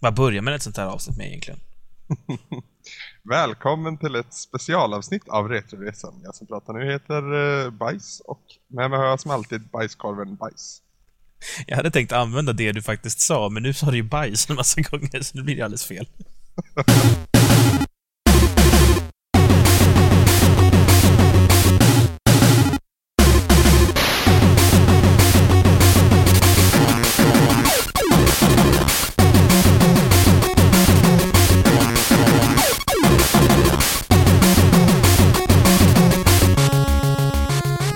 Vad börjar man ett sånt här avsnitt med egentligen? Välkommen till ett specialavsnitt av Retroresan. Jag som pratar nu heter uh, Bajs och med mig har jag som alltid bajskorven Bajs. Jag hade tänkt använda det du faktiskt sa, men nu sa du ju bajs en massa gånger, så nu blir det alldeles fel.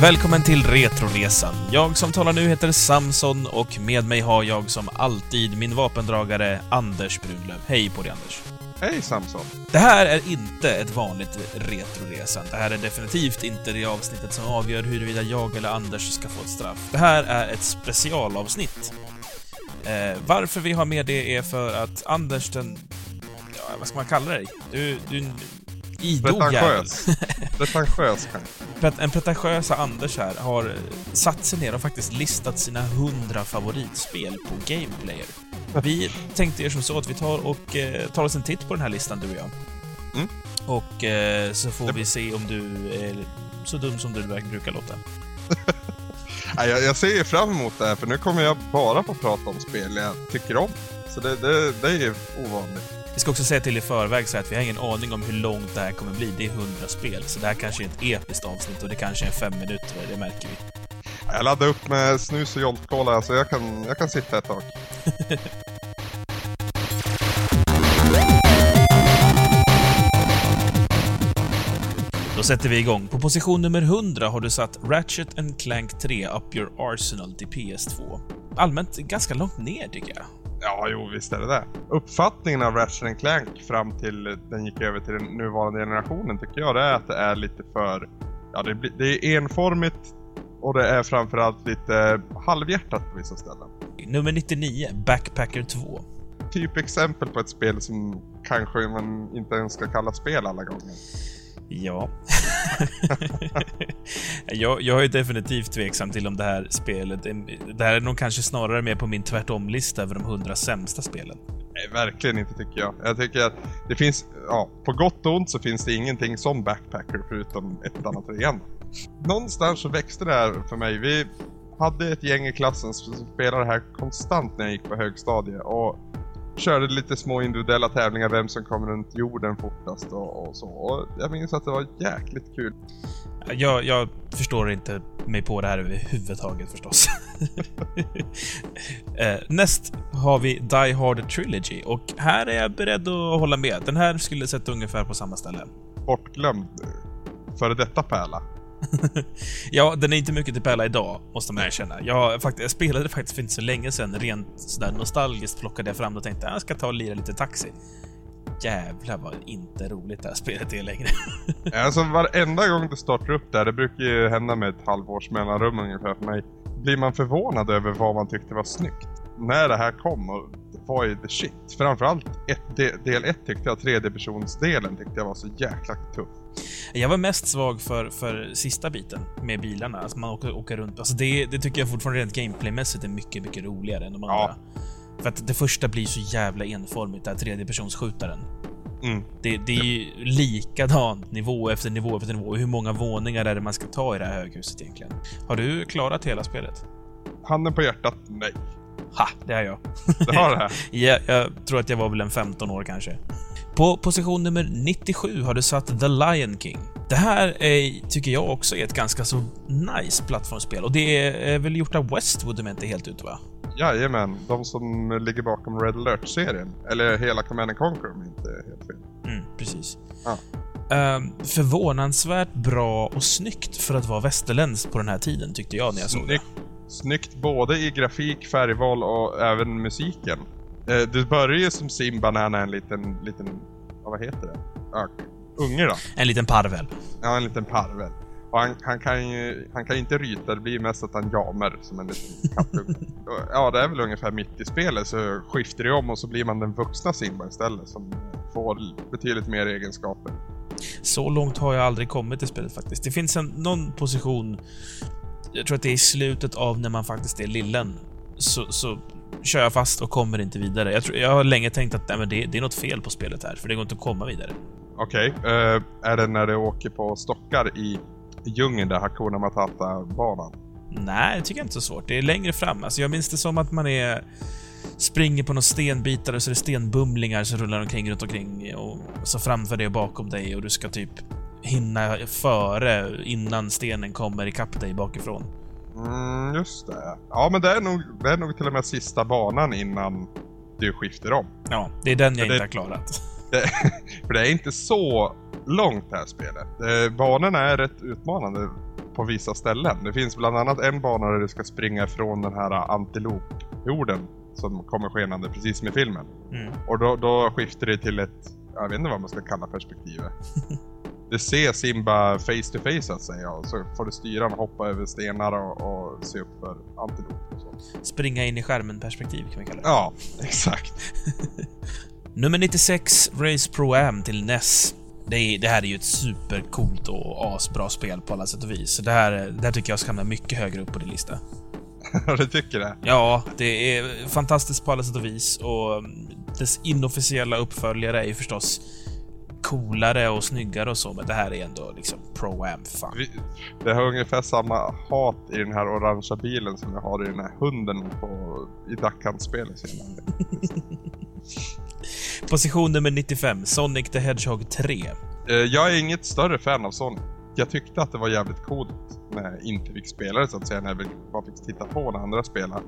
Välkommen till Retroresan. Jag som talar nu heter Samson och med mig har jag som alltid min vapendragare Anders Brunlöv. Hej på dig Anders! Hej Samson! Det här är inte ett vanligt Retroresan. Det här är definitivt inte det avsnittet som avgör huruvida jag eller Anders ska få ett straff. Det här är ett specialavsnitt. Eh, varför vi har med det är för att Anders den... Ja, vad ska man kalla dig? Du, du idog jävel. Pretentiös kanske. En pretentiösa Anders här har satt sig ner och faktiskt listat sina hundra favoritspel på Gameplayer. Vi tänkte er som så att vi tar och eh, tar oss en titt på den här listan, du och jag. Mm. Och eh, så får det... vi se om du är så dum som du brukar låta. jag, jag ser fram emot det här, för nu kommer jag bara få prata om spel jag tycker om. Så det, det, det är ovanligt. Vi ska också säga till i förväg så att vi har ingen aning om hur långt det här kommer bli. Det är 100 spel, så det här kanske är ett episkt avsnitt och det kanske är fem minuter, det märker vi. Jag laddar upp med snus och Jolt-Cola, så jag kan, jag kan sitta ett tag. Då sätter vi igång. På position nummer 100 har du satt Ratchet and Clank 3 Up Your Arsenal till PS2. Allmänt ganska långt ner, tycker jag. Ja, jo visst är det det. Uppfattningen av Ratchet Clank fram till den gick över till den nuvarande generationen tycker jag det är att det är lite för... Ja, det, det är enformigt och det är framförallt lite halvhjärtat på vissa ställen. Nummer 99, Backpacker 2. Typ exempel på ett spel som kanske man inte ens ska kalla spel alla gånger. Ja. jag, jag är definitivt tveksam till om det här spelet... Det här är nog kanske snarare mer på min tvärtom-lista över de hundra sämsta spelen. Nej, verkligen inte tycker jag. Jag tycker att det finns... Ja, på gott och ont så finns det ingenting som Backpacker förutom ettan och trean. Någonstans så växte det här för mig. Vi hade ett gäng i klassen som spelade det här konstant när jag gick på högstadiet och körde lite små individuella tävlingar, vem som kom runt jorden fortast och, och så. Och jag minns att det var jäkligt kul. Jag, jag förstår inte mig på det här överhuvudtaget förstås. eh, näst har vi Die Hard Trilogy och här är jag beredd att hålla med. Den här skulle sätta ungefär på samma ställe. Bortglömd före detta pärla. ja, den är inte mycket till pärla idag, måste man erkänna. Jag, fakt jag spelade faktiskt för inte så länge sedan, rent sådär nostalgiskt plockade jag fram och tänkte att jag ska ta och lira lite taxi. Jävlar vad inte roligt det här spelet är längre. alltså varenda gång du startar upp där, det brukar ju hända med ett halvårs mellanrum ungefär för mig, blir man förvånad över vad man tyckte var snyggt. När det här kom och det var ju the shit. Framförallt ett, del 1 tyckte jag, tredje personsdelen tyckte jag var så jäkla tuff. Jag var mest svag för, för sista biten med bilarna. Alltså man åker, åker runt. Alltså det, det tycker jag fortfarande rent gameplaymässigt är mycket, mycket roligare än de andra. Ja. För att det första blir så jävla enformigt, den här tredjepersonsskjutaren. Mm. Det, det är ju likadant nivå efter nivå efter nivå. Hur många våningar är det man ska ta i det här höghuset egentligen? Har du klarat hela spelet? Handen på hjärtat, nej. Ha, det har jag. Det har det här? ja, jag tror att jag var väl en 15 år kanske. På position nummer 97 har du satt The Lion King. Det här är, tycker jag också är ett ganska så nice plattformsspel och det är väl gjort av Westwood om jag inte helt ute va? Jajamän, de som ligger bakom Red Alert-serien. Eller hela Command Conquer om inte helt fel. Mm, precis. Ja. Um, förvånansvärt bra och snyggt för att vara västerländskt på den här tiden tyckte jag när jag såg det. Snyggt både i grafik, färgval och även musiken. Eh, du börjar ju som Simba när han är en liten, liten, vad heter det? Ja, unge då. En liten parvel. Ja, en liten parvel. Och han, han, kan ju han kan inte ryta, det blir mest att han jamer som en liten kattunge. ja, det är väl ungefär mitt i spelet så skiftar det om och så blir man den vuxna Simba istället som får betydligt mer egenskaper. Så långt har jag aldrig kommit i spelet faktiskt. Det finns en, någon position, jag tror att det är i slutet av när man faktiskt är lillen, så, så kör jag fast och kommer inte vidare. Jag, tror, jag har länge tänkt att nej, men det, det är något fel på spelet här, för det går inte att komma vidare. Okej, okay. uh, eh, är det när du åker på stockar i djungeln där Hakuna Matata-banan? Nej, det tycker jag inte är så svårt. Det är längre fram. Alltså, jag minns det som att man är springer på några stenbitar och så är det stenbumlingar som rullar omkring runt omkring och så framför dig och bakom dig och du ska typ hinna före innan stenen kommer ikapp dig bakifrån. Mm, just det. Ja, men det är, nog, det är nog till och med sista banan innan du skiftar om. Ja, det är den jag det, inte har klarat. Det, för det är inte så långt det här spelet. banorna är rätt utmanande på vissa ställen. Det finns bland annat en bana där du ska springa ifrån den här antilopjorden som kommer skenande precis som i filmen. Mm. Och då, då skiftar det till ett, jag vet inte vad man ska kalla perspektivet. du ser Simba face to face så att säga och så får du styra och hoppa över stenar och, och se upp för antilop och så. Springa in i skärmen perspektiv kan vi kalla det. Ja, exakt. Nummer 96, Race Pro Am till NES. Det, är, det, här är ju ett supercoolt och asbra spel på alla sätt och vis. Det här, det här tycker jag ska hamna mycket högre upp på din lista. du tycker det? Ja, det är fantastiskt på alla sätt och vis och dess inofficiella uppföljare är ju förstås coolare och snyggare och så, men det här är ändå liksom pro-am fan. Det har ungefär samma hat i den här orangea bilen som jag har i den här hunden på, i Duck-Hunt-spelet Position nummer 95, Sonic the Hedgehog 3. Eh, jag är inget större fan av Sonic. Jag tyckte att det var jävligt coolt när jag inte fick spela det så att säga, när jag bara fick titta på när andra spelade.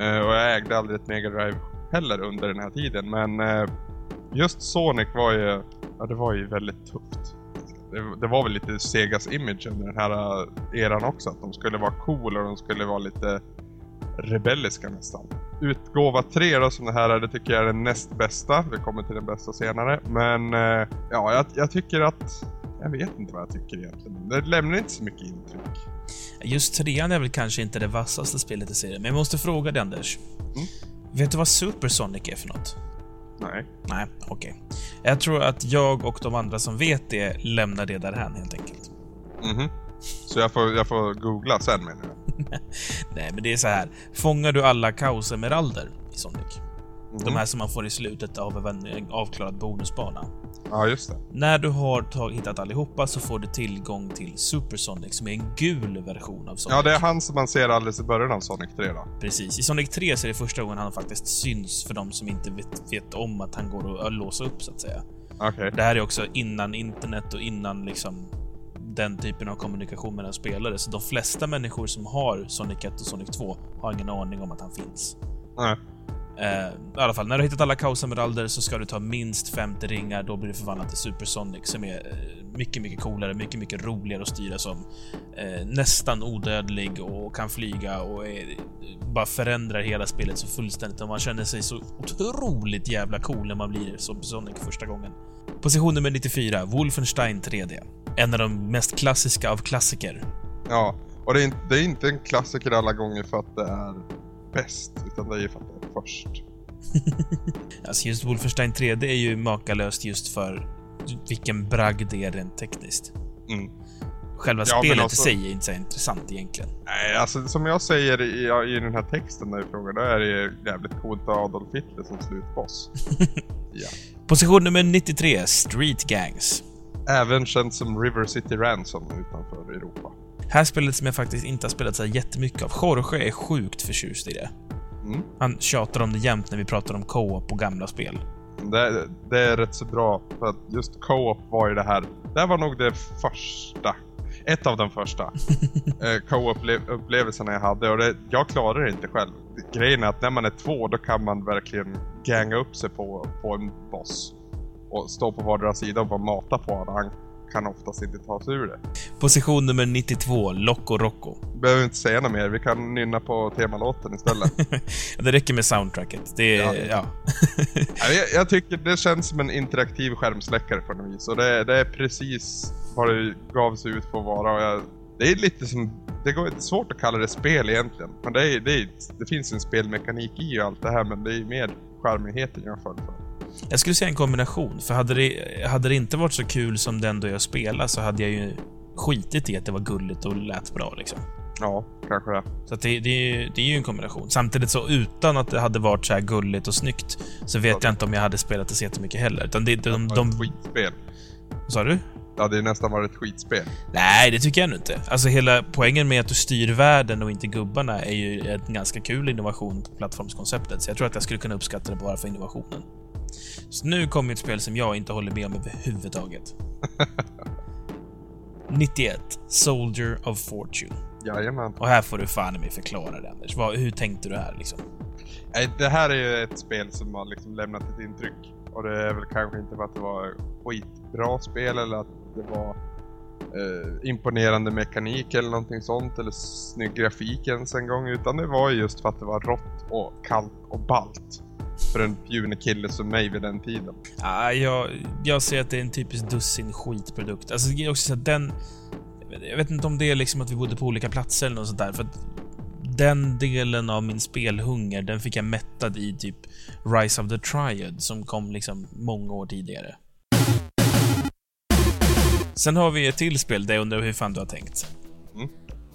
Uh, och jag ägde aldrig ett Mega Drive heller under den här tiden, men uh, just Sonic var ju, ja det var ju väldigt tufft. Det, det, var väl lite Segas image under den här uh, eran också, att de skulle vara coola och de skulle vara lite rebelliska nästan. Utgåva 3 då som det här är, det tycker jag är den näst bästa. Vi kommer till den bästa senare. Men ja, jag, jag tycker att jag vet inte vad jag tycker egentligen. Det lämnar inte så mycket intryck. Just trean är väl kanske inte det vassaste spelet i serien, men jag måste fråga dig Anders. Mm? Vet du vad Supersonic är för något? Nej. Nej, okej. Okay. Jag tror att jag och de andra som vet det lämnar det därhän helt enkelt. Mhm. Så jag får, jag får googla sen menar du? Nej, men det är så här. Fångar du alla kaosemeralder i Sonic? Mm. De här som man får i slutet av en avklarad bonusbana. Ja, just det. När du har tag, hittat allihopa så får du tillgång till Supersonic som är en gul version av Sonic. Ja, det är han som man ser alldeles i början av Sonic 3 då. Precis. I Sonic 3 så är det första gången han faktiskt syns för de som inte vet, vet om att han går att låsa upp så att säga. Okay. Det här är också innan internet och innan liksom den typen av kommunikation mellan spelare. Så de flesta människor som har Sonic 1 och Sonic 2 har ingen aning om att han finns. Nej. Eh, I alla fall, när du har hittat alla kaosemeralder så ska du ta minst 50 ringar, då blir du förvandlad till Supersonic som är eh, mycket, mycket coolare, mycket, mycket roligare att styra som. Eh, nästan odödlig och kan flyga och är, eh, bara förändrar hela spelet så fullständigt och man känner sig så otroligt jävla cool när man blir som Sonic första gången. Position nummer 94, Wolfenstein 3D. En av de mest klassiska av klassiker. Ja, och det är, inte, det är inte en klassiker alla gånger för att det är bäst, utan det är ju för att det är först. alltså just Wolfenstein 3D är ju makalöst just för vilken bragd det är rent tekniskt. Mm. Själva ja, spelet alltså, i sig är inte så intressant egentligen. Nej, alltså som jag säger i, i den här texten där i frågan, då är det jävligt coolt att Adolf Hitler som slutboss. ja. Position nummer 93, Street Gangs. Även känd som River City Ransom utanför Europa. Här spelet som jag faktiskt inte har spelat så jättemycket av. Jorge är sjukt förtjust i det. Mm. Han tjatar om det jämt när vi pratar om co-op och gamla spel. Det, det, är rätt så bra, för att just co-op var ju det här. Det var nog det första. Ett av de första eh, co-op-upplevelserna jag hade och det, jag klarar det inte själv. Grejen är att när man är två då kan man verkligen ganga upp sig på, på en boss. Och stå på vardera sida och bara mata på honom kan oftast inte ta sig ur det. Position nummer 92, Loco Rocco. Behöver inte säga något mer, vi kan nynna på temalåten istället. det räcker med soundtracket. Det är, ja. ja. jag, jag, tycker det känns som en interaktiv skärmsläckare på något vis. Och det, det är precis vad det gav sig ut för att vara. Jag, det är lite som... Det går svårt att kalla det spel egentligen. Men det, är, det, är, det finns en spelmekanik i allt det här, men det är mer charmigheten jag föll för. Jag skulle säga en kombination, för hade det, hade det inte varit så kul som den då jag spelade så hade jag ju skitit i att det var gulligt och lät bra liksom. Ja, kanske det. Så det, det, är- det är ju en kombination. Samtidigt så utan att det hade varit så här gulligt och snyggt så vet Ja. jag inte om jag hade spelat det så jättemycket heller. Utan det, de, var de, ett skitspel. Vad sa du? Ja, det är nästan varit ett skitspel. Nej, det tycker jag inte. Alltså hela poängen med att du styr världen och inte gubbarna är ju en ganska kul innovation på plattformskonceptet. Så jag tror att jag skulle kunna uppskatta det bara för innovationen. Så nu kommer ett spel som jag inte håller med om överhuvudtaget. 91. Soldier of Fortune. Jajamän. Och här får du fan mig förklara det, Anders. Vad, hur tänkte du här liksom? Det här är ju ett spel som har liksom lämnat ett intryck. Och det är väl kanske inte för att det var skitbra spel eller att det var eh, imponerande mekanik eller någonting sånt eller snygg grafik ens en gång. Utan det var ju just för att det var rått och kallt och ballt. För en punig kille som mig vid den tiden. Ah, jag, jag ser att det är en typisk dussin skitprodukt. Alltså, det är också så att den... Jag vet inte om det är liksom att vi bodde på olika platser eller något sånt där, för att den delen av min spelhunger, den fick jag mättad i typ Rise of the Triad, som kom liksom många år tidigare. Sen har vi ett till spel där jag undrar hur fan du har tänkt. Mm.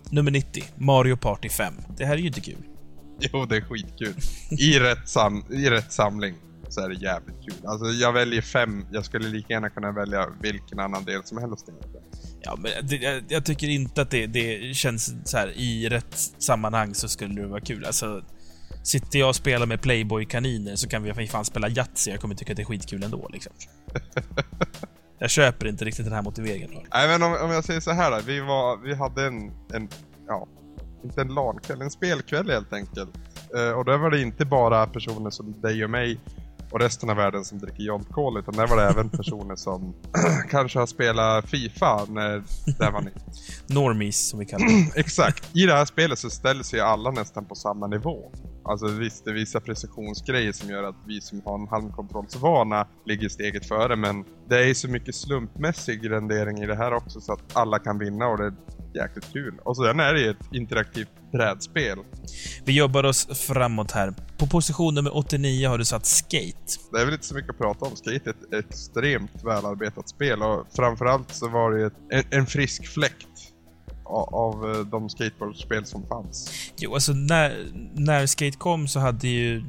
Nummer 90, Mario Party 5. Det här är ju inte kul. Jo, det är skitkul. I rätt, sam I rätt samling så är det jävligt kul. Alltså jag väljer fem, jag skulle lika gärna kunna välja vilken annan del som helst. Ja, men det, jag, jag tycker inte att det, det känns så här i rätt sammanhang så skulle det vara kul. Alltså, sitter jag och spelar med Playboy-kaniner så kan vi fan spela Yatzy. Jag kommer tycka att det är skitkul ändå, liksom. Jag köper inte riktigt den här motiveringen. Nej men om, om jag säger så här då, vi, var, vi hade en, en, ja, inte en LAN-kväll, en spelkväll helt enkelt. Eh, och där var det inte bara personer som dig och mig och resten av världen som dricker John Call, utan där var det även personer som kanske har spelat Fifa när det var nytt. Normies, som vi kallar det. Exakt. I det här spelet så ställs ju alla nästan på samma nivå. Alltså visst, det är vissa precisionsgrejer som gör att vi som har en halmkontrollsvana ligger steget före, men det är ju så mycket slumpmässig rendering i det här också så att alla kan vinna och det är jäkligt kul. Och sen är det ju ett interaktivt brädspel. Vi jobbar oss framåt här. På position nummer 89 har du satt Skate. Det är väl inte så mycket att prata om. Skate är ett extremt välarbetat spel och framförallt så var det ju ett, en, en frisk fläkt av, eh, de skateboardspel som fanns. Jo, alltså när, när Skate kom så hade ju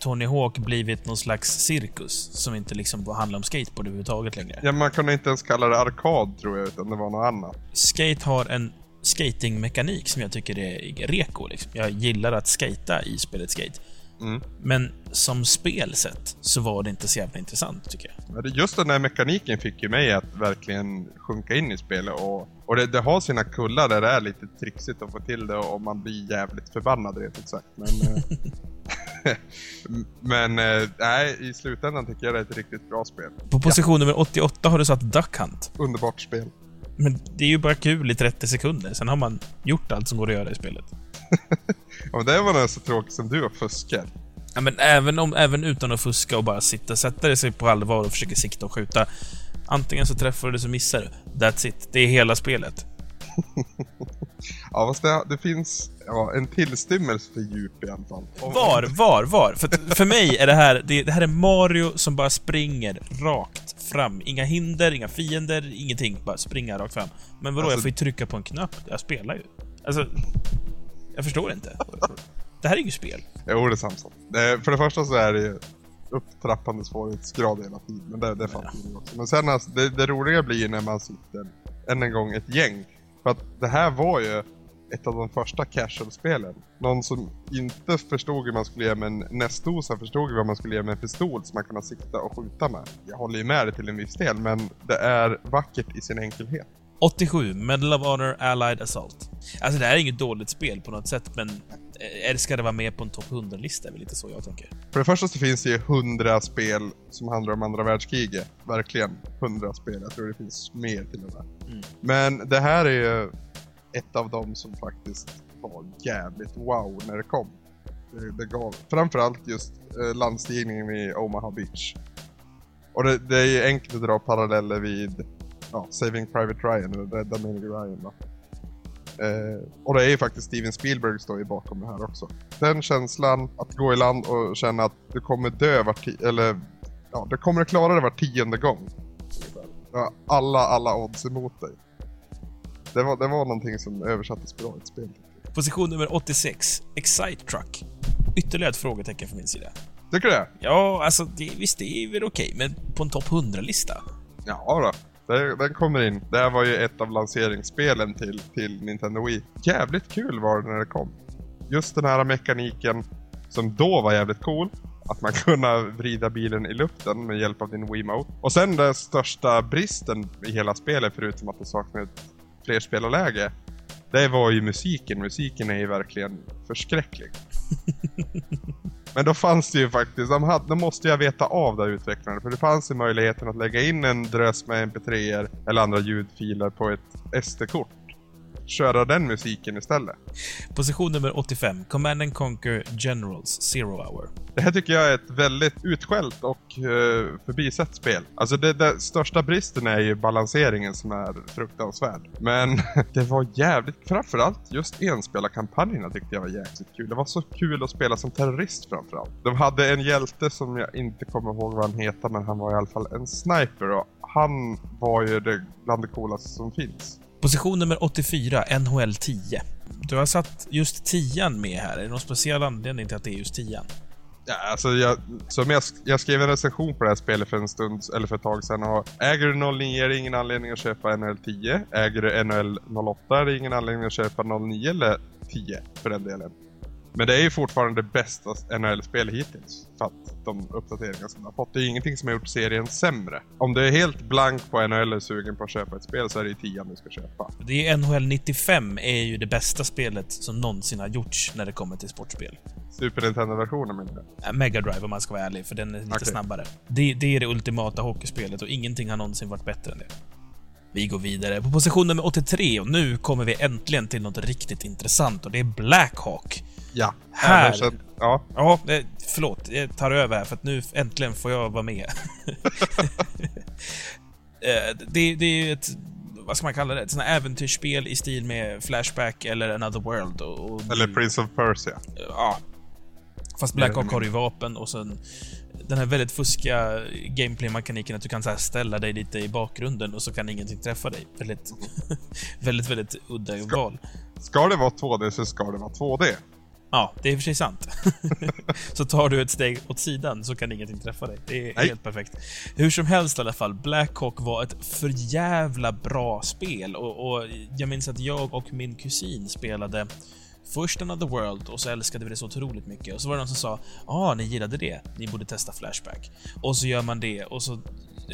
Tony Hawk blivit någon slags cirkus som inte liksom handlar om skateboard överhuvudtaget längre. Ja, man kunde inte ens kalla det arkad tror jag, utan det var något annat. Skate har en skatingmekanik som jag tycker är reko. Liksom. Jag gillar att skata i spelet Skate. Mm. Men som spelsätt så var det inte så jävla intressant, tycker jag. Just den där mekaniken fick ju mig att verkligen sjunka in i spelet och, och det, det har sina kullar där det är lite trixigt att få till det och man blir jävligt förbannad rent ut sagt. Men, eh, men eh, nej, i slutändan tycker jag det är ett riktigt bra spel. På position nummer 88 har du satt Duck Hunt. Underbart spel. Men det är ju bara kul i 30 sekunder, sen har man gjort allt som går att göra i spelet. Och det var nog så tråkigt som du och fuskar. Ja, men även, om, även utan att fuska och bara sitta, sätta sig på allvar och försöka sikta och skjuta. Antingen så träffar du eller så missar du. That's it. Det är hela spelet. Ja, fast det, det finns ja, en tillstymmelse för djup i alla fall. Var, var, var? För, för mig är det här, det, det här är Mario som bara springer rakt fram. Inga hinder, inga fiender, ingenting. Bara springa rakt fram. Men vadå, Alltså- jag får ju trycka på en knapp. Jag spelar ju. Alltså, jag förstår inte. Det här är ju spel. Jo, det är sant. Det, för det första så är det ju upptrappande svårighetsgrad hela tiden, men det, det fattar vi också. Men sen alltså, det, det roliga blir när man sitter, än en gång, ett gäng. För att det här var ju ett av de första casual-spelen. Någon som inte förstod hur man skulle göra med en nästdosa förstod vad man skulle göra med en pistol som man kunde sikta och skjuta med. Jag håller ju med dig till en viss del, men det är vackert i sin enkelhet. 87, Medal of Honor Allied Assault. Alltså det här är inget dåligt spel på något sätt, men eh, ska det vara med på en topp 100-lista? är väl lite så jag tänker. För det första så finns det ju hundra spel som handlar om andra världskriget. Verkligen hundra spel. Jag tror det finns mer till och med. Mm. Men det här är ju ett av dem som faktiskt var jävligt wow när det kom. Det, det gav framförallt just eh, landstigningen vid Omaha Beach. Och det, det är ju enkelt att dra paralleller vid ja, Saving Private Ryan eller Rädda Meg Ryan. Va? Eh, och det är ju faktiskt Steven Spielberg står ju bakom det här också. Den känslan att gå i land och känna att du kommer dö var ti- eller ja, du kommer att klara det var tionde gång. Har alla, alla odds emot dig. Det var, det var någonting som översattes bra i ett spel. Position nummer 86. Excite Truck. Ytterligare ett frågetecken från min sida. Tycker du det? Ja, alltså det, visst, det är väl okej, men på en topp 100-lista? Ja då. Den kommer in. Det här var ju ett av lanseringsspelen till, till Nintendo Wii. Jävligt kul var det när det kom. Just den här mekaniken som då var jävligt cool. Att man kunde vrida bilen i luften med hjälp av din Wiimote. Och sen den största bristen i hela spelet, förutom att det saknade ett flerspelarläge. Det var ju musiken. Musiken är ju verkligen förskräcklig. Men då fanns det ju faktiskt, de, hade, de måste jag veta av där utvecklarna, för det fanns ju möjligheten att lägga in en drös med mp3er eller andra ljudfiler på ett SD-kort. Köra den musiken istället. Position nummer 85. Command and Conquer Generals Zero Hour. Det här tycker jag är ett väldigt utskällt och uh, förbisett spel. Alltså det, det största bristen är ju balanseringen som är fruktansvärd. Men det var jävligt, framförallt just enspelarkampanjerna tyckte jag var jäkligt kul. Det var så kul att spela som terrorist framförallt. De hade en hjälte som jag inte kommer ihåg vad han heter, men han var i alla fall en sniper och han var ju det, bland det coolaste som finns. Position nummer 84. NHL 10. Du har satt just 10 med här. Är det någon speciell anledning till att det är just 10 Ja, alltså jag, som jag, jag skrev en recension på det här spelet för en stund, eller för ett tag sedan och äger du 09 är det ingen anledning att köpa NHL 10. Äger du NHL 08 är det ingen anledning att köpa 09 eller 10 för den delen. Men det är ju fortfarande det bästa NHL-spel hittills. För att de uppdateringar som de har fått. Det är ju ingenting som har gjort serien sämre. Om du är helt blank på NHL och är sugen på att köpa ett spel så är det ju 10 du ska köpa. Det är NHL 95 är ju det bästa spelet som någonsin har gjorts när det kommer till sportspel. Super Nintendo-versionen menar jag. Äh, Mega Drive om man ska vara ärlig, för den är lite Okej. snabbare. Det, det är det ultimata hockeyspelet och ingenting har någonsin varit bättre än det. Vi går vidare på position nummer 83 och nu kommer vi äntligen till något riktigt intressant och det är Blackhawk. Ja. Här. Så- Ja. Ja, förlåt. Jag tar över här för att nu äntligen får jag vara med. Eh, det, det är ju ett, vad ska man kalla det? Ett sånt äventyrsspel i stil med Flashback eller Another World. Och, och Eller Prince of Persia. Ja. Fast Blackhawk har ju vapen och sen den här väldigt fuska gameplay-mekaniken att du kan så här ställa dig lite i bakgrunden och så kan ingenting träffa dig. Väldigt, väldigt, väldigt udda val. Ska det vara 2D så ska det vara 2D. Ja, det är i och för sig sant. så tar du ett steg åt sidan så kan ingenting träffa dig. Det är Nej. helt perfekt. Hur som helst i alla fall, Blackhawk var ett för jävla bra spel och, och jag minns att jag och min kusin spelade först Another World och så älskade vi det så otroligt mycket. Och så var det någon som sa ah, ni gillade det, ni borde testa Flashback. Och så gör man det och så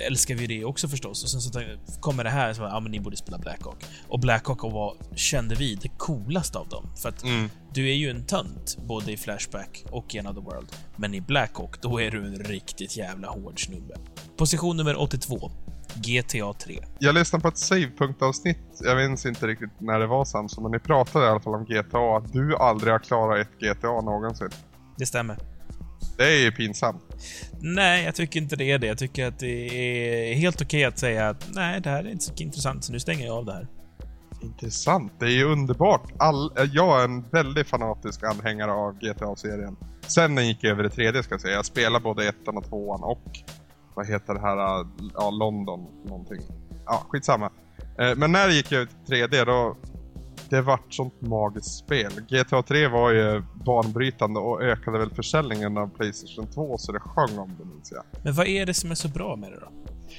älskar vi det också förstås. Och sen så kommer det här så ja men ni borde spela Blackhawk. Och Blackhawk var, kände vi, det coolaste av dem. För att Mm. du är ju en tönt, både i Flashback och i Another World. Men i Blackhawk, då är du en riktigt jävla hård snubbe. Position nummer 82. GTA 3. Jag lyssnade på ett savepunktavsnitt, jag minns inte riktigt när det var Samson, men ni pratade i alla fall om GTA, att du aldrig har klarat ett GTA någonsin. Det stämmer. Det är ju pinsamt. Nej, jag tycker inte det är det. Jag tycker att det är helt okej att säga att nej, det här är inte så intressant, så nu stänger jag av det här. Intressant, det är ju underbart. All, jag är en väldigt fanatisk anhängare av GTA-serien. Sen den gick över det tredje ska jag säga. Jag spelar både ettan och tvåan och vad heter det här, ja London någonting. Ja, skitsamma. Eh, Men när det gick över till tredje då, det vart sånt magiskt spel. GTA 3 var ju banbrytande och ökade väl försäljningen av Playstation 2 så det sjöng om det minns jag. Men vad är det som är så bra med det då?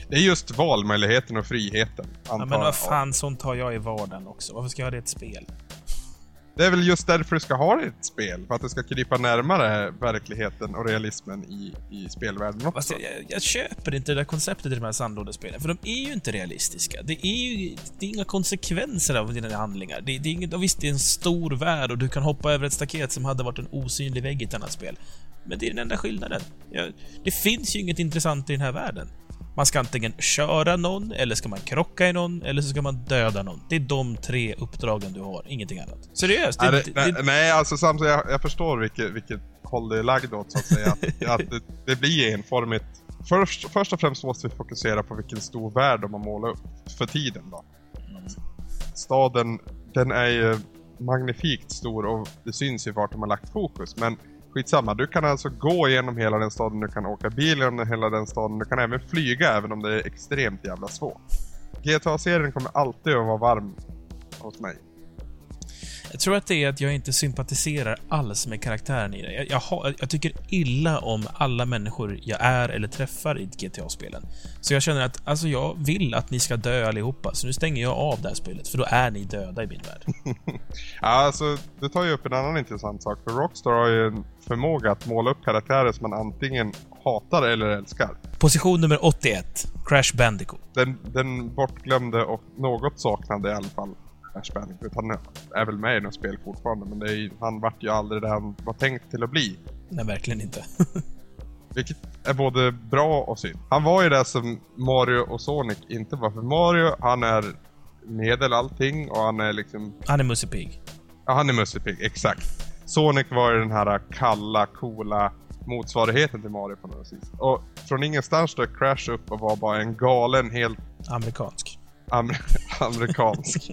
Det är just valmöjligheten och friheten, Ja, men vad fan, sånt har jag i vardagen också. Varför ska jag ha det i ett spel? Det är väl just därför du ska ha ett spel, för att det ska krypa närmare verkligheten och realismen i, i spelvärlden också. Jag, jag, jag köper inte det där konceptet i de här sandlådespelen, för de är ju inte realistiska. Det är ju det är inga konsekvenser av dina handlingar. Det, det är inget, visst, det är en stor värld och du kan hoppa över ett staket som hade varit en osynlig vägg i ett annat spel. Men det är den enda skillnaden. Jag, det finns ju inget intressant i den här världen. Man ska antingen köra någon, eller ska man krocka i någon, eller så ska man döda någon. Det är de tre uppdragen du har, ingenting annat. Seriöst. Nej, Det, det, det, nej, nej, alltså Samson, jag, jag förstår vilket, vilket håll det är lagd åt så att säga. Att, att det, det blir enformigt. Först, först och främst måste vi fokusera på vilken stor värld de har målat upp för tiden då. Staden, den är ju magnifikt stor och det syns ju vart de har lagt fokus. Men skitsamma, du kan alltså gå igenom hela den staden, du kan åka bil genom hela den staden, du kan även flyga även om det är extremt jävla svårt. GTA-serien kommer alltid att vara varm hos mig. Jag tror att det är att jag inte sympatiserar alls med karaktären i det. Jag, jag, jag tycker illa om alla människor jag är eller träffar i GTA-spelen. Så jag känner att, alltså jag vill att ni ska dö allihopa, så nu stänger jag av det här spelet, för då är ni döda i min värld. ja, alltså, du tar ju upp en annan intressant sak, för Rockstar har ju en förmåga att måla upp karaktärer som man antingen hatar eller älskar. Position nummer 81. Crash Bandicoot. Den, den bortglömde och något saknade i alla fall Crash Bandicoot. Han är väl med i något spel fortfarande, men är, han vart ju aldrig det han var tänkt till att bli. Nej, verkligen inte. Vilket är både bra och synd. Han var ju det som Mario och Sonic inte var. För Mario, han är medel allting och han är liksom... Han är Musse Pig. Ja, han är Musse Pig, exakt. Sonic var ju den här kalla, coola motsvarigheten till Mario på något vis. Och från ingenstans dök Crash upp och var bara en galen, helt... Amerikansk. Amer amerikansk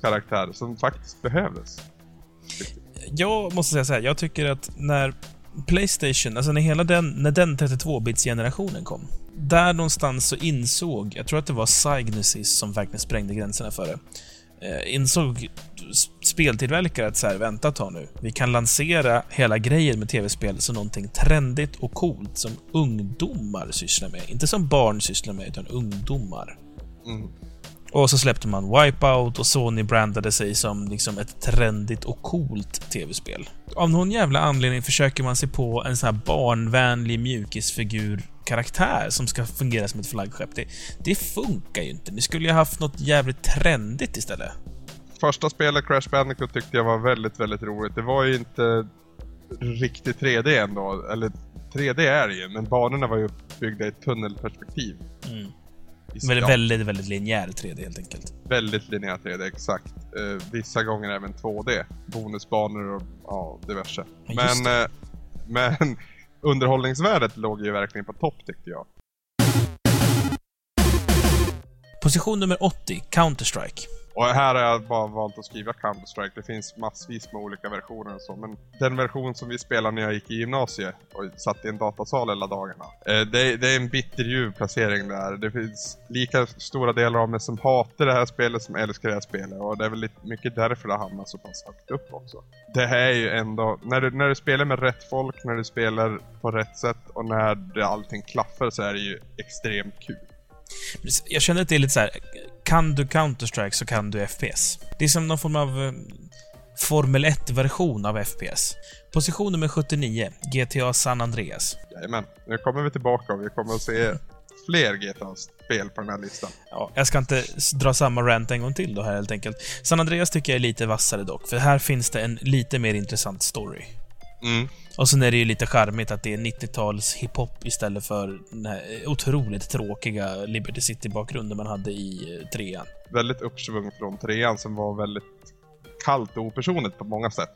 karaktär som faktiskt behövdes. Jag måste säga så här, jag tycker att när Playstation, alltså när hela den, när den 32-bits-generationen kom. Där någonstans så insåg, jag tror att det var Psygnosis som verkligen sprängde gränserna för det. Eh, insåg speltillverkare att så här, vänta ett tag nu. Vi kan lansera hela grejen med tv-spel som någonting trendigt och coolt som ungdomar sysslar med. Inte som barn sysslar med, utan ungdomar. Mm. Och så släppte man Wipeout och Sony brandade sig som liksom ett trendigt och coolt tv-spel. Av någon jävla anledning försöker man sig på en sån här barnvänlig mjukisfigur karaktär som ska fungera som ett flaggskepp. Det, det funkar ju inte. Ni skulle ju haft något jävligt trendigt istället. Första spelet, Crash Bandicoot, tyckte jag var väldigt, väldigt roligt. Det var ju inte riktigt 3D ändå. Eller 3D är det ju, men banorna var ju uppbyggda i tunnelperspektiv. Mm. Men väldigt, väldigt linjär 3D helt enkelt. Väldigt linjär 3D, exakt. Uh, vissa gånger även 2D. Bonusbanor och ja, diverse. Men, uh, men underhållningsvärdet låg ju verkligen på topp tyckte jag. Position nummer 80, Counter-Strike. Och här har jag bara valt att skriva Counter-Strike. Det finns massvis med olika versioner och så. Men den version som vi spelade när jag gick i gymnasiet och satt i en datasal hela dagarna. Eh, det, det, är en bitterljuv placering där. Det finns lika stora delar av mig som hatar det här spelet som älskar det här spelet. Och det är väl lite mycket därför det hamnar så pass högt upp också. Det här är ju ändå, när du, när du spelar med rätt folk, när du spelar på rätt sätt och när det, allting klaffar så är det ju extremt kul. Jag känner att det är lite så här, kan du Counter-Strike så kan du FPS. Det är som någon form av eh, Formel 1-version av FPS. Position nummer 79, GTA San Andreas. Jajamän, nu kommer vi tillbaka och vi kommer att se fler GTA-spel på den här listan. Ja, jag ska inte dra samma rant en gång till då här helt enkelt. San Andreas tycker jag är lite vassare dock, för här finns det en lite mer intressant story. Mm. Och sen är det ju lite charmigt att det är 90-tals hiphop istället för den här otroligt tråkiga Liberty City-bakgrunden man hade i eh, trean. Väldigt uppsvung från trean som var väldigt kallt och opersonligt på många sätt.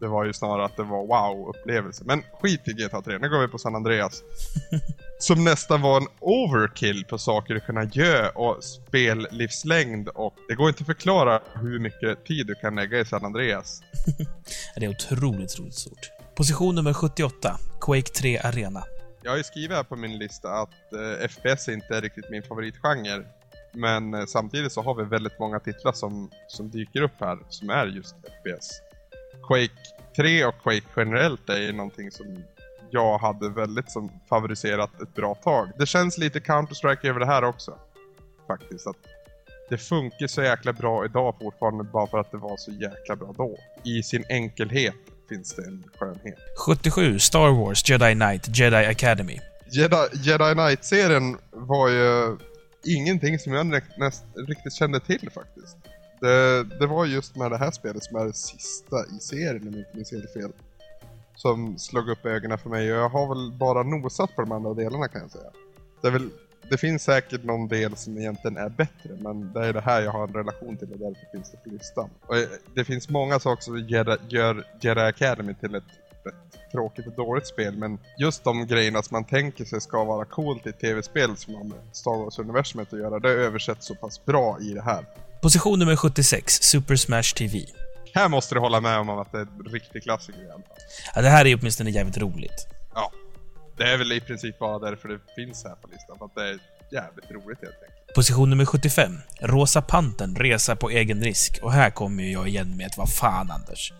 Det var ju snarare att det var wow-upplevelse. Men skit i GTA 3, nu går vi på San Andreas. som nästan var en overkill på saker du kunna göra och spellivslängd och det går inte att förklara hur mycket tid du kan lägga i San Andreas. det är otroligt, otroligt stort. Position nummer 78, Quake 3 Arena. Jag har ju skrivit här på min lista att eh, FPS inte är riktigt min favoritgenre. Men eh, samtidigt så har vi väldigt många titlar som, som dyker upp här som är just FPS. Quake 3 och Quake generellt är ju någonting som jag hade väldigt som favoriserat ett bra tag. Det känns lite Counter-Strike över det här också. Faktiskt. att Det funkar så jäkla bra idag fortfarande bara för att det var så jäkla bra då. I sin enkelhet finns det en skönhet. 77, Star Wars, Jedi Knight, Jedi Academy. Jedi, Jedi Knight-serien var ju ingenting som jag näst, riktigt kände till faktiskt. Det, det, var just med det här spelet som är det sista i serien om jag inte minns helt fel. Som slog upp ögonen för mig och jag har väl bara nosat på de andra delarna kan jag säga. Det, väl, det finns säkert någon del som egentligen är bättre men det är det här jag har en relation till och därför finns det på listan. Och eh, det finns många saker som gör, gör Jedi Academy till ett rätt tråkigt och dåligt spel men just de grejerna som man tänker sig ska vara coolt i ett tv-spel som har med Star Wars-universumet att göra, det översätts så pass bra i det här. Position nummer 76, Super Smash TV. Här måste du hålla med om att det är en riktig klassiker i alla fall. Ja, det här är åtminstone jävligt roligt. Ja. Det är väl i princip bara därför det finns här på listan, för att det är jävligt roligt helt enkelt. Position nummer 75. Rosa Pantern, Resa på egen risk. Och här kommer ju jag igen med ett vad fan, Anders.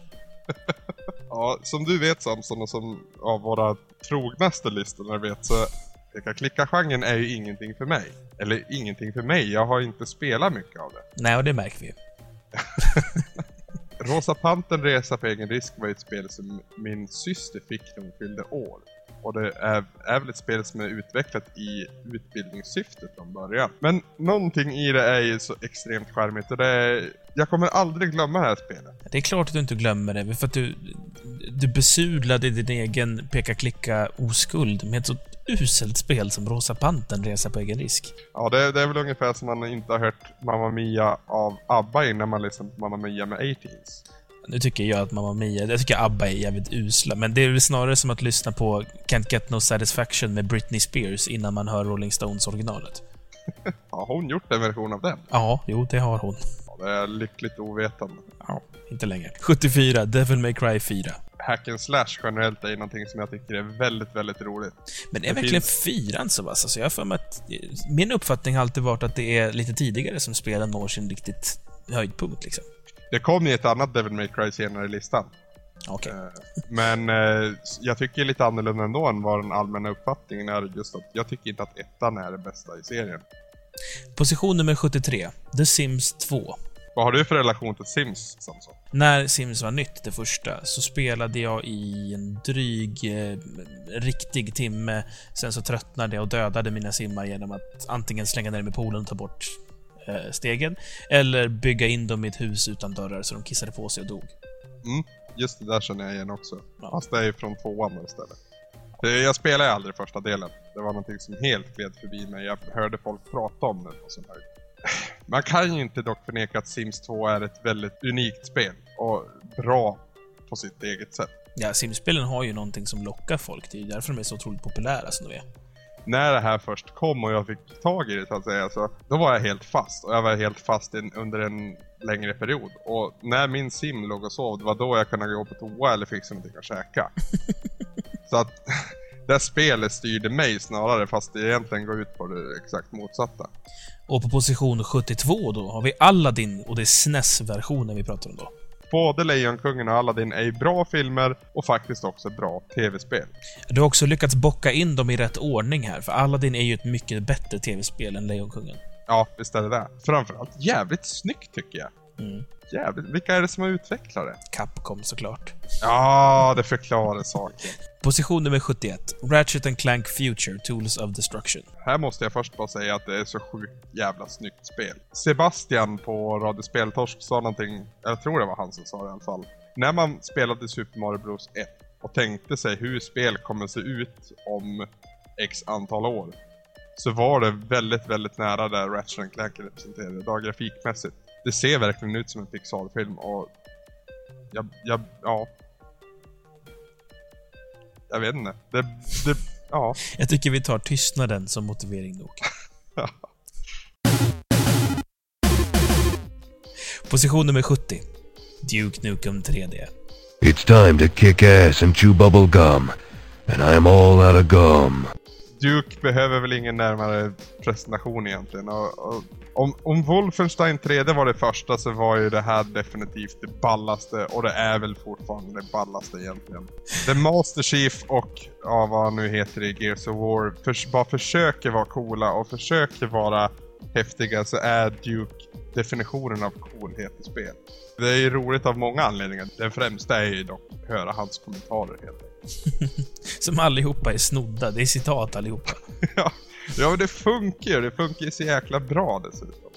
Ja, som du vet Samson och som av våra trognaste lyssnare vet så peka-klicka-genren är ju ingenting för mig. Eller ingenting för mig, jag har inte spelat mycket av det. Nej, och det märker vi. Rosa Pantern Resa på egen risk var ett spel som min syster fick när hon fyllde år. Och det är, är väl ett spel som är utvecklat i utbildningssyfte från början. Men någonting i det är ju så extremt charmigt och det är, Jag kommer aldrig glömma det här spelet. Det är klart att du inte glömmer det, för att du, du besudlade din egen peka-klicka-oskuld med ett så uselt spel som Rosa Pantern Resa på egen risk. Ja, det, det är väl ungefär som man inte har hört Mamma Mia av ABBA innan man lyssnar på Mamma Mia med 18s. Nu tycker jag att Mamma Mia, jag tycker ABBA är jävligt usla, men det är väl snarare som att lyssna på Can't Get No Satisfaction med Britney Spears innan man hör Rolling Stones originalet. Har hon gjort en version av den? Ja, jo, det har hon. Ja, det är lyckligt ovetande. Ja, inte längre. 74, Devil May Cry 4. Hack and slash generellt är ju någonting som jag tycker är väldigt, väldigt roligt. Men är Det verkligen finns- fyran så vass? Alltså jag har för mig att... Min uppfattning har alltid varit att det är lite tidigare som spelen når sin riktigt höjdpunkt liksom. Det kom ju ett annat Devil May Cry senare i listan. Okej. Eh, Men eh, jag tycker lite annorlunda ändå än vad den allmänna uppfattningen är just att jag tycker inte att ettan är det bästa i serien. Position nummer 73. The Sims 2. Vad har du för relation till Sims, Samson? När Sims var nytt, det första, så spelade jag i en dryg, eh, riktig timme. Sen så tröttnade jag och dödade mina simmar genom att antingen slänga ner dem i poolen och ta bort eh, stegen, eller bygga in dem i ett hus utan dörrar så de kissade på sig och dog. Mm, just det där känner jag igen också. Ja. Fast det är ju från tvåan istället. Jag spelade aldrig första delen. Det var någonting som helt gled förbi mig. Jag hörde folk prata om det och sånt här. Man kan ju inte dock förneka att Sims 2 är ett väldigt unikt spel. Och bra på sitt eget sätt. Ja, Sims-spelen har ju någonting som lockar folk. Det är ju därför de är så otroligt populära som de är. När det här först kom och jag fick tag i det så att säga, så då var jag helt fast. Och jag var helt fast in, under en längre period. Och när min sim låg och sov, det var då jag kunde gå på toa eller fixa någonting att käka. så att det här spelet styrde mig snarare, fast det egentligen går ut på det exakt motsatta. Och på position 72 då har vi Aladdin och det är SNES-versionen vi pratar om då. Både Lejonkungen och Aladdin är ju bra filmer och faktiskt också bra tv-spel. Du har också lyckats bocka in dem i rätt ordning här, för Aladdin är ju ett mycket bättre tv-spel än Lejonkungen. Ja, visst är det det. Framförallt jävligt snyggt tycker jag. Mm. Jävligt. Vilka är det som har utvecklat det? Capcom såklart. Ja, det förklarar saken. Position nummer 71. Ratchet and Clank Future, Tools of Destruction. Här måste jag först bara säga att det är så sjukt jävla snyggt spel. Sebastian på Radio Speltorsk sa någonting, jag tror det var han som sa det i alla fall. När man spelade Super Mario Bros 1 och tänkte sig hur spel kommer se ut om x antal år. Så var det väldigt, väldigt nära där Ratchet and Clank representerade idag grafikmässigt. Det ser verkligen ut som en Pixar-film och... Jag, jag, ja. Jag vet inte. Det, det, ja. Jag tycker vi tar tystnaden som motivering nog. Position nummer 70. Duke Nukem 3D. It's time to kick ass and chew bubble gum. And I'm all out of gum. Duke behöver väl ingen närmare presentation egentligen. Och, och, om, om Wolfenstein 3D var det första så var ju det här definitivt det ballaste och det är väl fortfarande det ballaste egentligen. The Master Chief och ja, vad han nu heter i Gears of War för, bara försöker vara coola och försöker vara häftiga så är Duke definitionen av coolhet i spel. Det är ju roligt av många anledningar. Den främsta är ju dock att höra hans kommentarer helt enkelt. Som allihopa är snodda. Det är citat allihopa. Ja, ja men det funkar ju. Det funkar ju så jäkla bra dessutom.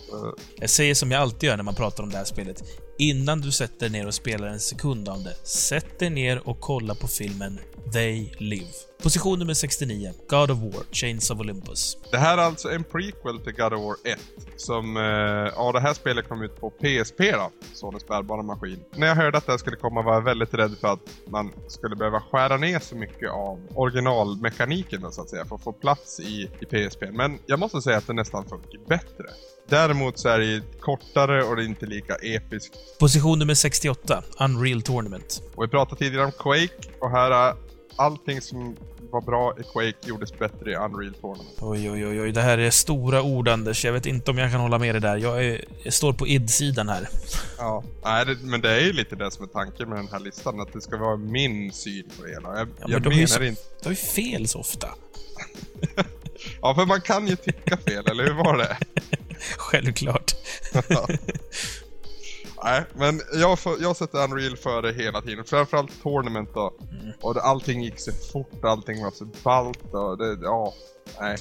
Jag säger som jag alltid gör när man pratar om det här spelet. Innan du sätter ner och spelar en sekund av det, sätt dig ner och kolla på filmen They Live. Position nummer 69. God of War, Chains of Olympus. Det här är alltså en prequel till God of War 1. Som, eh, ja det här spelet kom ut på PSP då, Sonys bärbara maskin. När jag hörde att det här skulle komma var jag väldigt rädd för att man skulle behöva skära ner så mycket av originalmekaniken då, så att säga, för att få plats i, i PSP. Men jag måste säga att det nästan funkar bättre. Däremot så är det kortare och det är inte lika episkt. Position nummer 68. Unreal Tournament. Och vi pratade tidigare om Quake och här är allting som var bra i Quake gjordes bättre i Unreal Tournament. Oj, oj, oj, oj. Det här är stora ord, Anders. Jag vet inte om jag kan hålla med dig där. Jag, är, jag står på id-sidan här. Ja, nej, det, men det är ju lite det som är tanken med den här listan, att det ska vara min syn på det hela. Jag, Ja, jag de menar så- inte... Du har ju fel så ofta. Ja, för man kan ju tycka fel, eller hur var det? Självklart. Nej, men jag, jag sätter Unreal före hela tiden. Framförallt Tournament då. Mm. Och det, allting gick så fort, allting var så ballt och det, ja. Nej.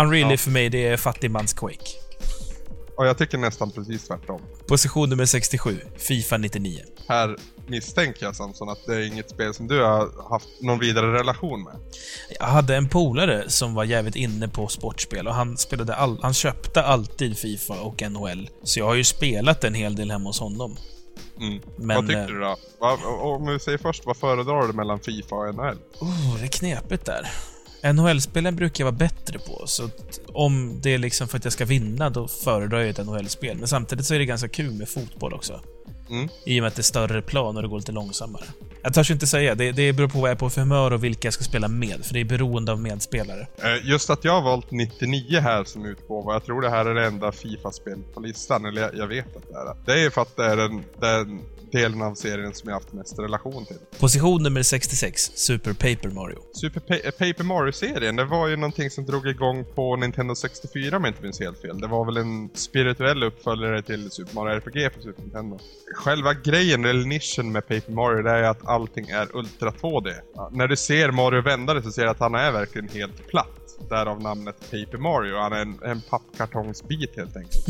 Unreal Ja. är för mig, det är fattigmans Quake. Och jag tycker nästan precis tvärtom. Position nummer 67, Fifa 99. Här misstänker jag Samson att det är inget spel som du har haft någon vidare relation med. Jag hade en polare som var jävligt inne på sportspel och han spelade all, han köpte alltid Fifa och NHL. Så jag har ju spelat en hel del hemma hos honom. Mm. Men, vad tycker eh, du då? Om vi säger först, vad föredrar du mellan Fifa och NHL? Oh, det är knepigt där. NHL-spelen brukar jag vara bättre på, så om det är liksom för att jag ska vinna, då föredrar jag ett NHL-spel. Men samtidigt så är det ganska kul med fotboll också. Mm. I och med att det är större plan och det går lite långsammare. Jag törs inte säga, det, det beror på vad jag är på för humör och vilka jag ska spela med, för det är beroende av medspelare. Eh, Just att jag har valt 99 här som utgåva, jag tror det här är det enda Fifa-spel på listan, eller jag, jag vet att det är det. Det är för att det är den, den delen av serien som jag haft mest relation till. Position nummer 66, Super Paper Mario. Super pa eh, Paper Mario-serien, det var ju någonting som drog igång på Nintendo 64 om jag inte minns helt fel. Det var väl en spirituell uppföljare till Super Mario RPG på Super Nintendo. Själva grejen, eller nischen med Paper Mario, det är att allting är Ultra 2D. Ja, när du ser Mario vända det så ser du att han är verkligen helt platt. Därav namnet Paper Mario. Han är en, en pappkartongsbit helt enkelt.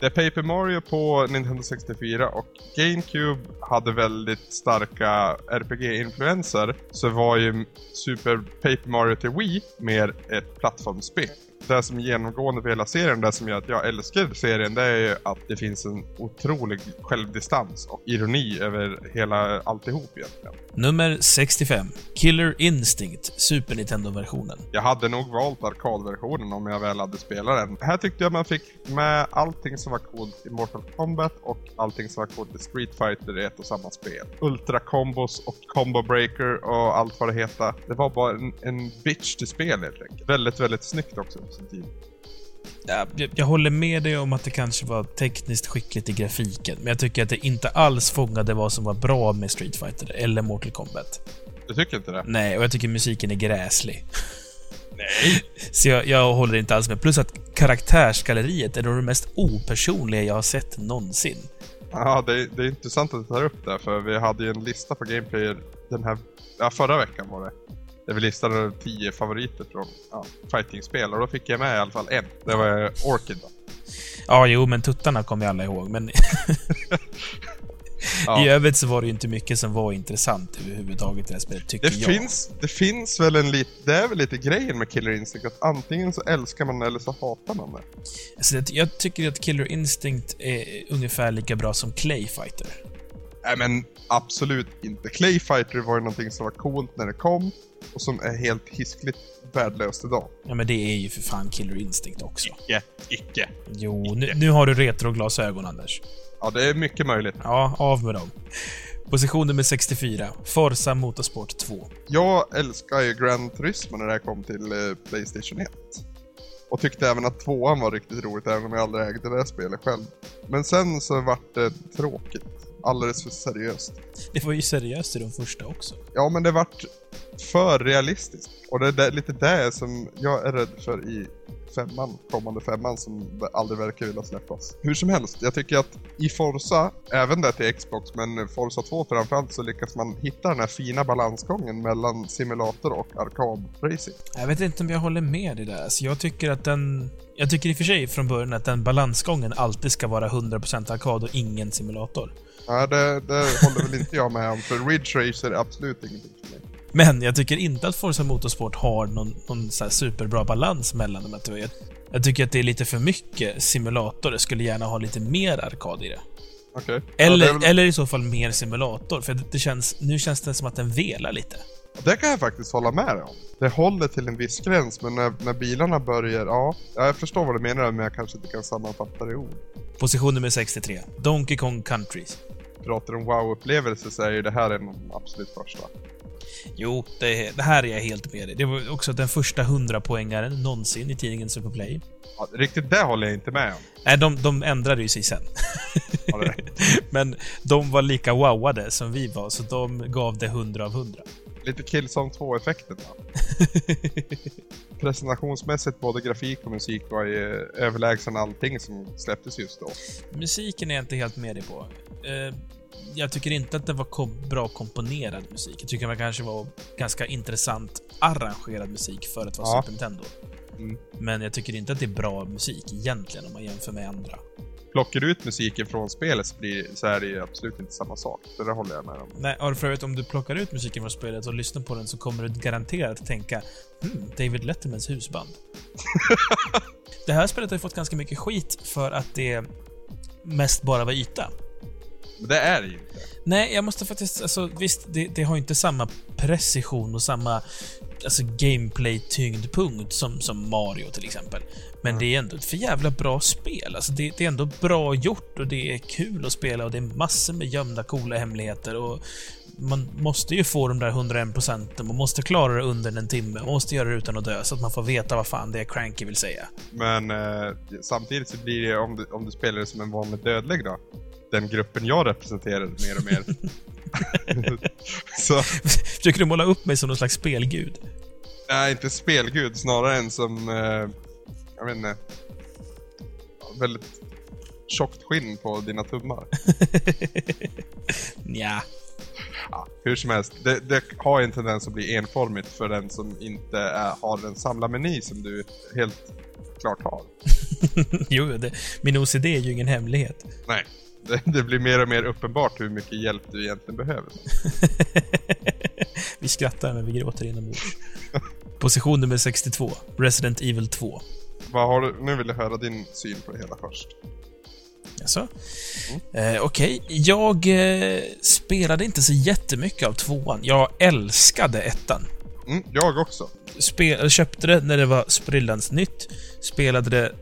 det är Paper Mario på Nintendo 64 och GameCube hade väldigt starka RPG-influenser. Så var ju Super Paper Mario till Wii mer ett plattformsspel. Det som är genomgående för hela serien, det som gör att jag älskar serien, det är ju att det finns en otrolig självdistans och ironi över hela alltihop egentligen. Nummer 65, Killer Instinct, Super Nintendo-versionen. Jag hade nog valt arkadversionen om jag väl hade spelat den. Här tyckte jag man fick med allting som var coolt i Mortal Kombat och allting som var coolt i Street Fighter i ett och samma spel. Ultra-kombos och combo breaker och allt vad det heter. Det var bara en, en bitch till spel helt enkelt. Väldigt, väldigt snyggt också på sin tid. Ja, jag, jag håller med dig om att det kanske var tekniskt skickligt i grafiken, men jag tycker att det inte alls fångade vad som var bra med Street Fighter eller Mortal Kombat. Du tycker inte det? Nej, och jag tycker musiken är gräslig. Nej! Så jag, jag håller inte alls med. Plus att karaktärsgalleriet är nog det mest opersonliga jag har sett någonsin. Ja, det, det är intressant att du tar upp det, för vi hade ju en lista på Gameplayer den här, ja, förra veckan var det. Där vi listade 10 favoriter från ja, fighting-spel och då fick jag med i alla fall en. Det var Orchid då. Ja, jo, men tuttarna kommer ju alla ihåg, men Ja. i övrigt så var det ju inte mycket som var intressant överhuvudtaget i det här spelet, tycker Det jag. finns, det finns väl en lit, det är väl lite grejen med Killer Instinct att antingen så älskar man det eller så hatar man det. Alltså, det- jag tycker att Killer Instinct är ungefär lika bra som Clay Fighter. Nej men absolut inte. Clay Fighter var ju någonting som var coolt när det kom och som är helt hiskligt värdelöst idag. Ja, men det är ju för fan Killer Instinct också. Icke, icke. Jo, nu, nu har du retroglasögon, Anders. Ja, det är mycket möjligt. Ja, av med dem. Position nummer 64. Forza Motorsport 2. Jag älskar ju Gran Turismo när det här kom till eh, Playstation 1. Och tyckte även att tvåan var riktigt roligt, även om jag aldrig ägde det här spelet själv. Men sen så vart det tråkigt. Alldeles för seriöst. Det var ju seriöst i de första också. Ja, men det vart för realistiskt. Och det är det- lite det som jag är rädd för i femman, kommande femman, som aldrig verkar vilja släppas. Hur som helst, jag tycker att i Forza, även det till Xbox, men Forza 2 framförallt, så lyckas man hitta den här fina balansgången mellan simulator och arkadracing. Jag vet inte om jag håller med i det där. Så jag tycker att den... Jag tycker i och för sig från början att den balansgången alltid ska vara 100% arkad och ingen simulator. Nej, det, det håller väl inte jag med om, för Ridge Racer är absolut ingenting för mig. Men jag tycker inte att Forza Motorsport har någon, någon superbra balans mellan de här två. Jag, tycker att det är lite för mycket simulator. Jag skulle gärna ha lite mer arkad i det. Okej. Eller, ja, det, väl- eller i så fall mer simulator, för det, det känns... Nu känns det som att den velar lite. Det kan jag faktiskt hålla med dig om. Det håller till en viss gräns, men när, när bilarna börjar, ja, jag förstår vad du menar, men jag kanske inte kan sammanfatta det i ord. Position nummer 63. Donkey Kong Country. Pratar om wow-upplevelser så är ju det här en av de absolut första. Jo, det, det här är jag helt med dig. Det var också den första 100-poängaren någonsin i tidningen Superplay. Ja, riktigt det håller jag inte med om. Nej, de, de ändrade ju sig sen. Men de var lika wowade som vi var, så de gav det 100 av 100. Lite Killzone 2-effekten va? Presentationsmässigt, både grafik och musik var ju överlägsen allting som släpptes just då. Musiken är jag inte helt med dig på. Eh, jag tycker inte att det var kom bra komponerad musik. Jag tycker det kanske var ganska intressant arrangerad musik för att vara Ja. Super Nintendo. Mm. Men jag tycker inte att det är bra musik egentligen om man jämför med andra. Plockar du ut musiken från spelet så, blir, så är det ju absolut inte samma sak. Så det håller jag med om. Nej, och för övrigt om du plockar ut musiken från spelet och lyssnar på den så kommer du garanterat tänka hmm, David Lettermans husband. det här spelet har ju fått ganska mycket skit för att det mest bara var yta. Men det är det ju inte. Nej, jag måste faktiskt... Alltså, visst, det, det har inte samma precision och samma alltså, gameplay-tyngdpunkt som, som Mario till exempel. Men Mm. det är ändå ett för jävla bra spel. Alltså, det, det är ändå bra gjort och det är kul att spela och det är massor med gömda coola hemligheter och man måste ju få de där 101 procenten. Man måste klara det under en timme. Man måste göra det utan att dö så att man får veta vad fan det är Cranky vill säga. Men eh, samtidigt så blir det, om du, om du spelar det som en vanlig dödlig då, den gruppen jag representerar mer och mer. så, Försöker du måla upp mig som någon slags spelgud? nej inte spelgud, snarare en som, eh, jag vet inte, väldigt tjockt skinn på dina tummar. Nja. Ja, hur som helst, det, det har en tendens att bli enformigt för den som inte är, har en samlarmeny som du helt klart har. jo, det, min OCD är ju ingen hemlighet. Nej, det, det blir mer och mer uppenbart hur mycket hjälp du egentligen behöver. vi skrattar men vi gråter inombords. Position nummer 62. Resident Evil 2. Vad har du, nu vill jag höra din syn på det hela först. Alltså. Eh, Okej, jag eh, spelade inte så jättemycket av tvåan. Jag älskade ettan. Mm, jag också. Spel, köpte det när det var sprillans nytt. Spelade det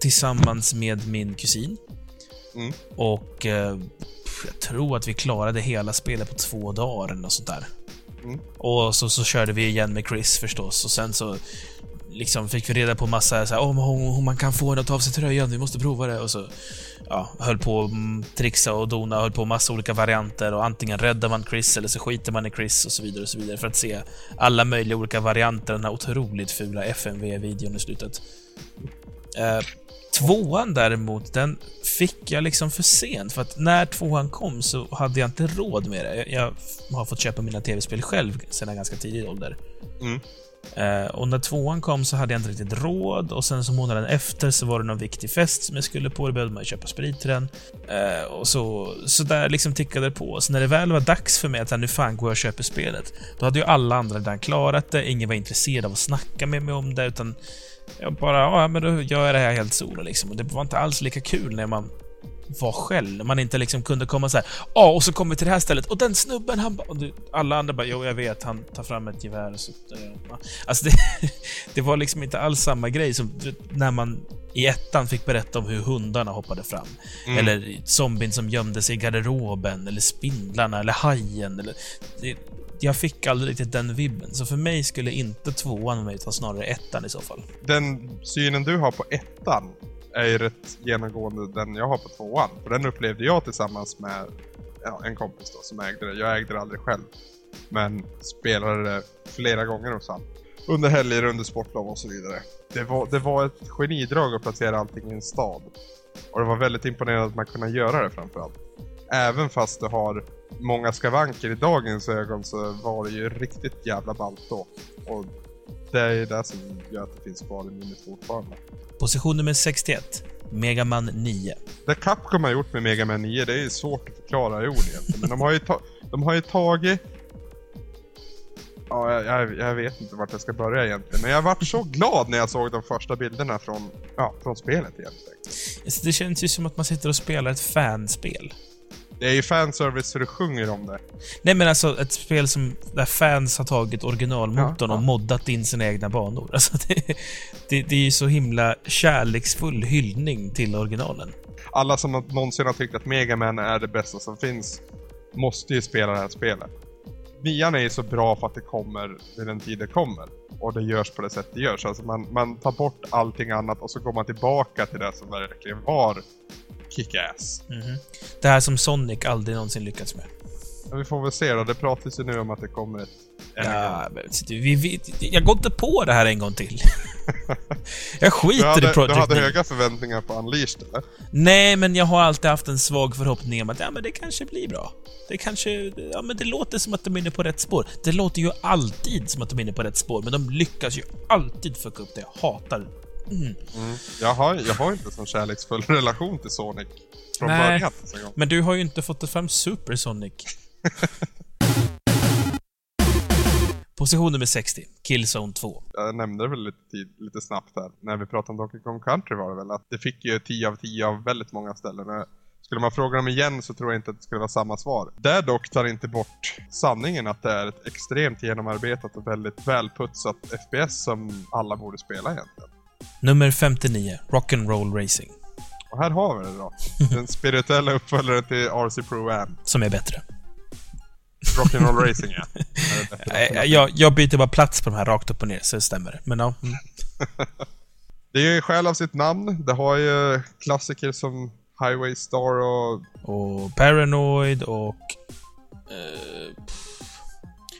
tillsammans med min kusin. Mm. Och eh, jag tror att vi klarade hela spelet på två dagar eller något sånt där. Mm. Och så, så körde vi igen med Chris förstås och sen så liksom fick vi reda på massa så här, oh, man kan få henne att ta av sig tröjan, vi måste prova det. Och så ja, höll på att trixa och dona, höll på massa olika varianter och antingen räddar man Chris eller så skiter man i Chris och så vidare och så vidare för att se alla möjliga olika varianter den här otroligt fula FMV-videon i slutet. Eh, tvåan däremot, den fick jag liksom för sent för att när tvåan kom så hade jag inte råd med det. Jag, jag har fått köpa mina tv-spel själv sedan ganska tidig ålder. Mm. Eh, och när tvåan kom så hade jag inte riktigt råd och sen så månaden efter så var det någon viktig fest som jag skulle på. Då behövde man köpa sprit till den. Eh, och så, så där liksom tickade det på. Så när det väl var dags för mig att nu fan går jag och köper spelet. Då hade ju alla andra redan klarat det. Ingen var intresserad av att snacka med mig om det utan jag bara, ja men då gör jag det här helt solo liksom. Och det var inte alls lika kul när man var själv. När man inte liksom kunde komma så här. Ja, och så kommer vi till det här stället och den snubben han bara... Alla andra bara, jo jag vet, han tar fram ett gevär och så... Alltså det, det var liksom inte alls samma grej som när man i ettan fick berätta om hur hundarna hoppade fram. Mm. Eller zombien som gömde sig i garderoben, eller spindlarna, eller hajen. Eller, det, jag fick aldrig riktigt den vibben, så för mig skulle inte tvåan med utan snarare ettan i så fall. Den synen du har på ettan är ju rätt genomgående den jag har på tvåan. För den upplevde jag tillsammans med ja, en kompis då som ägde det. Jag ägde det aldrig själv. Men spelade det flera gånger hos han. Under helger, under sportlov och så vidare. Det var, det var ett genidrag att placera allting i en stad. Och det var väldigt imponerande att man kunde göra det framförallt. Även fast du har många skavanker i dagens ögon så var det ju riktigt jävla ballt då. Och det är ju det som gör att det finns kvar i minnet fortfarande. Position nummer 61. Mega Man 9. Det Capcom har gjort med Mega Man 9, det är svårt att förklara i ord egentligen. Men de har ju, ta- de har ju tagit... Ja, jag, jag, jag vet inte vart jag ska börja egentligen. Men jag vart så glad när jag såg de första bilderna från, ja, från spelet egentligen. Alltså, Det känns ju som att man sitter och spelar ett fanspel. Det är ju fanservice så det sjunger om det. Nej men alltså ett spel som, där fans har tagit originalmotorn Ja, ja. och moddat in sina egna banor. Alltså det, det, det är ju så himla kärleksfull hyllning till originalen. Alla som någonsin har tyckt att Mega Man är det bästa som finns måste ju spela det här spelet. nian är ju så bra för att det kommer vid den tid det kommer. Och det görs på det sätt det görs. Alltså man, man tar bort allting annat och så går man tillbaka till det som verkligen var kick-ass. Mhm. Det här som Sonic aldrig någonsin lyckats med. Men vi får väl se då. Det pratas ju nu om att det kommer ett... Ja, men, vi, vi, jag går inte på det här en gång till. jag Du skiter hade, i du Project hade Neo. höga förväntningar på Unleashed eller? Nej, men jag har alltid haft en svag förhoppning om att ja, men det kanske blir bra. Det kanske... Ja, men det låter som att de är inne på rätt spår. Det låter ju alltid som att de är inne på rätt spår, men de lyckas ju alltid fucka upp det. Jag hatar... Mm. Jag har, jag har inte sån kärleksfull relation till Sonic från Nej. början. Men du har ju inte fått fram Super Sonic. Position nummer 60. Killzone 2. Jag nämnde väl lite, tid, lite snabbt här, när vi pratade om Donkey Kong Country var det väl, att det fick ju 10 av 10 av väldigt många ställen. Skulle man fråga dem igen så tror jag inte att det skulle vara samma svar. Det dock tar inte bort sanningen att det är ett extremt genomarbetat och väldigt välputsat FPS som alla borde spela egentligen. Nummer 59. Rock'n'Roll Racing. Och här har vi det då. Den spirituella uppföljaren till RC Pro Am. Som är bättre. Rock'n'Roll Racing ja. Jag, jag, jag byter bara plats på de här rakt upp och ner, så det stämmer. Men ja. Mm. Det är ju skäl av sitt namn. Det har ju klassiker som Highway Star och Och Paranoid och... Eh,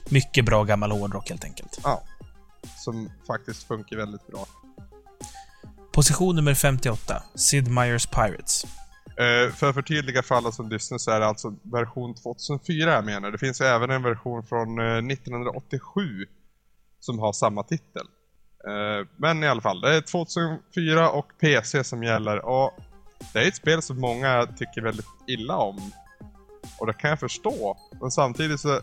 mycket bra gammal hårdrock helt enkelt. ja, som faktiskt funkar väldigt bra. Position nummer 58. Sid Meier's Pirates. Uh, för att förtydliga för alla som lyssnar så är det alltså version 2004 jag menar. Det finns ju även en version från eh, 1987 som har samma titel. Uh, men i alla fall, det är 2004 och PC som gäller och det är ett spel som många tycker väldigt illa om. Och det kan jag förstå. Men samtidigt så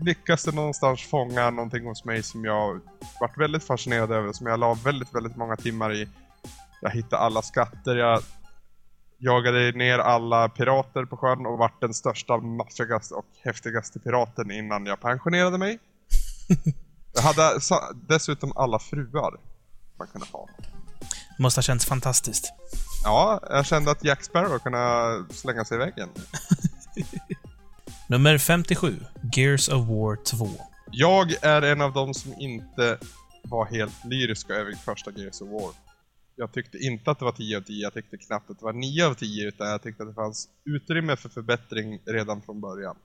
lyckas det någonstans fånga någonting hos mig som jag varit väldigt fascinerad över, som jag la väldigt, väldigt många timmar i. Jag hittade alla skatter, jag jagade ner alla pirater på sjön och vart den största, maffigaste och häftigaste piraten innan jag pensionerade mig. Jag hade dessutom alla fruar man kunde ha. Måste ha känts fantastiskt. Ja, jag kände att Jack Sparrow kunde slänga sig i väggen. Nummer 57. Gears of War 2. Jag är en av dem som inte var helt lyriska över första Gears of War. Jag tyckte inte att det var 10 av 10, jag tyckte knappt att det var 9 av 10 utan jag tyckte att det fanns utrymme för förbättring redan från början.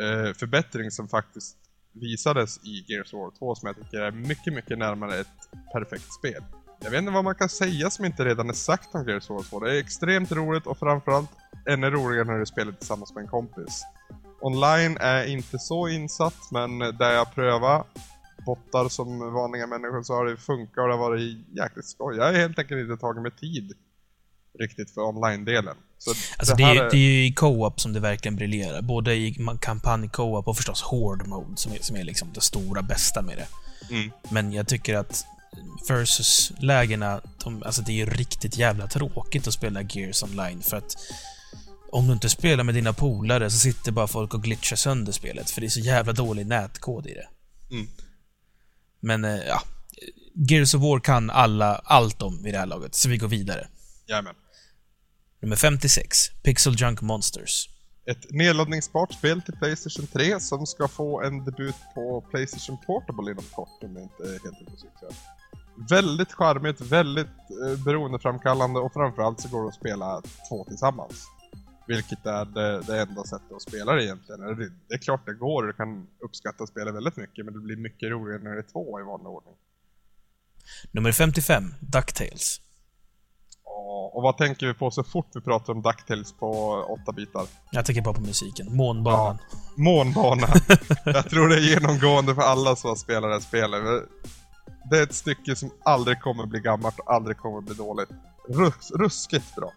Eh, förbättring som faktiskt visades i Gears of War 2 som jag tycker är mycket, mycket närmare ett perfekt spel. Jag vet inte vad man kan säga som inte redan är sagt om Gears of War 2. Det är extremt roligt och framförallt ännu roligare när du spelar tillsammans med en kompis. Online är inte så insatt, men där jag prövar bottar som vanliga människor så har det funkat och det har varit jäkligt skoj. Jag har helt enkelt inte tagit mig tid riktigt för online-delen. Så Alltså det det, här är, det är ju i co-op som det verkligen briljerar. Både i kampanj-co-op och förstås Horde Mode som är, som är liksom det stora bästa med det. Mm. Men jag tycker att versus-lägena, de, alltså det är ju riktigt jävla tråkigt att spela Gears online för att om du inte spelar med dina polare så sitter bara folk och glitchar sönder spelet för det är så jävla dålig nätkod i det. Mm. Men, eh, ja. Gears of War kan alla, allt om vid det här laget, så vi går vidare. Jajamän. Nummer 56. Pixel Junk Monsters. Ett nedladdningsbart spel till Playstation 3 som ska få en debut på Playstation Portable inom kort om jag inte är helt ute. Väldigt charmigt, väldigt eh, beroendeframkallande och framförallt så går det att spela två tillsammans. Vilket är det, det enda sättet att spela det egentligen. Det, det är klart det går och du kan uppskatta spelet väldigt mycket men det blir mycket roligare när det är två i vanlig ordning. Nummer 55. DuckTales. Ja, Och vad tänker vi på så fort vi pratar om DuckTales på åtta bitar? Jag tänker bara på musiken. Månbanan. Månbana. Jag tror det är genomgående för alla som har spelat det här spelet. Det är ett stycke som aldrig kommer bli gammalt och aldrig kommer bli dåligt. Rus ruskigt bra.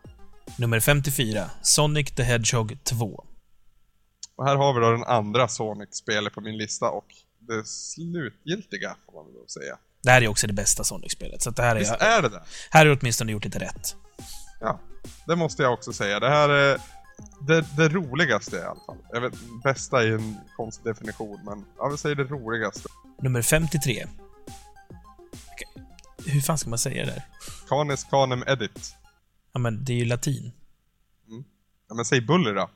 Nummer 54. Sonic the Hedgehog 2. Och här har vi då den andra Sonic-spelet på min lista och det slutgiltiga får man väl säga. Det här är också det bästa Sonic-spelet, så det här Visst är... är det det? Här har du åtminstone gjort lite rätt. Ja, det måste jag också säga. Det här är det, det roligaste i alla fall. Jag vet, bästa är en konstig definition, men jag vill säga det roligaste. Nummer 53. Okej. Hur fan ska man säga det där? Canis Canem Edit. Ja, men det är ju latin. Ja, men säg Bully då.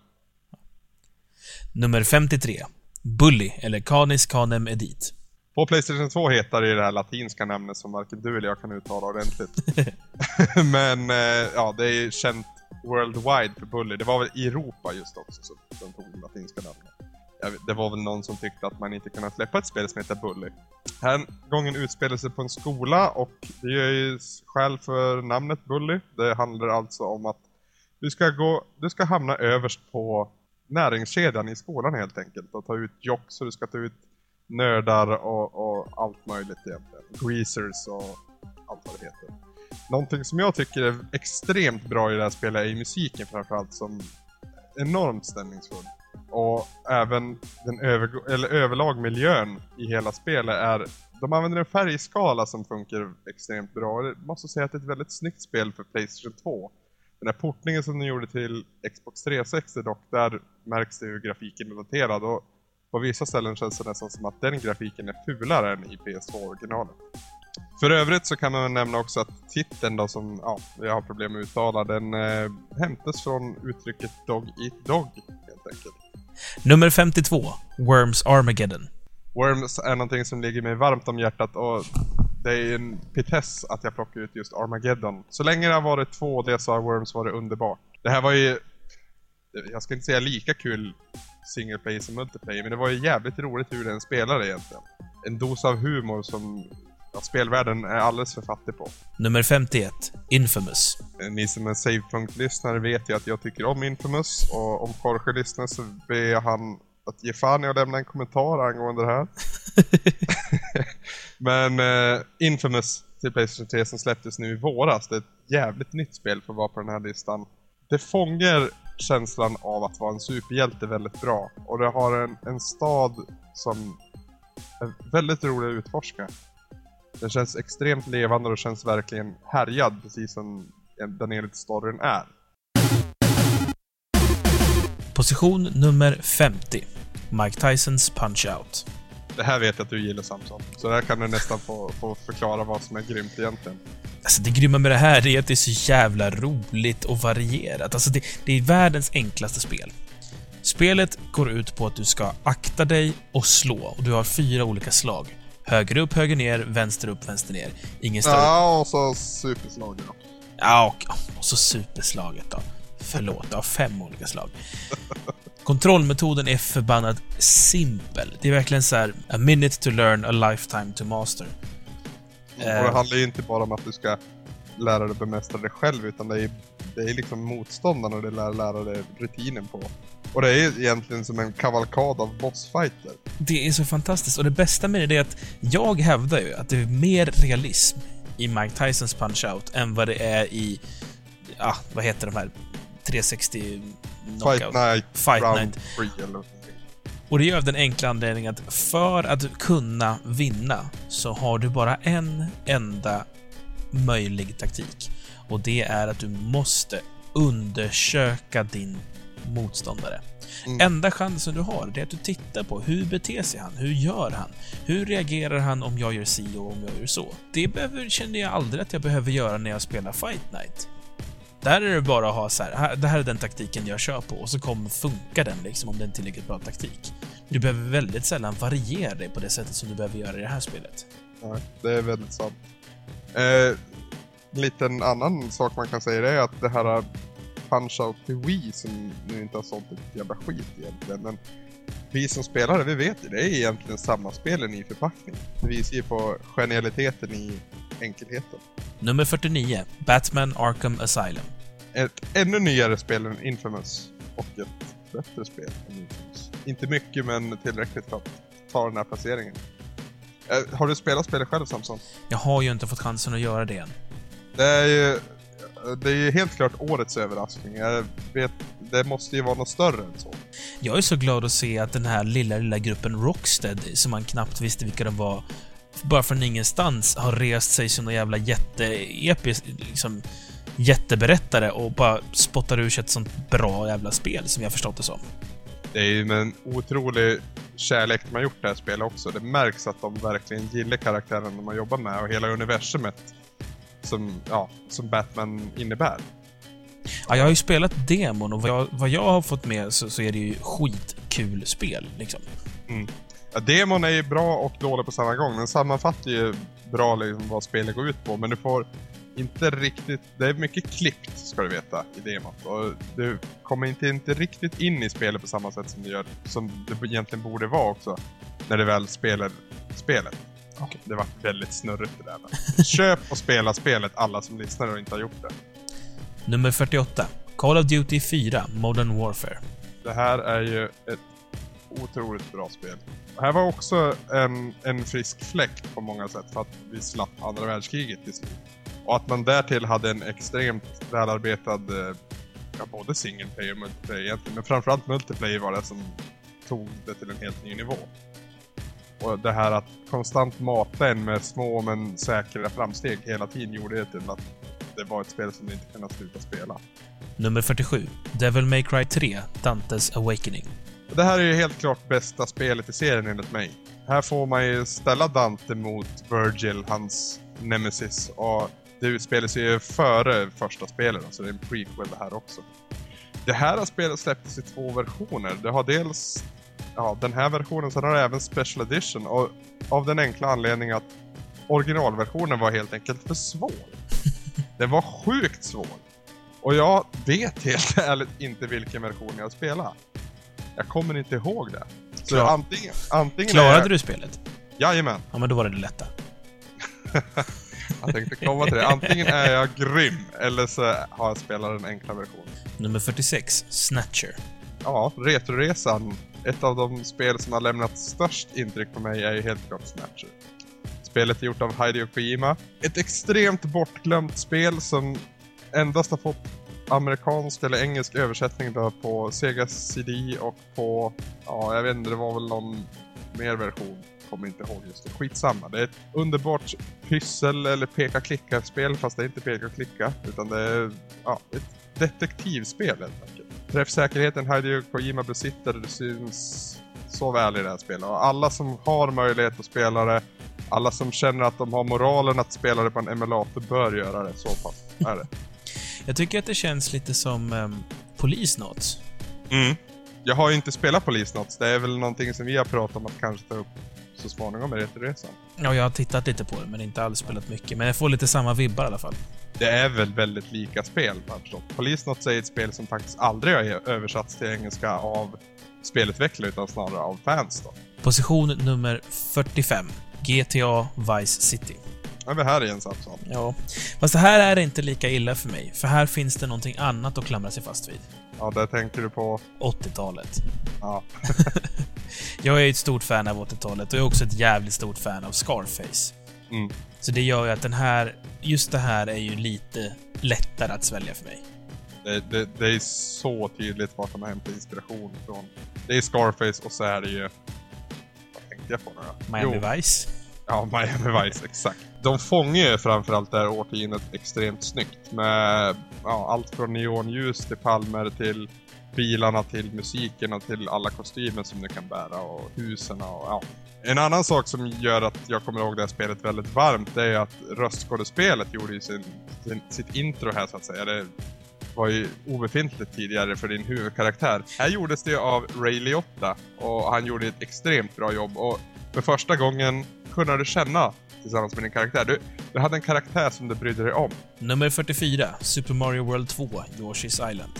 Nummer 53. Bully, eller Canis Canem Edit. På Playstation 2 heter det det här latinska namnet som varken du eller jag kan uttala ordentligt. Men eh, ja, det är känt worldwide för Bully. Det var väl i Europa just också som de tog det latinska namnet. Det var väl någon som tyckte att man inte kunde släppa ett spel som heter Bully. Här gången utspelar sig på en skola och det är ju skäl för namnet Bully. Det handlar alltså om att du ska, gå, du ska hamna överst på näringskedjan i skolan helt enkelt och ta ut jocks och du ska ta ut nördar och, och allt möjligt egentligen. Greasers och allt vad det heter. Någonting som jag tycker är extremt bra i det här spelet är musiken framförallt som enormt stämningsfull. Och även den över, eller överlag miljön i hela spelet är... De använder en färgskala som funkar extremt bra. Jag måste säga att det är ett väldigt snyggt spel för Playstation 2. Den här portningen som de gjorde till Xbox 360 dock, där märks det hur grafiken är daterad. Och på vissa ställen känns det nästan som att den grafiken är fulare än i PS2-originalet. För övrigt så kan man nämna också att titeln då som ja, jag har problem med att uttala, den eh, hämtas från uttrycket Dog Eat Dog helt enkelt. Nummer 52, Worms Armageddon. Worms är någonting som ligger mig varmt om hjärtat och det är en pitess att jag plockar ut just Armageddon. Så länge det har varit två det så har Worms varit underbart. Det här var ju, jag ska inte säga lika kul single play som multiplayer, men det var ju jävligt roligt hur den spelade egentligen. En dos av humor som ja, spelvärlden är alldeles för fattig på. Nummer 51, Infamous. Ni som är Savepunkt-lyssnare vet ju att jag tycker om Infamous och om Jorge lyssnar så ber jag han att ge fan i att lämna en kommentar angående det här. Men uh, Infamous till Playstation 3 som släpptes nu i våras, det är ett jävligt nytt spel för att vara på den här listan. Det fångar känslan av att vara en superhjälte väldigt bra. Och det har en, en stad som är väldigt rolig att utforska. Den känns extremt levande och känns verkligen härjad, precis som den enligt storyn är. Position nummer 50. Mike Tysons Punch-Out. Det här vet jag att du gillar Samson. Så där kan du nästan få, få förklara vad som är grymt egentligen. Alltså det grymma med det här är att det är så jävla roligt och varierat. Alltså det, det är världens enklaste spel. Spelet går ut på att du ska akta dig och slå och du har fyra olika slag. Höger upp, höger ner, vänster upp, vänster ner. Ingen större... Ja, och så superslaget. Ja, och, och så superslaget då. Förlåt, jag har fem olika slag. Kontrollmetoden är förbannat simpel. Det är verkligen så här, a minute to learn, a lifetime to master. Och det handlar ju inte bara om att du ska lära dig bemästra dig själv, utan det är, det är liksom motståndarna du lär lära dig rutinen på. Och det är egentligen som en kavalkad av bossfighter. Det är så fantastiskt, och det bästa med det är att jag hävdar ju att det är mer realism i Mike Tysons Punch-Out än vad det är i, ja, vad heter de här 360 knockout? Fight Night, Fight Round Night. 3 eller någonting. Och det gör av den enkla anledningen att för att kunna vinna så har du bara en enda möjlig taktik. Och det är att du måste undersöka din motståndare. Mm. Enda chansen du har, det är att du tittar på hur beter sig han? Hur gör han? Hur reagerar han om jag gör si och om jag gör så? Det behöver, känner jag aldrig att jag behöver göra när jag spelar Fight Night. Där är det bara att ha så här, det här är den taktiken jag kör på och så kommer funka den liksom om det är en tillräckligt bra taktik. Du behöver väldigt sällan variera dig på det sättet som du behöver göra i det här spelet. Ja, det är väldigt sant. Eh, en liten annan sak man kan säga är att det här Punch-Out till Wii som nu inte har sålt ett jävla skit egentligen. Men vi som spelar det, vi vet ju, det är egentligen samma spel i förpackning. Det visar ju på genialiteten i enkelheten. Nummer 49, Batman Arkham Asylum. Ett ännu nyare spel än Infamous och ett bättre spel än Infamous. Inte mycket men tillräckligt för att ta den här placeringen. Eh, har du spelat spelet själv Samson? Jag har ju inte fått chansen att göra det än. Det är ju, det är ju helt klart årets överraskning. Jag vet, det måste ju vara något större än så. Jag är så glad att se att den här lilla, lilla gruppen Rocksteady, som man knappt visste vilka de var, bara från ingenstans har rest sig som någon jävla jätteepisk, liksom jätteberättare och bara spottar ur sig ett sånt bra jävla spel som jag förstått det som. Det är ju med en otrolig kärlek de har gjort det här spelet också. Det märks att de verkligen gillar karaktären de har jobbat med och hela universumet som, ja, som Batman innebär. Ja, jag har ju spelat demon och vad jag, vad jag har fått med så, så är det ju skitkul spel, liksom. Ja, demon är ju bra och dålig på samma gång. Den sammanfattar ju bra liksom vad spelet går ut på, men du får inte riktigt... Det är mycket klippt, ska du veta, i demot. Och du kommer inte, inte riktigt in i spelet på samma sätt som, du gör, som det egentligen borde vara också. När du väl spelar spelet. Okej. Det var väldigt snurrigt det där. Men. Köp och spela spelet, alla som lyssnar och inte har gjort det. Nummer 48. Call of Duty 4 Modern Warfare. Det här är ju ett otroligt bra spel. Det här var också en, en frisk fläkt på många sätt för att vi slapp andra världskriget till slut. Och att man därtill hade en extremt välarbetad, eh, ja både single player och multiplayer egentligen, men framförallt multiplayer var det som tog det till en helt ny nivå. Och det här att konstant mata en med små men säkra framsteg hela tiden gjorde det till att det var ett spel som du inte kunde sluta spela. Nummer 47. Devil May Cry 3 Dantes Awakening. Det här är ju helt klart bästa spelet i serien enligt mig. Här får man ju ställa Dante mot Virgil, hans nemesis. Och det utspelar sig ju före första spelet, så det är en prequel det här också. Det här spelet släpptes i två versioner. Det har dels ja, den här versionen, sen har det även Special Edition. Och av den enkla anledningen att originalversionen var helt enkelt för svår. Den var sjukt svår. Och jag vet helt ärligt inte vilken version jag spelar. Jag kommer inte ihåg det. Så Klar- antingen, antingen är Klarade jag, du spelet? Jajamän, Ja, men då var det det lätta. jag tänkte komma till det. Antingen är jag grym, eller så har jag spelat den enkla versionen. Nummer 46. Snatcher. Ja, Retroresan. Ett av de spel som har lämnat störst intryck på mig är ju helt klart Snatcher. Spelet är gjort av Hideo Kojima. Ett extremt bortglömt spel som endast har fått amerikansk eller engelsk översättning då på Sega CD och på, ja jag vet inte, det var väl någon mer version. Kommer inte ihåg just det. Skitsamma. Det är ett underbart pyssel eller peka-klicka-spel fast det är inte peka-klicka utan det är ja, ett detektivspel helt enkelt. Träffsäkerheten Hideo Kojima besitter det syns så väl i det här spelet. Och alla som har möjlighet att spela det, alla som känner att de har moralen att spela det på en emulator bör göra det. Så pass är det. Jag tycker att det känns lite som um, Polisnots. Mm. Jag har ju inte spelat Polisnots. Det är väl någonting som vi har pratat om att kanske ta upp så småningom i Retroresan. Ja, jag har tittat lite på det, men inte alls spelat mycket. Men jag får lite samma vibbar i alla fall. Det är väl väldigt lika spel, förstått. Polisnots är ett spel som faktiskt aldrig har översatts till engelska av spelutvecklare utan snarare av fans då. Position nummer 45. GTA Vice City. Ja, vi här igen Samson. Ja, fast det här är inte lika illa för mig, för här finns det någonting annat att klamra sig fast vid. Ja, där tänker du på... 80-talet. Ja. Jag är ett stort fan av 80-talet och jag är också ett jävligt stort fan av Scarface. Mm. Så det gör ju att den här, just det här är ju lite lättare att svälja för mig. Det, det, det är så tydligt vart de har hämtat inspiration ifrån. Det är Scarface och så är det ju... Vad tänkte jag på nu då? Miami Jo, Vice. Ja, Miami Vice, exakt. De fångar ju framförallt det här årtiondet extremt snyggt med ja, allt från neonljus till palmer till bilarna till musiken och till alla kostymer som du kan bära och husen och ja. En annan sak som gör att jag kommer ihåg det här spelet väldigt varmt det är att röstskådespelet gjorde ju sin, sin, sitt intro här så att säga. Det var ju obefintligt tidigare för din huvudkaraktär. Här gjordes det av Ray Liotta och han gjorde ett extremt bra jobb och för första gången Kunna du känna tillsammans med din karaktär. Du, du hade en karaktär som du brydde dig om. Nummer 44. Super Mario World 2, Yoshi's Island.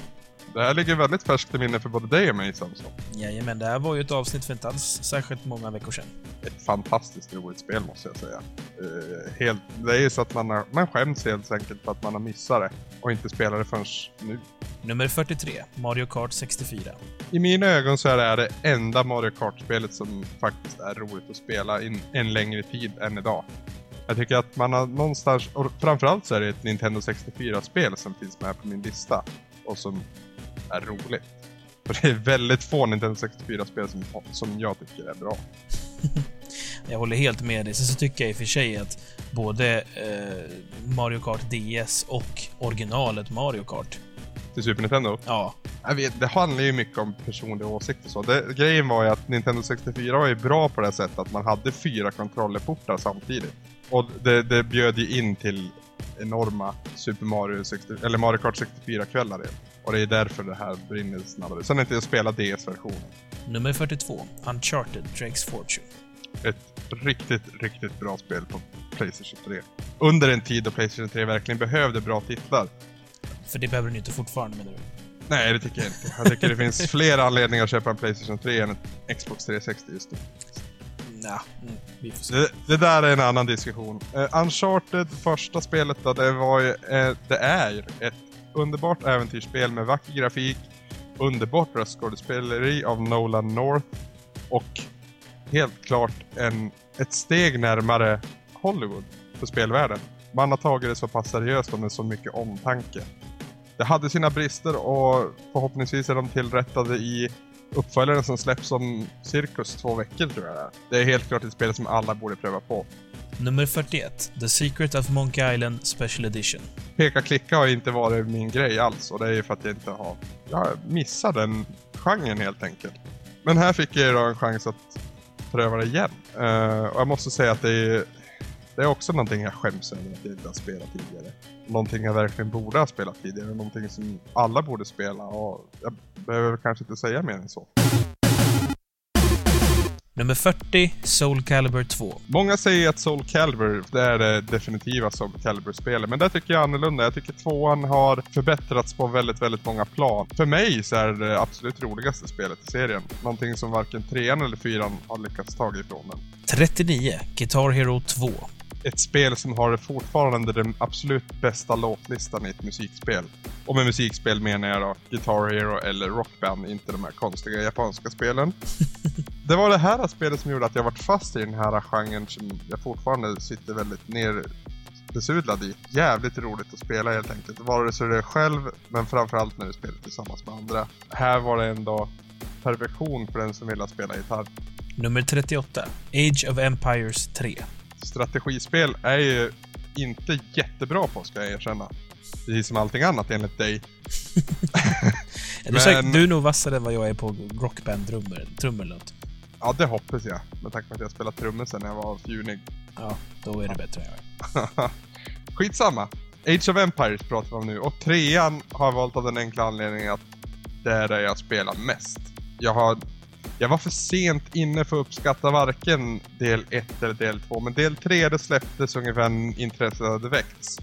Det här ligger väldigt färskt i minne för både dig och mig Samson. Jajamän, det här var ju ett avsnitt för inte alls särskilt många veckor sedan. Ett fantastiskt roligt spel måste jag säga. Eh, helt, det är ju så att man, har, man skäms helt enkelt för att man har missat det och inte spelat det förrän nu. Nummer 43. Mario Kart 64. I mina ögon så är det här det enda Mario Kart-spelet som faktiskt är roligt att spela in en längre tid än idag. Jag tycker att man har någonstans, och framförallt så är det ett Nintendo 64-spel som finns med på min lista och som är roligt. För det är väldigt få Nintendo 64-spel som, som jag tycker är bra. Jag håller helt med dig. Sen så tycker jag i och för sig att både eh, Mario Kart DS och originalet Mario Kart, Till Super Nintendo. ja, Jag vet, det handlar ju mycket om personliga åsikter så. Det, grejen var ju att Nintendo 64 var ju bra på det sättet att man hade fyra kontrollerportar samtidigt. Och det, det bjöd ju in till enorma Super Mario 60, eller Mario Kart 64-kvällar. Och det är därför det här brinner snabbare. Sen har inte jag spelat DS-versionen. Nummer 42. Uncharted Drake's Fortune. Ett riktigt, riktigt bra spel på Playstation 3. Under en tid då Playstation 3 verkligen behövde bra titlar. För det behöver den ju inte fortfarande menar du? Nej, det tycker jag inte. Jag tycker det finns fler anledningar att köpa en Playstation 3 än en Xbox 360 just nu. Nja, mm, vi får se. Det, det där är en annan diskussion. Uh, Uncharted, första spelet då, det var ju, eh, det är ett underbart äventyrsspel med vacker grafik, underbart röstskådespeleri av Nolan North och helt klart en, ett steg närmare Hollywood för spelvärlden. Man har tagit det så pass seriöst och med så mycket omtanke. Det hade sina brister och förhoppningsvis är de tillrättade i uppföljaren som släpps om cirkus två veckor tror jag det är. Det är helt klart ett spel som alla borde pröva på. Nummer 41. The Secret of Monkey Island Special Edition. Peka-klicka har inte varit min grej alls och det är ju för att jag inte har... Jag missar den genren helt enkelt. Men här fick jag ju då en chans att pröva det igen. Uh, och jag måste säga att det är, det är också någonting jag skäms över att jag inte har spelat tidigare. Någonting jag verkligen borde ha spelat tidigare. Någonting som alla borde spela och jag behöver kanske inte säga mer än så. Nummer 40. Soul Calibur 2. Många säger att Soul Calibur, det är det definitiva Soul Calibur-spelet. Men där tycker jag annorlunda. Jag tycker tvåan har förbättrats på väldigt, väldigt många plan. För mig så är det det absolut roligaste spelet i serien. Någonting som varken trean eller fyran har lyckats ta ifrån den. 39. Guitar Hero 2. Ett spel som har fortfarande den absolut bästa låtlistan i ett musikspel. Och med musikspel menar jag då Guitar Hero eller Rockband, inte de här konstiga japanska spelen. det var det här spelet som gjorde att jag varit fast i den här genren som jag fortfarande sitter väldigt ner besudlad i. Jävligt roligt att spela helt enkelt. Vare sig det är själv, men framförallt när du spelar tillsammans med andra. Här var det ändå perfektion för den som ville spela gitarr. Nummer 38. Age of Empires 3. Strategispel är ju inte jättebra på, ska jag erkänna. Precis som allting annat enligt dig. du, är säkert, du är nog vassare än vad jag är på rockband-trummor trummor eller något. Ja, det hoppas jag. Med tanke på att jag spelat trummor sen jag var fjunig. Ja, då är det bättre än jag. Skitsamma. Age of Empires pratar vi om nu. Och trean har jag valt av den enkla anledningen att det är där jag spelar mest. Jag har... Jag var för sent inne för att uppskatta varken del 1 eller del 2, men del 3 det släpptes ungefär när intresset hade väckts.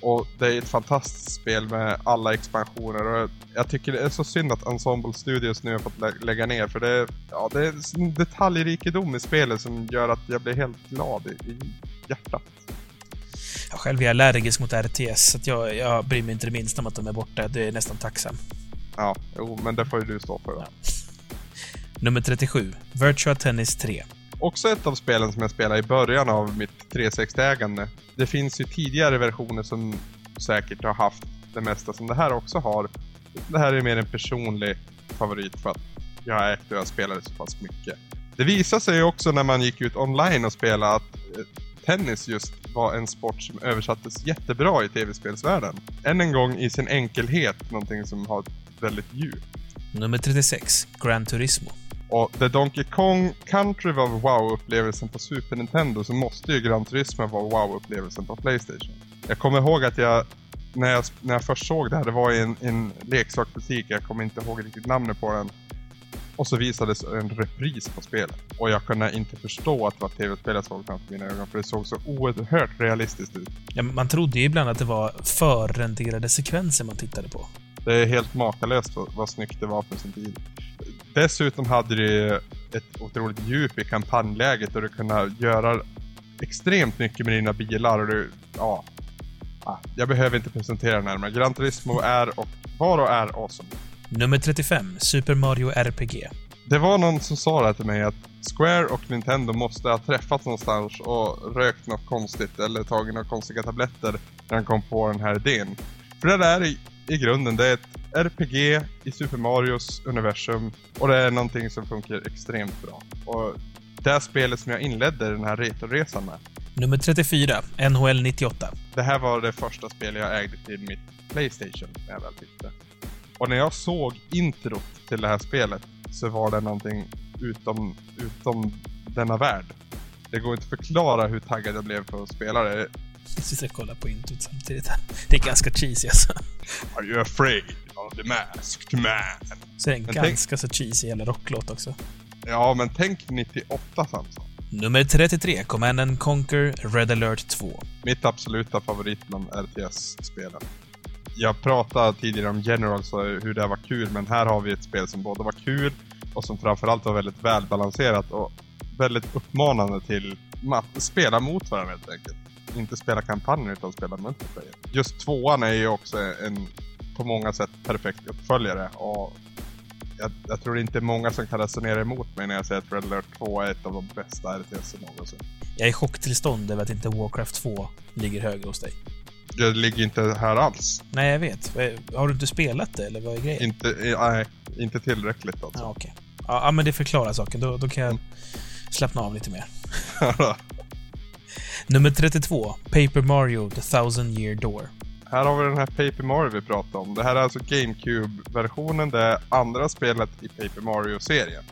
Och det är ett fantastiskt spel med alla expansioner och jag tycker det är så synd att Ensemble Studios nu har fått lä- lägga ner för det ja, det är en detaljrikedom i spelet som gör att jag blir helt glad i, i hjärtat. Jag själv är allergisk mot RTS, så jag, jag bryr mig inte det minsta om att de är borta. Det är nästan tacksam. Ja, jo, men det får ju du stå för då. Ja. Nummer 37. Virtua Tennis 3. Också ett av spelen som jag spelade i början av mitt 360-ägande. Det finns ju tidigare versioner som säkert har haft det mesta som det här också har. Det här är mer en personlig favorit för att jag har ägt och jag spelade så pass mycket. Det visade sig också när man gick ut online och spelade att eh, tennis just var en sport som översattes jättebra i tv-spelsvärlden. Än en gång i sin enkelhet, någonting som har väldigt djup. Nummer 36. Gran Turismo. Och där Donkey Kong Country var wow-upplevelsen på Super Nintendo så måste ju Gran Turismo vara wow-upplevelsen på Playstation. Jag kommer ihåg att jag när, jag, när jag först såg det här, det var i en, en leksaksbutik, jag kommer inte ihåg riktigt namnet på den. Och så visades en repris på spelet. Och jag kunde inte förstå att det var tv-spel jag såg framför mina ögon, för det såg så oerhört realistiskt ut. Ja, man trodde ju ibland att det var förrenderade sekvenser man tittade på. Det är helt makalöst vad, vad snyggt det var för sin tid. Dessutom hade det ett otroligt djup i kampanjläget och du kunde göra extremt mycket med dina bilar och du, ja. Ah, Jag behöver inte presentera närmare. Gran Turismo är och var och är awesome. Nummer 35. Super Mario RPG. Det var någon som sa det här till mig att Square och Nintendo måste ha träffats någonstans och rökt något konstigt eller tagit några konstiga tabletter när de kom på den här idén. För det där i, i grunden, det är ett RPG i Super Marios universum och det är någonting som funkar extremt bra. Och det här spelet som jag inledde den här retroresan med. Nummer 34. NHL 98. Det här var det första spelet jag ägde till mitt Playstation när jag väl det. Och när jag såg introt till det här spelet så var det någonting utom, utom denna värld. Det går inte att förklara hur taggad jag blev för att spela det. Sitter och kollar på introt samtidigt. Det är ganska cheesy alltså. Are you afraid? Ja, The Masked Man. Så det är en Men ganska så cheesy jävla rocklåt också. Ja, men tänk 98 Samson. Nummer 33, Command and Conquer Red alert 2. Mitt absoluta favorit bland RTS-spelen. Jag pratade tidigare om Generals och hur det var kul, men här har vi ett spel som både var kul och som framförallt var väldigt välbalanserat och väldigt uppmanande till att spela mot varandra helt enkelt. Inte spela kampanjer utan spela multiplayer. Just tvåan är ju också en på många sätt perfekt uppföljare och jag, jag tror inte många som kan resonera emot mig när jag säger att Red alert 2 är ett av de bästa RTS någonsin. Jag är i chocktillstånd över att inte Warcraft 2 ligger högre hos dig. Det ligger inte här alls. Nej, jag vet. Har du inte spelat det, eller vad är grejen? Inte, nej, inte tillräckligt alltså. Ja, okej. Ja, ja, men det förklarar saken. Då, då kan jag slappna av lite mer. Nummer 32. Paper Mario The Thousand Year Door. Här har vi den här Paper Mario vi pratade om. Det här är alltså GameCube-versionen. Det är andra spelet i Paper Mario-serien.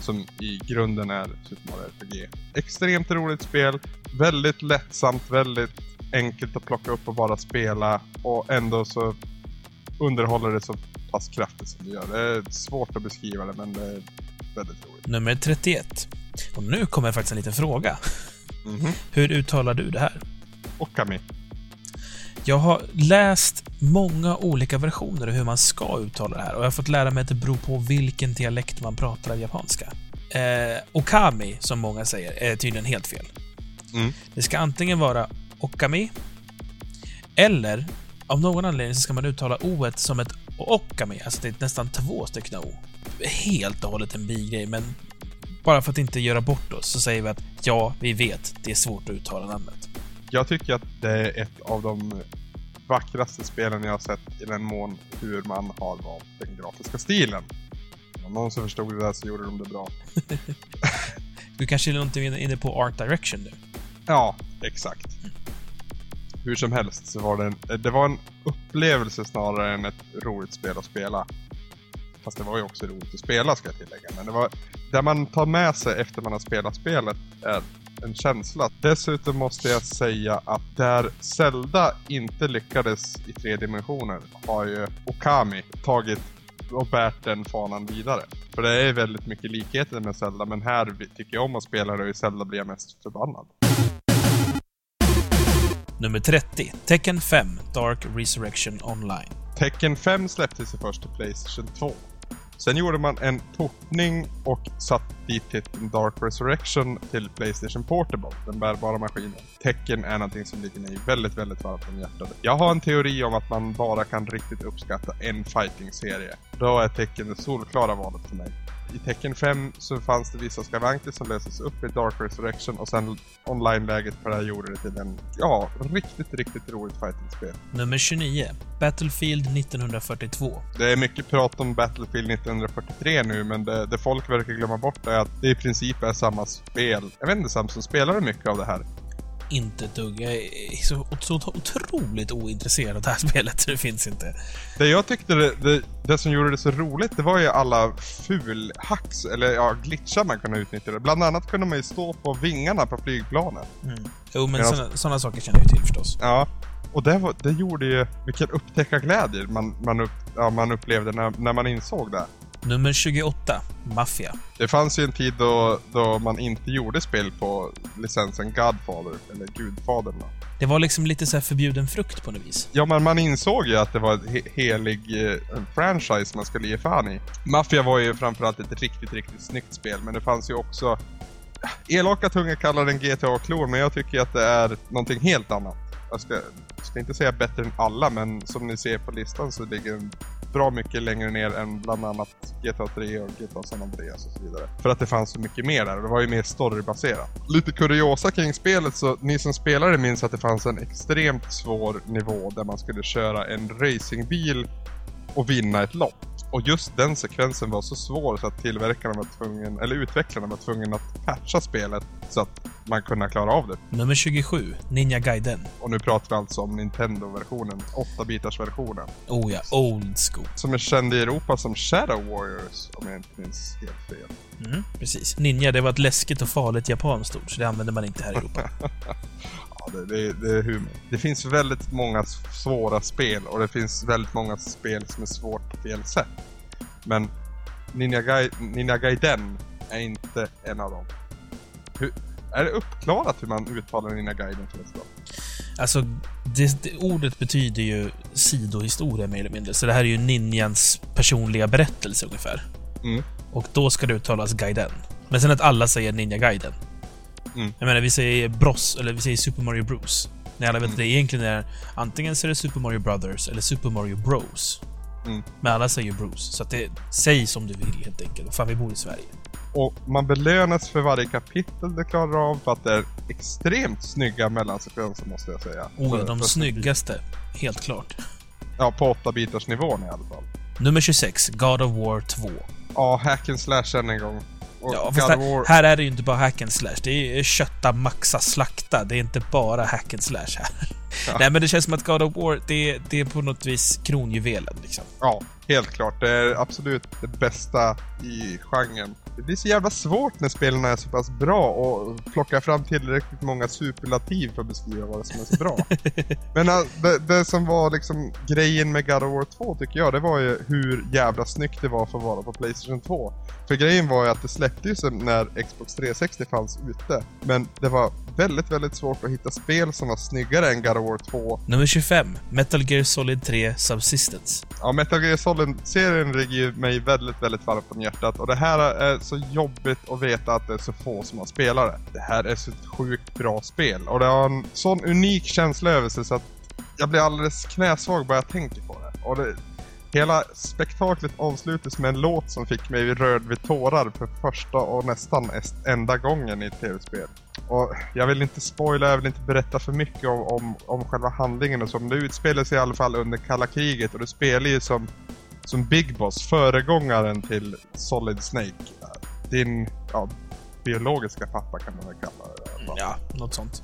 Som i grunden är Super Mario RPG. Extremt roligt spel. Väldigt lättsamt, väldigt enkelt att plocka upp och bara spela. Och ändå så underhåller det så pass kraftigt som det gör. Det är svårt att beskriva det, men det är väldigt roligt. Nummer 31. Och nu kommer faktiskt en liten fråga. Mhm. Hur uttalar du det här? Okami. Jag har läst många olika versioner av hur man ska uttala det här och jag har fått lära mig att det beror på vilken dialekt man pratar av japanska. Eh, okami, som många säger, är tydligen helt fel. Mm. Det ska antingen vara okami, eller av någon anledning så ska man uttala o som ett okami, alltså det är nästan två stycken o. Helt och hållet en bigrej, men bara för att inte göra bort oss så säger vi att ja, vi vet, det är svårt att uttala namnet. Jag tycker att det är ett av de vackraste spelen jag har sett i den mån hur man har valt den grafiska stilen. Om någon som förstod det där så gjorde de det bra. Du kanske är någonting inne på Art Direction nu? Ja, exakt. Hur som helst så var det en, det var en upplevelse snarare än ett roligt spel att spela. Fast det var ju också roligt att spela ska jag tillägga. Men det var, det man tar med sig efter man har spelat spelet är en känsla. Dessutom måste jag säga att där Zelda inte lyckades i tre dimensioner har ju Okami tagit och bärt den fanan vidare. För det är väldigt mycket likheter med Zelda, men här tycker jag om att spela det och i Zelda blir jag mest förbannad. Nummer 30. Tekken 5 Dark Resurrection Online. Tekken 5 släpptes först till Playstation 2. Sen gjorde man en portning och satt dit titeln Dark Resurrection till Playstation Portable, den bärbara maskinen. Tecken är någonting som ligger mig väldigt, väldigt varmt om hjärtat. Jag har en teori om att man bara kan riktigt uppskatta en fighting-serie. Då är Tecken det solklara valet för mig. I Tekken 5 så fanns det vissa skavanker som löses upp i Dark Resurrection och sen online-läget på det här gjorde det till en, ja, riktigt, riktigt roligt fighting-spel. Nummer 29. Battlefield 1942. Det är mycket prat om Battlefield 1943 nu, men det, det folk verkar glömma bort är att det i princip är samma spel. Jag vet inte, Samson, spelar du mycket av det här? Inte ett dugg. Jag är så, så otroligt ointresserad av det här spelet, det finns inte. Det jag tyckte det, det, det som gjorde det så roligt, det var ju alla fulhacks, eller ja, glitchar man kunde utnyttja det. Bland annat kunde man ju stå på vingarna på flygplanen. Mm. Jo, men Medan- såna saker känner jag till förstås. Ja, och det, var, det gjorde ju vilken upptäckarglädje man, man, upp, ja, man upplevde när, när man insåg det. Nummer 28. Mafia. Det fanns ju en tid då, då man inte gjorde spel på licensen Godfather, eller Gudfadern. Det var liksom lite så här förbjuden frukt på något vis. Ja, men man insåg ju att det var en he helig eh, en franchise man skulle ge fan i. Mafia var ju framförallt ett riktigt, riktigt snyggt spel, men det fanns ju också... Elaka tungor kallar den GTA-klon, men jag tycker att det är någonting helt annat. Jag ska, ska inte säga bättre än alla, men som ni ser på listan så ligger den bra mycket längre ner än bland annat GTA 3 och GTA San Andreas och så vidare. För att det fanns så mycket mer där och det var ju mer storybaserat. Lite kuriosa kring spelet så ni som spelare minns att det fanns en extremt svår nivå där man skulle köra en racingbil och vinna ett lopp. Och just den sekvensen var så svår så att tillverkarna var tvungen, eller utvecklarna var tvungna att patcha spelet så att man kunde klara av det. Nummer 27. Ninja Gaiden. Och nu pratar vi alltså om Nintendo-versionen, 8-bitars versionen. Oh ja, old school. Som är känd i Europa som Shadow Warriors, om jag inte minns helt fel. Mm, precis. Ninja, det var ett läskigt och farligt japanskt ord, så det använde man inte här i Europa. Det, det, det är humor. Det finns väldigt många svåra spel och det finns väldigt många spel som är svårt på fel sätt. Men Ninja, Gai, Ninja Gaiden är inte en av dem. Hur, är det uppklarat hur man uttalar Ninja Gaiden förresten? Alltså, det, det, ordet betyder ju sidohistoria mer eller mindre. Så det här är ju ninjans personliga berättelse ungefär. Mm. Och då ska det uttalas Gaiden. Men sen att alla säger Ninja Gaiden. Mm. Jag menar, vi säger Bros, eller vi säger Super Mario Bros. När alla vet Mm. att det egentligen är antingen så är det Super Mario Brothers eller Super Mario Bros. Mm. Men alla säger Bros. Så att det, säg som du vill helt enkelt. Fan, vi bor i Sverige. Och man belönas för varje kapitel det klarar av för att det är extremt snygga mellansekvenser måste jag säga. Oh, För- de för- snyggaste. Helt klart. Ja, på 8-bitars nivån i alla fall. Nummer 26, God of War 2. Ja, hack and slash än en gång. Och Ja, fast här, här är det ju inte bara hack and slash. Det är kötta, maxa, slakta. Det är inte bara hack and slash här. Ja. Nej, men det känns som att God of War, det, det är på något vis kronjuvelen liksom. Ja, helt klart. Det är absolut det bästa i genren. Det blir så jävla svårt när spelen är så pass bra och plocka fram tillräckligt många superlativ för att beskriva vad som är så bra. Men äh, det, det som var liksom grejen med God of War 2 tycker jag, det var ju hur jävla snyggt det var för att vara på Playstation 2. För grejen var ju att det släpptes när Xbox 360 fanns ute. Men det var väldigt, väldigt svårt att hitta spel som var snyggare än God of War 2 Nummer 25, Metal Gear Solid 3 Subsistence. Ja, Metal Gear Solid-serien ligger mig väldigt, väldigt varmt om hjärtat och det här är så jobbigt att veta att det är så få som har spelat Det Det här är så ett sjukt bra spel och det har en sån unik känsla över sig så att jag blir alldeles knäsvag bara jag tänker på det. Och det hela spektaklet avslutas med en låt som fick mig rörd vid tårar för första och nästan enda gången i ett tv-spel. Och jag vill inte spoila, jag vill inte berätta för mycket om, om, om själva handlingen och så, men det utspelar sig i alla fall under kalla kriget och det spelar ju som, som Big Boss, föregångaren till Solid Snake. Din, ja, biologiska pappa kan man väl kalla det. Ja, något sånt.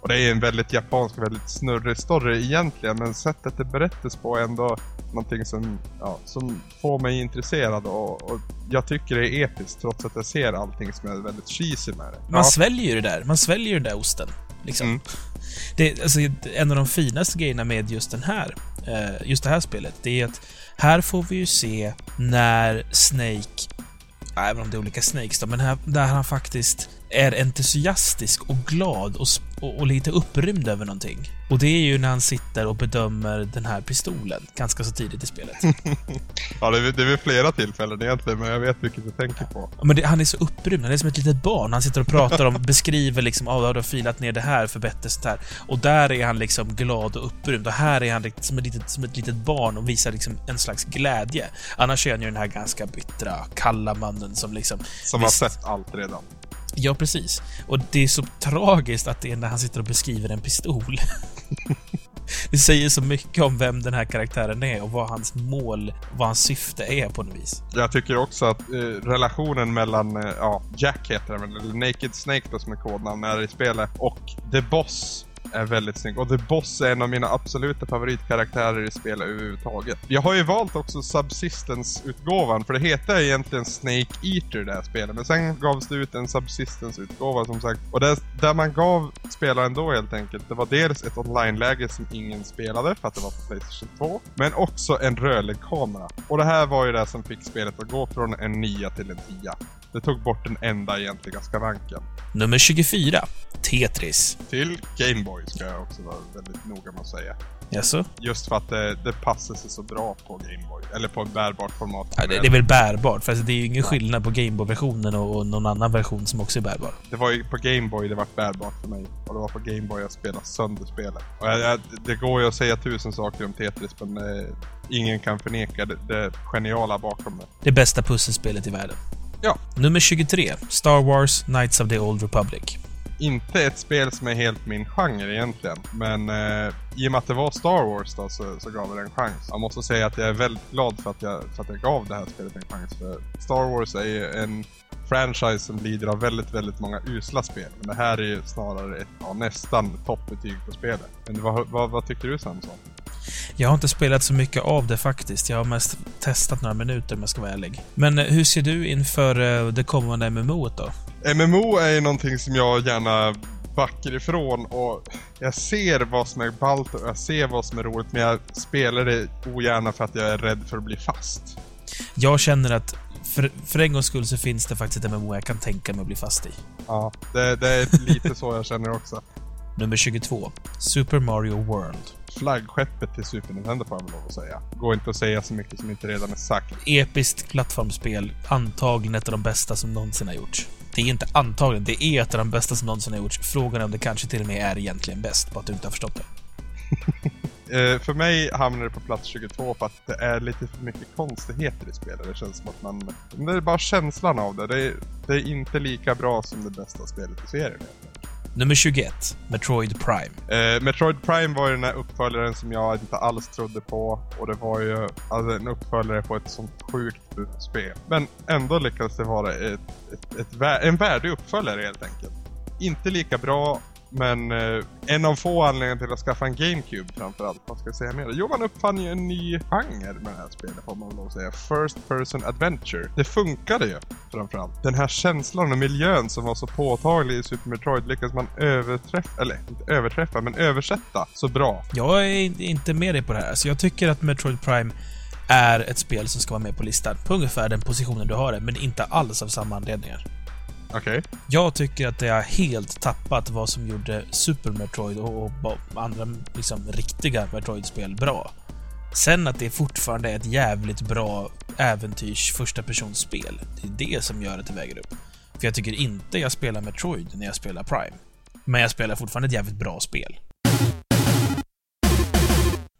Och det är en väldigt japansk, väldigt snurrig story egentligen, men sättet det berättas på är ändå någonting som, ja, som får mig intresserad och, och jag tycker det är episkt trots att jag ser allting som är väldigt cheesy med det. Man Ja, sväljer ju det där. Man sväljer ju den där osten. Liksom. Mm. Det, alltså, en av de finaste grejerna med just den här, eh, just det här spelet, det är att här får vi ju se när Snake, även om det är olika Snakes då, men här, där han faktiskt är entusiastisk och glad och, sp- och, och lite upprymd över någonting. Och det är ju när han sitter och bedömer den här pistolen ganska så tidigt i spelet. ja det, är, det är väl flera tillfällen egentligen, men jag vet vilket du tänker på. Ja, Men det, han är så upprymd, han är som ett litet barn. Han sitter och pratar om, beskriver liksom, ja, oh, du har filat ner det här för bättre sånt här. Och där är han liksom glad och upprymd. Och här är han som ett litet, som ett litet barn och visar liksom en slags glädje. Annars är han ju den här ganska bittra, kalla mannen som liksom... Som Visst. har sett allt redan. Ja, precis. Och det är så tragiskt att det är när han sitter och beskriver en pistol. det säger så mycket om vem den här karaktären är och vad hans mål, vad hans syfte är på något vis. Jag tycker också att eh, relationen mellan, eh, ja, Jack heter han väl, eller Naked Snake då som är kodnamn är i spelet, och The Boss är väldigt snygg. Och The Boss är en av mina absoluta favoritkaraktärer i spel överhuvudtaget. Jag har ju valt också Subsistence-utgåvan, för det heter egentligen Snake Eater det här spelet. Men sen gavs det ut en Subsistence-utgåva som sagt. Och det, där man gav spelaren då helt enkelt, det var dels ett online-läge som ingen spelade för att det var på Playstation 2. Men också en rörlig kamera. Och det här var ju det som fick spelet att gå från en 9 till en 10. Det tog bort den enda egentliga skavanken. Nummer 24. Tetris. Till Gameboy ska jag också vara väldigt noga med att säga. Jaså? Just för att det, det passar sig så bra på Gameboy. Eller på ett bärbart format. Ja, det, det är väl bärbart, för alltså, det är ju ingen skillnad på Gameboy-versionen och, och någon annan version som också är bärbar. Det var ju på Gameboy det var bärbart för mig. Och det var på Gameboy jag spelade sönder spelet. Och jag, jag, det går ju att säga tusen saker om Tetris men eh, ingen kan förneka det, det geniala bakom det. Det bästa pusselspelet i världen. Ja. Nummer 23. Star Wars Knights of the Old Republic. Inte ett spel som är helt min genre egentligen. Men eh, i och med att det var Star Wars då så, så gav det en chans. Jag måste säga att jag är väldigt glad för att jag, för att jag gav det här spelet en chans. För Star Wars är ju en franchise som lider av väldigt, väldigt många usla spel. Men det här är ju snarare ett ja, nästan toppbetyg på spelet. Men vad, vad, vad tycker du Samson? Jag har inte spelat så mycket av det faktiskt. Jag har mest testat några minuter om jag ska vara ärlig. Men eh, hur ser du inför eh, det kommande MMO då? MMO är ju någonting som jag gärna backar ifrån och jag ser vad som är ballt och jag ser vad som är roligt men jag spelar det ogärna för att jag är rädd för att bli fast. Jag känner att för, för en gångs skull så finns det faktiskt ett MMO jag kan tänka mig att bli fast i. Ja, det, det är lite så jag känner också. Nummer 22. Super Mario World. Flaggskeppet till Super Nintendo får jag väl lov att säga. Går inte att säga så mycket som inte redan är sagt. Episkt plattformsspel. Antagligen ett av de bästa som någonsin har gjorts. Det är inte antagligen, det är ett av de bästa som någonsin har gjorts. Frågan är om det kanske till och med är egentligen bäst, på att du inte har förstått det. Eh, för mig hamnar det på plats 22 för att det är lite för mycket konstigheter i spelet. Det känns som att man... Det är bara känslan av det. Det är, det är inte lika bra som det bästa spelet i serien. Nummer 21. Metroid Prime. Eh, Metroid Prime var ju den här uppföljaren som jag inte alls trodde på. Och det var ju alltså, en uppföljare på ett sånt sjukt spel. Men ändå lyckades det vara ett, ett, ett, en värdig uppföljare helt enkelt. Inte lika bra, men eh, en av få anledningar till att skaffa en GameCube framförallt. Vad ska jag säga mer? Jo, man uppfann ju en ny genre med det här spelet får man lov att säga. First person adventure. Det funkade ju framförallt. Den här känslan och miljön som var så påtaglig i Super Metroid lyckades man överträffa, eller inte överträffa, men översätta så bra. Jag är inte med dig på det här. Så jag tycker att Metroid Prime är ett spel som ska vara med på listan. På ungefär den positionen du har det, men inte alls av samma anledningar. Okej. Jag tycker att det har helt tappat vad som gjorde Super Metroid och, och andra liksom, riktiga Metroid-spel bra. Sen att det fortfarande är ett jävligt bra äventyrs första personsspel. Det är det som gör att det väger upp. För jag tycker inte jag spelar Metroid när jag spelar Prime. Men jag spelar fortfarande ett jävligt bra spel.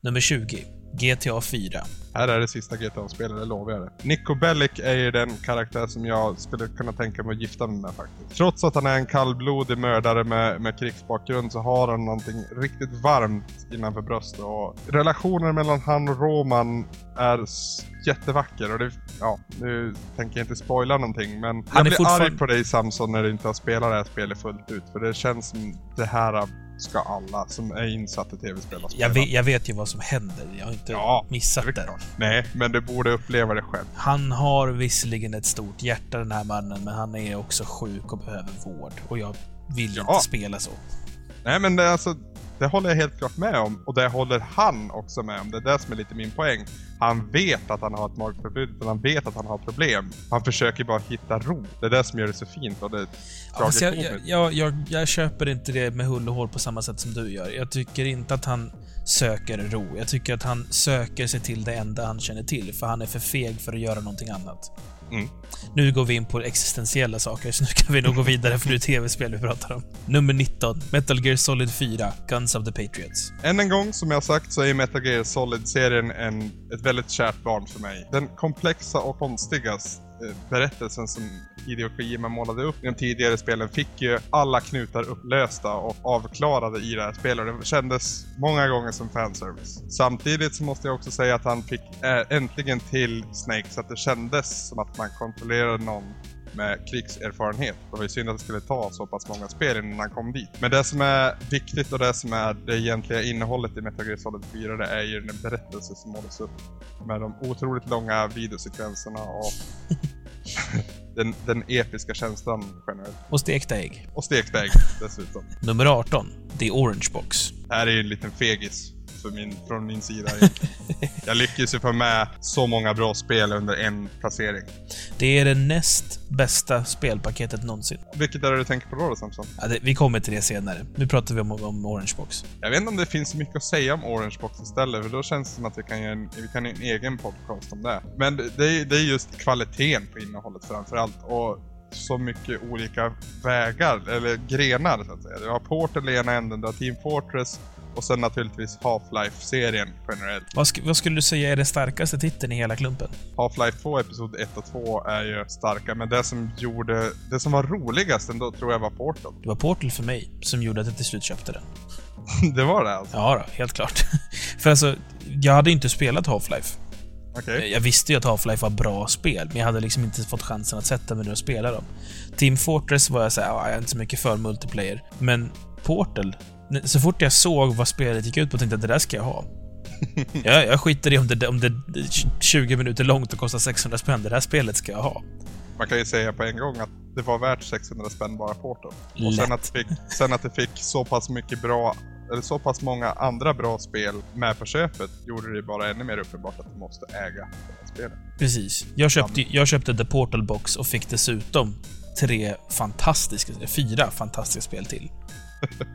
Nummer 20. GTA 4. Här är det sista GTA-spelet, det lovar jag det. Nico Bellic är ju den karaktär som jag skulle kunna tänka mig att gifta mig med faktiskt. Trots att han är en kallblodig mördare med, med krigsbakgrund så har han någonting riktigt varmt innanför bröstet och relationen mellan han och Roman är jättevacker och det, ja, nu tänker jag inte spoila någonting men Han jag är blir fortfarande- arg på dig Samson när du inte har spelat det här spelet fullt ut för det känns som det här ska alla som är insatta i tv-spel ha Jag vet, jag vet ju vad som händer. Jag har inte Ja, missat det det. Nej, men du borde uppleva det själv. Han har visserligen ett stort hjärta den här mannen, men han är också sjuk och behöver vård. Och jag vill Ja. inte spela så. Nej men det, alltså, det håller jag helt klart med om. Och det håller han också med om. Det är det som är lite min poäng. Han vet att han har ett magförbud, han vet att han har problem. Han försöker bara hitta ro. Det är det som gör det så fint och det är Ja, fast jag, jag, jag, jag, jag köper inte det med hull och hår på samma sätt som du gör. Jag tycker inte att han söker ro. Jag tycker att han söker sig till det enda han känner till, för han är för feg för att göra någonting annat. Mm. Nu går vi in på existentiella saker, så nu kan vi nog gå vidare för det är tv-spel vi pratar om. Nummer 19. Metal Gear Solid 4. Guns of the Patriots. Än en gång, som jag sagt, så är Metal Gear Solid-serien en, ett väldigt kärt barn för mig. Den komplexa och konstiga eh, Eh, berättelsen som Hideo Kojima målade upp i de tidigare spelen fick ju alla knutar upplösta och avklarade i det här spelet. Det kändes många gånger som fanservice. Samtidigt så måste jag också säga att han fick eh, äntligen till Snake så att det kändes som att man kontrollerade någon med krigserfarenhet. Det var ju synd att det skulle ta så pass många spel innan han kom dit. Men det som är viktigt och det som är det egentliga innehållet i Metal Gear Solid 4 det är ju den berättelse som målas upp. Med de otroligt långa videosekvenserna och den, den episka känslan generellt. Och stekta ägg. Och stekta ägg dessutom. Nummer 18. The Orange Box. Det här är ju en liten fegis för min, från min sida. Jag lyckas ju få med så många bra spel under en placering. Det är det näst bästa spelpaketet någonsin. Vilket är det du tänker på då, då Samson? Ja, det, vi kommer till det senare. Nu pratar vi om, om Orange Box. Jag vet inte om det finns så mycket att säga om Orange Box istället, för då känns det som att vi kan göra en, vi kan göra en egen podcast om det. Men det, är, det är just kvaliteten på innehållet framförallt och så mycket olika vägar, eller grenar så att säga. Du har Portal i ena änden, du har Team Fortress och sen naturligtvis Half-Life-serien generellt. Vad, sk vad skulle du säga är den starkaste titeln i hela klumpen? Half-Life 2, Episod 1 och 2 är ju starka, men det som gjorde, det som var roligast ändå tror jag var Portal. Det var Portal för mig som gjorde att jag till slut köpte den. det var det alltså? Ja, då, helt klart. för alltså, jag hade inte spelat Half-Life. Okej. Jag visste ju att Half-Life var bra spel, men jag hade liksom inte fått chansen att sätta mig ner och spela dem. Team Fortress var jag såhär, "Ja, jag är inte så mycket för multiplayer. Men Portal, så fort jag såg vad spelet gick ut på tänkte jag att det där ska jag ha. jag, jag skiter i om det, om det är 20 minuter långt och kostar 600 spänn. Det där spelet ska jag ha. man kan ju säga på en gång att det var värt 600 spänn bara Portal. Och sen Lätt. att, det fick, sen att det fick så pass mycket bra, eller så pass många andra bra spel med på köpet gjorde det bara ännu mer uppenbart att du måste äga spelet. Precis. Jag köpte, jag köpte The Portal Box och fick dessutom tre fantastiska, fyra fantastiska spel till.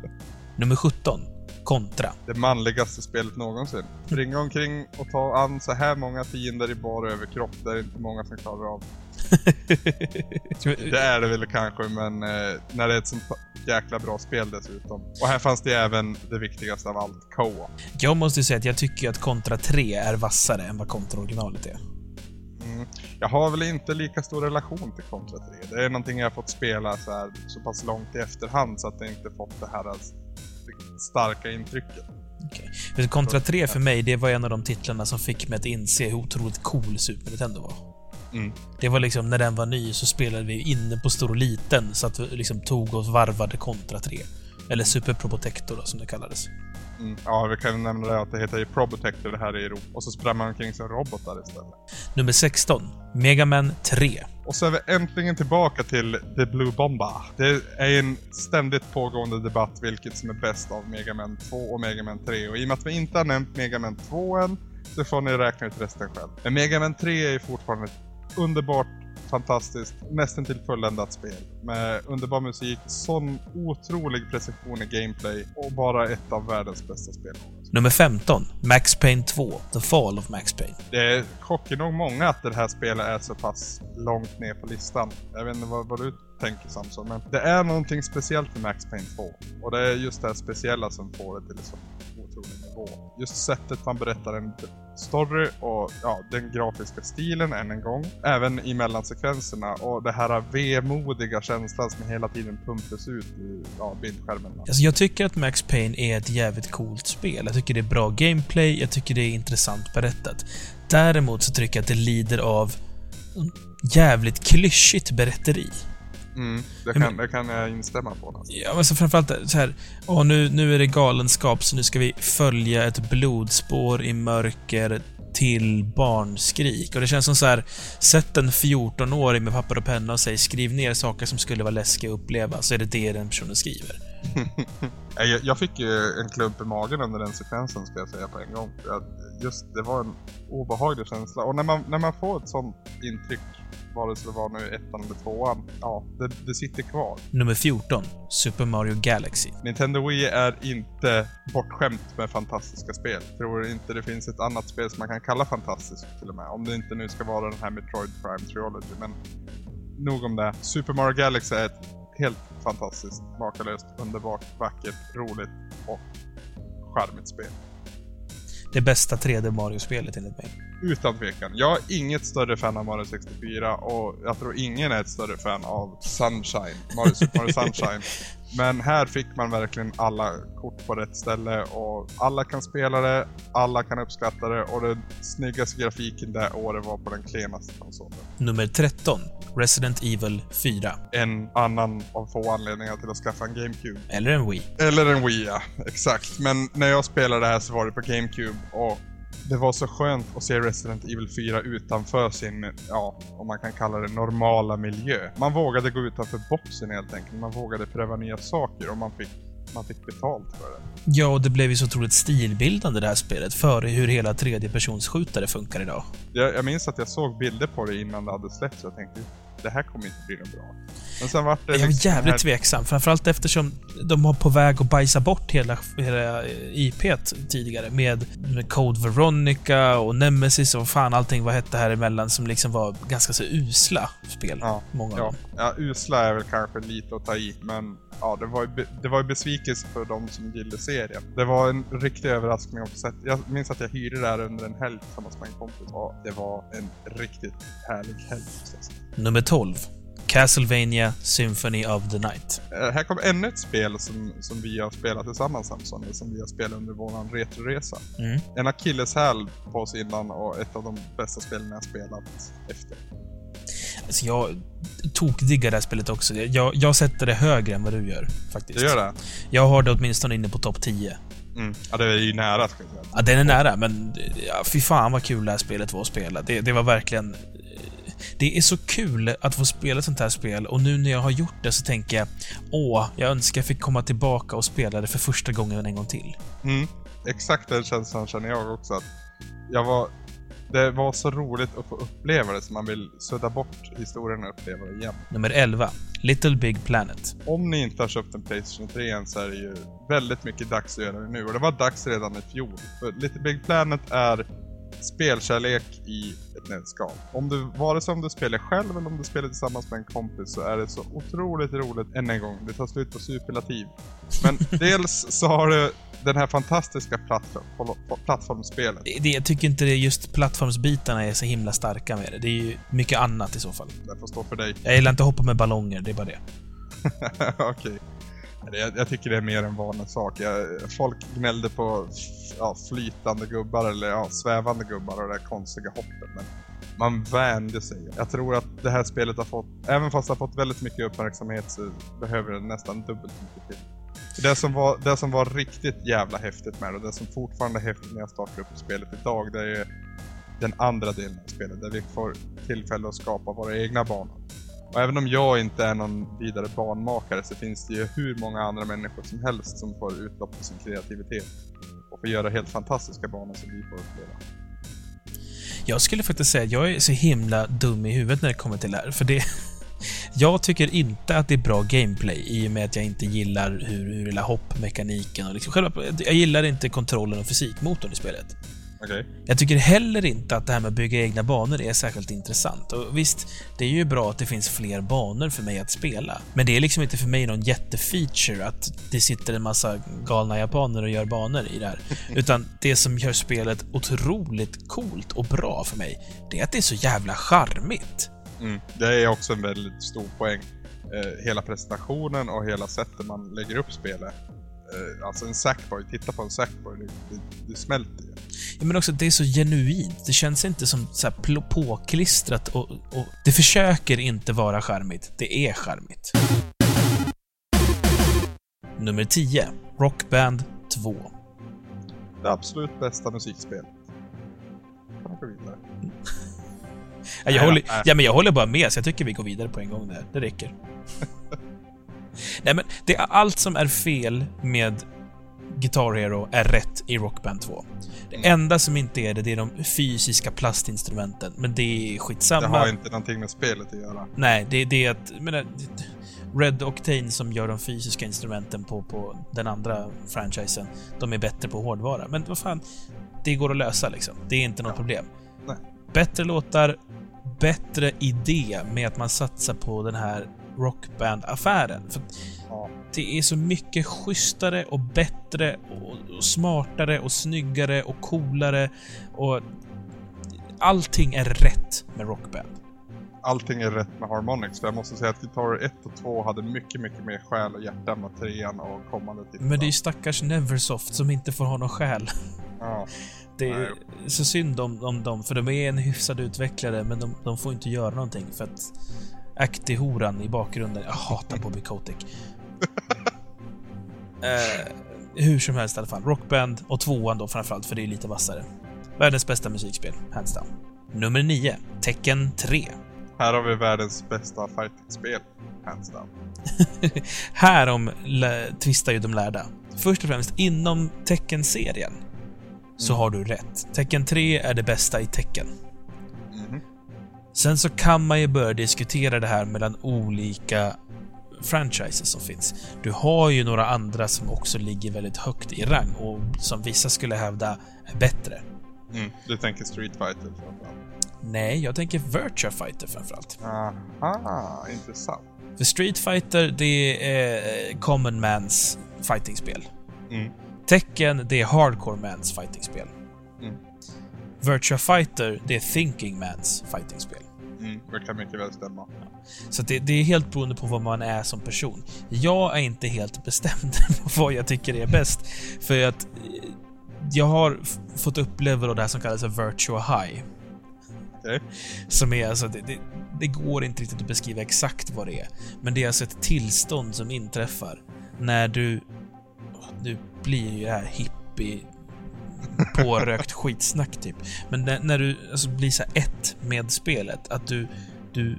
Nummer 17. Kontra. Det manligaste spelet någonsin. Springa omkring och ta an så här många fiender i bara överkropp, det är inte många som klarar av. Det är det väl kanske, men eh, när det är ett sånt jäkla bra spel dessutom. Och här fanns det även det viktigaste av allt, co-op. Jag måste säga att jag tycker att Kontra 3 är vassare än vad Kontra originalet är. Mm. Jag har väl inte lika stor relation till Contra 3. Det är någonting jag har fått spela så, här, så pass långt i efterhand så att jag inte fått det här alltså, starka intrycket. Okej. För Contra 3 för mig, det var en av de titlarna som fick mig att inse hur otroligt cool Super Nintendo var. Mm. Det var liksom, när den var ny så spelade vi inne på stor och liten, så att vi liksom tog och varvade Contra 3. Eller Super Probotector då, som det kallades. Mm. Ja, vi kan nämna det att det heter Probotector det här i Europa. Och så sprang man omkring som robotar istället. Nummer 16. Mega Man 3. Och så är vi äntligen tillbaka till The Blue Bomba. Det är en ständigt pågående debatt vilket som är bäst av Mega Man 2 och Mega Man 3. Och i och med att vi inte har nämnt Mega Man 2 än, så får ni räkna ut resten själv. Men Mega Man 3 är fortfarande ett underbart, fantastiskt, nästan till fulländat spel. Med underbar musik, sån otrolig precision i gameplay och bara ett av världens bästa spel. Nummer 15. Max Payne 2. The Fall of Max Payne. Det chockar nog många att det här spelet är så pass långt ner på listan. Jag vet inte vad, vad du tänker Samson, men det är någonting speciellt med Max Payne 2. Och det är just det här speciella som får det till en sån otrolig nivå. Just sättet man berättar en story och ja, den grafiska stilen än en gång. Även i mellansekvenserna och det här vemodiga känslan som hela tiden pumpas ut i ja, bildskärmen. Alltså jag tycker att Max Payne är ett jävligt coolt spel. Jag tycker det är bra gameplay, jag tycker det är intressant berättat. Däremot så tycker jag att det lider av jävligt klyschigt berätteri. Mm, det, men- kan, det kan jag instämma på. Alltså. Ja, men så framförallt så här, åh, nu, nu är det galenskap, så nu ska vi följa ett blodspår i mörker till barnskrik. Och det känns som så här, sätt en 14-åring med papper och penna och säg skriv ner saker som skulle vara läskiga att uppleva, så är det det den personen skriver. Jag, jag fick ju en klump i magen under den sekvensen ska jag säga på en gång. Just, det var en obehaglig känsla. Och när man, när man får ett sånt intryck, sig det var nu ettan eller tvåan, ja, det, det sitter kvar. Nummer 14. Super Mario Galaxy. Nintendo Wii är inte bortskämt med fantastiska spel. Tror inte det finns ett annat spel som man kan kalla fantastiskt till och med. Om det inte nu ska vara den här Metroid Prime Trilogy. Men nog om det. Super Mario Galaxy är ett helt fantastiskt, makalöst, underbart, vackert, roligt och charmigt spel. Det bästa 3D Mario-spelet enligt mig. Utan tvekan. Jag är inget större fan av Mario 64 och jag tror ingen är ett större fan av Sunshine. Mario, Super Mario Sunshine. Men här fick man verkligen alla kort på rätt ställe och alla kan spela det, alla kan uppskatta det och den snyggaste grafiken det året var på den klenaste konsolen. Nummer 13. Resident Evil 4. En annan av få anledningar till att skaffa en GameCube. Eller en Wii. Eller en Wii, ja. Exakt. Men när jag spelade det här så var det på GameCube och det var så skönt att se Resident Evil 4 utanför sin, ja, om man kan kalla det normala miljö. Man vågade gå utanför boxen helt enkelt. Man vågade pröva nya saker och man fick, man fick betalt för det. Ja, och det blev ju så otroligt stilbildande det här spelet för hur hela tredjepersonsskjutare funkar idag. Jag, jag minns att jag såg bilder på det innan det hade släppts och jag tänkte det här kommer inte bli något bra. Men sen vart det Jag är liksom jävligt här- tveksam, framförallt eftersom de var på väg att bajsa bort hela, hela IP't tidigare med, med Code Veronica och Nemesis och fan allting vad hette här emellan som liksom var ganska så usla spel. Ja, Många av Ja, dem. ja, usla är väl kanske lite att ta i, men ja, det var ju, det var ju besvikelse för de som gillade serien. Det var en riktig överraskning också. Jag minns att jag hyrde det här under en helg tillsammans med en kompis och det var en riktigt härlig helg. Nummer 12. Castlevania Symphony of the Night. Eh, Här kommer ännu ett spel som, som vi har spelat tillsammans Samson, som vi har spelat under vår retroresa. Mm. En akilleshäl på oss innan och ett av de bästa spelen jag spelat efter. Alltså jag tokdiggar det här spelet också. Jag, jag sätter det högre än vad du gör, faktiskt. Det gör det? Jag har det åtminstone inne på topp 10. Mm. Ja, det är ju nära ska jag säga. Ja, den är nära, men ja, fy fan vad kul det här spelet var att spela. Det, det var verkligen... det är så kul att få spela ett sånt här spel och nu när jag har gjort det så tänker jag åh, jag önskar jag fick komma tillbaka och spela det för första gången en gång till. Mm, exakt den känslan känner jag också. Att jag var, det var så roligt att få uppleva det så man vill sudda bort historien och uppleva det igen. Nummer 11. Little Big Planet. Om ni inte har köpt en Playstation 3 än så är det ju väldigt mycket dags att göra det nu. Och det var dags redan i fjol. För Little Big Planet är spelkärlek i ett nötskal. Om du, vare sig om du spelar själv eller om du spelar tillsammans med en kompis så är det så otroligt roligt än en gång. Det tar slut på superlativ. Men dels så har du den här fantastiska plattform, plattformsspelet. Det, jag tycker inte det just plattformsbitarna är så himla starka med det. Det är ju mycket annat i så fall. Det får stå för dig. Jag gillar inte att hoppa med ballonger, det är bara det. Okej. Okay. Jag, jag, tycker det är mer en vanlig sak. Jag, folk gnällde på ja, flytande gubbar eller ja, svävande gubbar och det där konstiga hoppet. Men man vände sig. Jag tror att det här spelet har fått, även fast det har fått väldigt mycket uppmärksamhet så behöver det nästan dubbelt mycket till. Det som, var, det som var riktigt jävla häftigt med det, och det som fortfarande är häftigt när jag startar upp spelet idag, det är ju den andra delen av spelet, där vi får tillfälle att skapa våra egna banor. Och även om jag inte är någon vidare banmakare så finns det ju hur många andra människor som helst som får utlopp för sin kreativitet. Och får göra helt fantastiska banor som vi får uppleva. Jag skulle faktiskt säga att jag är så himla dum i huvudet när det kommer till det här, för det... Jag tycker inte att det är bra gameplay i och med att jag inte gillar hur, hur hela hoppmekaniken och liksom själva... Jag gillar inte kontrollen och fysikmotorn i spelet. Okay. Jag tycker heller inte att det här med att bygga egna banor är särskilt intressant. Och visst, det är ju bra att det finns fler banor för mig att spela. Men det är liksom inte för mig någon jättefeature att det sitter en massa galna japaner och gör banor i det här. Utan det som gör spelet otroligt coolt och bra för mig, det är att det är så jävla charmigt. Mm, det är också en väldigt stor poäng. Eh, hela presentationen och hela sättet man lägger upp spelet. Eh, alltså en Sackboy, titta på en Sackboy, det, det, det smälter men också det är så genuint. Det känns inte som så påklistrat och, och det försöker inte vara charmigt. Det är charmigt. Nummer 10. Rockband 2. Det absolut bästa musikspelet. Kan man gå vidare? ja, jag, håller, ja, men jag håller bara med, så jag tycker vi går vidare på en gång där. Det räcker. Nej, men det är allt som är fel med Guitar Hero är rätt i Rockband 2. Det enda som inte är det, det är de fysiska plastinstrumenten. Men det är skitsamma. Det har inte någonting med spelet att göra. Nej, det, det är att... Menar, Red Octane som gör de fysiska instrumenten på, på den andra franchisen, de är bättre på hårdvara. Men vad fan, det går att lösa liksom. Det är inte något ja. problem. Nej. Bättre låtar, bättre idé med att man satsar på den här Rockband-affären. För ja. Det är så mycket schysstare och bättre och, och smartare och snyggare och coolare och allting är rätt med Rockband. Allting är rätt med Harmonix, för jag måste säga att Guitar 1 och 2 hade mycket, mycket mer själ och hjärta än vad 3 och kommande titlar. Men det är ju stackars Neversoft som inte får ha någon själ. Ja. Det är Nej. så synd om, om dem, för de är en hyfsad utvecklare, men de, de får inte göra någonting för att Acti-horan i bakgrunden. Jag hatar Bobby Kotick. Eh, hur som helst i alla fall. Rockband och tvåan då framförallt, för det är lite vassare. Världens bästa musikspel, hands down. Nummer 9. Tecken 3. Här har vi världens bästa fightingspel, hands down. Härom tvistar ju de lärda. Först och främst, inom Tecken-serien så mm. har du rätt. Tecken 3 är det bästa i Tecken. Sen så kan man ju börja diskutera det här mellan olika franchises som finns. Du har ju några andra som också ligger väldigt högt i rang och som vissa skulle hävda är bättre. Mm, du tänker Street Fighter framförallt? Nej, jag tänker Virtua Fighter framförallt. Aha, intressant. För Street Fighter, det är eh, common mans fightingspel. Mm. Tekken, det är hardcore mans fightingspel. Mm. Virtua Fighter, det är thinking mans fightingspel. Mm, det kan mycket väl stämma. Så det, det, är helt beroende på vad man är som person. Jag är inte helt bestämd på vad jag tycker är bäst. För att eh, jag har fått uppleva det här som kallas för virtual high. Okay. Som är alltså, det, det, det, går inte riktigt att beskriva exakt vad det är. Men det är alltså ett tillstånd som inträffar när du... Nu blir ju det här hippie pårökt skitsnack typ. Men när, när du alltså, blir så ett med spelet. Att du, du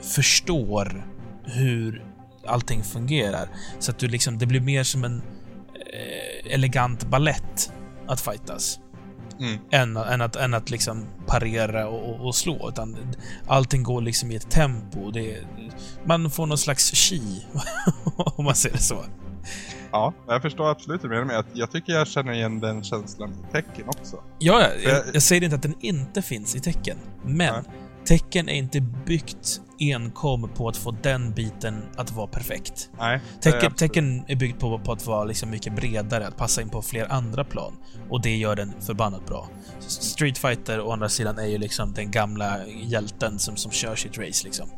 förstår hur allting fungerar. Så att du liksom, det blir mer som en eh, elegant ballett att fightas. Mm. Än, än, att, än att liksom parera och, och, och slå. Utan allting går liksom i ett tempo. Det, man får någon slags chi, om man säger det så. Ja, jag förstår absolut det du menar med att jag tycker jag känner igen den känslan i tecken också. Ja, ja, jag, Jag- jag säger inte att den inte finns i tecken. Men Nej. tecken är inte byggt enkom på att få den biten att vara perfekt. Nej. är Tecken, absolut- tecken är byggt på, på att vara liksom mycket bredare, att passa in på fler andra plan. Och det gör den förbannat bra. Street Fighter å andra sidan är ju liksom den gamla hjälten som, som kör sitt race liksom.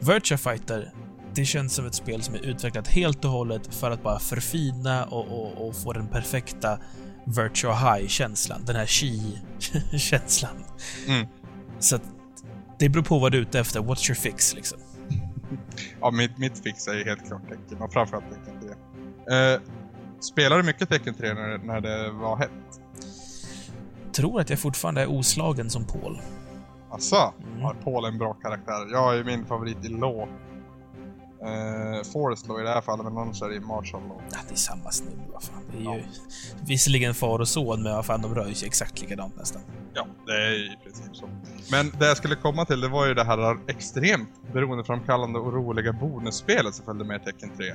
Virtua Fighter, det känns som ett spel som är utvecklat helt och hållet för att bara förfina och, och, och få den perfekta Virtua High-känslan. Den här chi-känslan. Mm. Så att det beror på vad du är ute efter. What's your fix liksom? Ja, mitt, mitt fix är ju helt klart tecken och framförallt tecken 3. Eh, spelar du mycket tecken 3 när, när det var hett? Tror att jag fortfarande är oslagen som Paul. Asså? Mm. Har Paul en bra karaktär? Jag är min favorit i Law. Eh, Forrest Law i det här fallet, men annars är det i Marshall Law. Ja, det är samma snubbe, vad fan. Det är ju Ja. visserligen far och son, men vad fan, de rör ju sig exakt likadant nästan. Ja, det är i princip så. Men det jag skulle komma till, det var ju det här extremt beroendeframkallande och roliga bonusspelet som följde med i Tekken 3.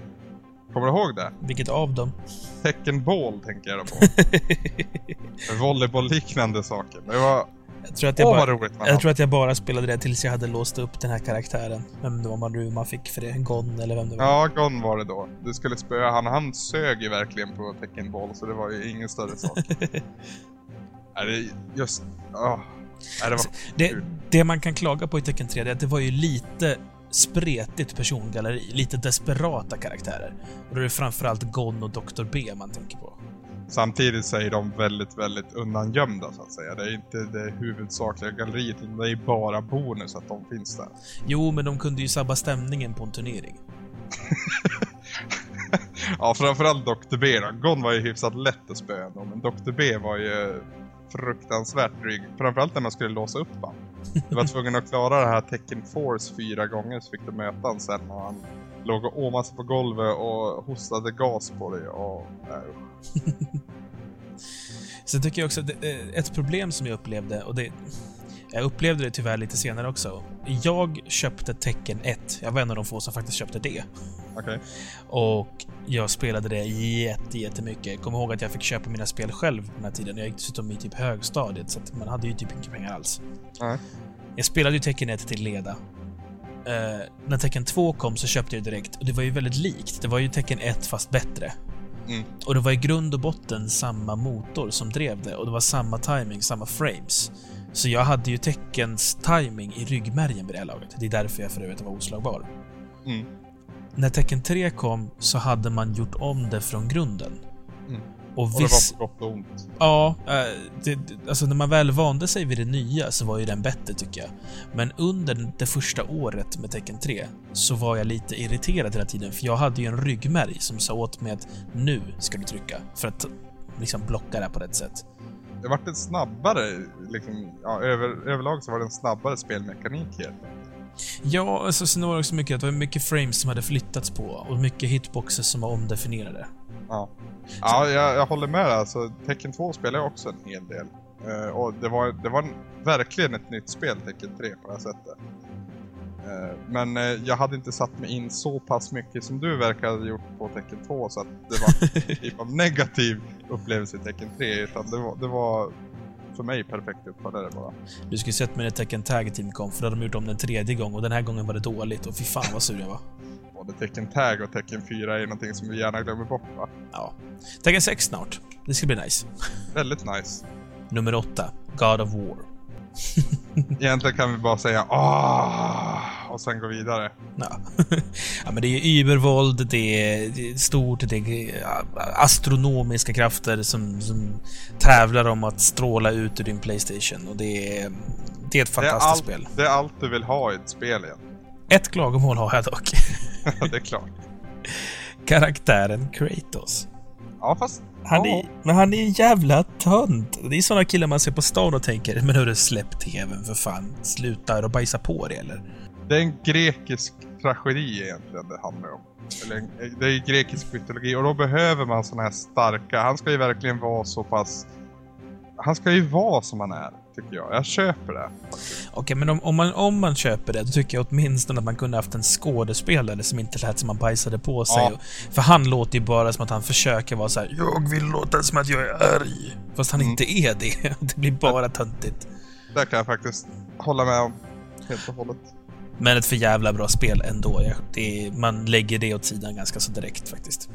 Kommer du ihåg det? Vilket av dem? Tekken Ball tänker jag då på. Volleyboll-liknande saker. Det var... Jag tror, att jag, bara, roligt jag tror att jag bara spelade det tills jag hade låst upp den här karaktären. Vem det var man, man fick för det. Gon eller vem det var. Ja, Gon var det då. Du skulle spöa han. Han sög ju verkligen på Tekken Ball, så det var ju ingen större sak. är det just... Oh. Är det var Det, kul. det man kan klaga på i Tekken 3 det är att det var ju lite spretigt persongalleri. Lite desperata karaktärer. Och då är det framförallt Gon och Dr. B man tänker på. Samtidigt så är de väldigt, väldigt undangömda så att säga. Det är inte det huvudsakliga galleriet, utan det är bara bonus att de finns där. Jo, men de kunde ju sabba stämningen på en turnering. Ja, framförallt Dr. B då. Gon var ju hyfsat lätt att spöa ändå, men Dr. B var ju fruktansvärt dryg. Framförallt när man skulle låsa upp han. Du var tvungen att klara det här Tekken Force fyra gånger så fick du möta han sen och han låg och åmade sig på golvet och hostade gas på dig och... Äh, Sen tycker jag också att eh, ett problem som jag upplevde, och det... Jag upplevde det tyvärr lite senare också. Jag köpte Tekken 1. Jag var en av de få som faktiskt köpte det. Okej. Och jag spelade det jätte, jättemycket. Kommer ihåg att jag fick köpa mina spel själv på den här tiden. Jag gick dessutom i typ högstadiet, så man hade ju typ inga pengar alls. Nej. Jag spelade ju Tekken 1 till leda. Eh, när Tekken 2 kom så köpte jag direkt och det var ju väldigt likt. Det var ju Tekken 1 fast bättre. Mm. Och det var i grund och botten samma motor som drev det och det var samma timing, samma frames. Så jag hade ju Tekkens timing i ryggmärgen vid det här laget. Det är därför jag för övrigt var oslagbar. Mm. När Tekken 3 kom så hade man gjort om det från grunden. Och Och det viss... var på gott och ont. Ja, eh, det, alltså när man väl vande sig vid det nya så var ju den bättre tycker jag. Men under det första året med Tekken 3 så var jag lite irriterad hela tiden för jag hade ju en ryggmärg som sa åt mig att nu ska du trycka för att liksom blocka det på rätt sätt. Det vart en snabbare, liksom, ja, över, överlag så var det en snabbare spelmekanik helt Ja, alltså sen var det också mycket att det var mycket frames som hade flyttats på och mycket hitboxes som var omdefinierade. Ja, ja jag, jag håller med. Alltså, Tekken 2 spelar jag också en hel del. Eh, och det var, det var en, verkligen ett nytt spel, Tekken 3, på det här sättet. Eh, men eh, jag hade inte satt mig in så pass mycket som du verkar ha gjort på Tekken 2, så att det var typ av negativ upplevelse i Tekken 3. Utan det var, det var för mig perfekt uppföljare bara. Du skulle sett mig när Tekken Tag Team kom, för då hade de gjort om den tredje gång och den här gången var det dåligt och fy fan vad sur jag var. Både Tekken Tag och Tekken 4 är någonting som vi gärna glömmer bort va? Ja. Tekken 6 snart. Det ska bli nice. Väldigt nice. Nummer 8. God of War. Egentligen kan vi bara säga ah och sen gå vidare. Ja. ja, men det är ju übervåld, det är, stort, det är astronomiska krafter som, som tävlar om att stråla ut ur din Playstation och det är, det är ett Det är, fantastiskt allt, spel. det är allt du vill ha i ett spel igen. Ett klagomål har jag dock. det är klart. Karaktären Kratos. Ja, fast Han Ja. är, men han är en jävla tönt. Det är såna killar man ser på stan och tänker, men hörru, släpp tvn för fan. Sluta och bajsa på det eller? Det är en grekisk tragedi egentligen det handlar om. Eller det är grekisk mytologi och då behöver man såna här starka, han ska ju verkligen vara så pass... Han ska ju vara som han är, tycker jag. Jag köper det. Okej, men om, om, man, om man köper det, då tycker jag åtminstone att man kunde haft en skådespelare som inte lät som han bajsade på sig. Ja. För han låter ju bara som att han försöker vara så här: Jag vill låta som att jag är arg. Fast han Mm. inte är det. Det blir bara töntigt. Där kan jag faktiskt hålla med om. Helt och hållet. Men ett för jävla bra spel ändå. Det är, man lägger det åt sidan ganska så direkt faktiskt.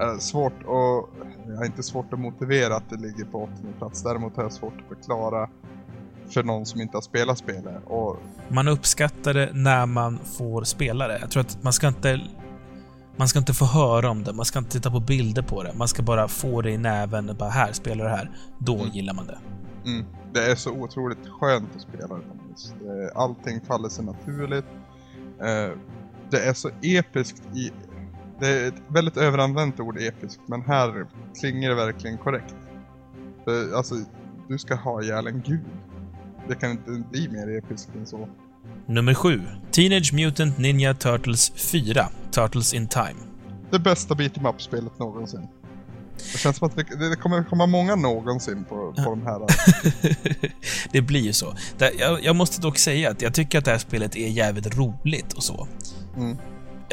Eh, svårt att... Jag har inte svårt att motivera att det ligger på åttonde plats. Däremot har jag svårt att förklara för någon som inte har spelat spelet. Och Man uppskattar det när man får spela det. Jag tror att man ska inte... Man ska inte få höra om det, man ska inte titta på bilder på det. Man ska bara få det i näven och bara här, spelar det här. Då Mm. gillar man det. Mm. Det är så otroligt skönt att spela det Allting faller sig naturligt. Eh, Det är så episkt i... Det är ett väldigt överanvänt ord, episkt, men här klingar det verkligen korrekt. För, alltså, du ska ha ihjäl en gud. Det kan inte bli mer episkt än så. Nummer 7. Teenage Mutant Ninja Turtles 4. Turtles in Time. Det bästa beat em up-spelet någonsin. Det känns som att det, det kommer komma många någonsin på, på de här. det blir ju så. Jag, jag måste dock säga att jag tycker att det här spelet är jävligt roligt och så. Mm.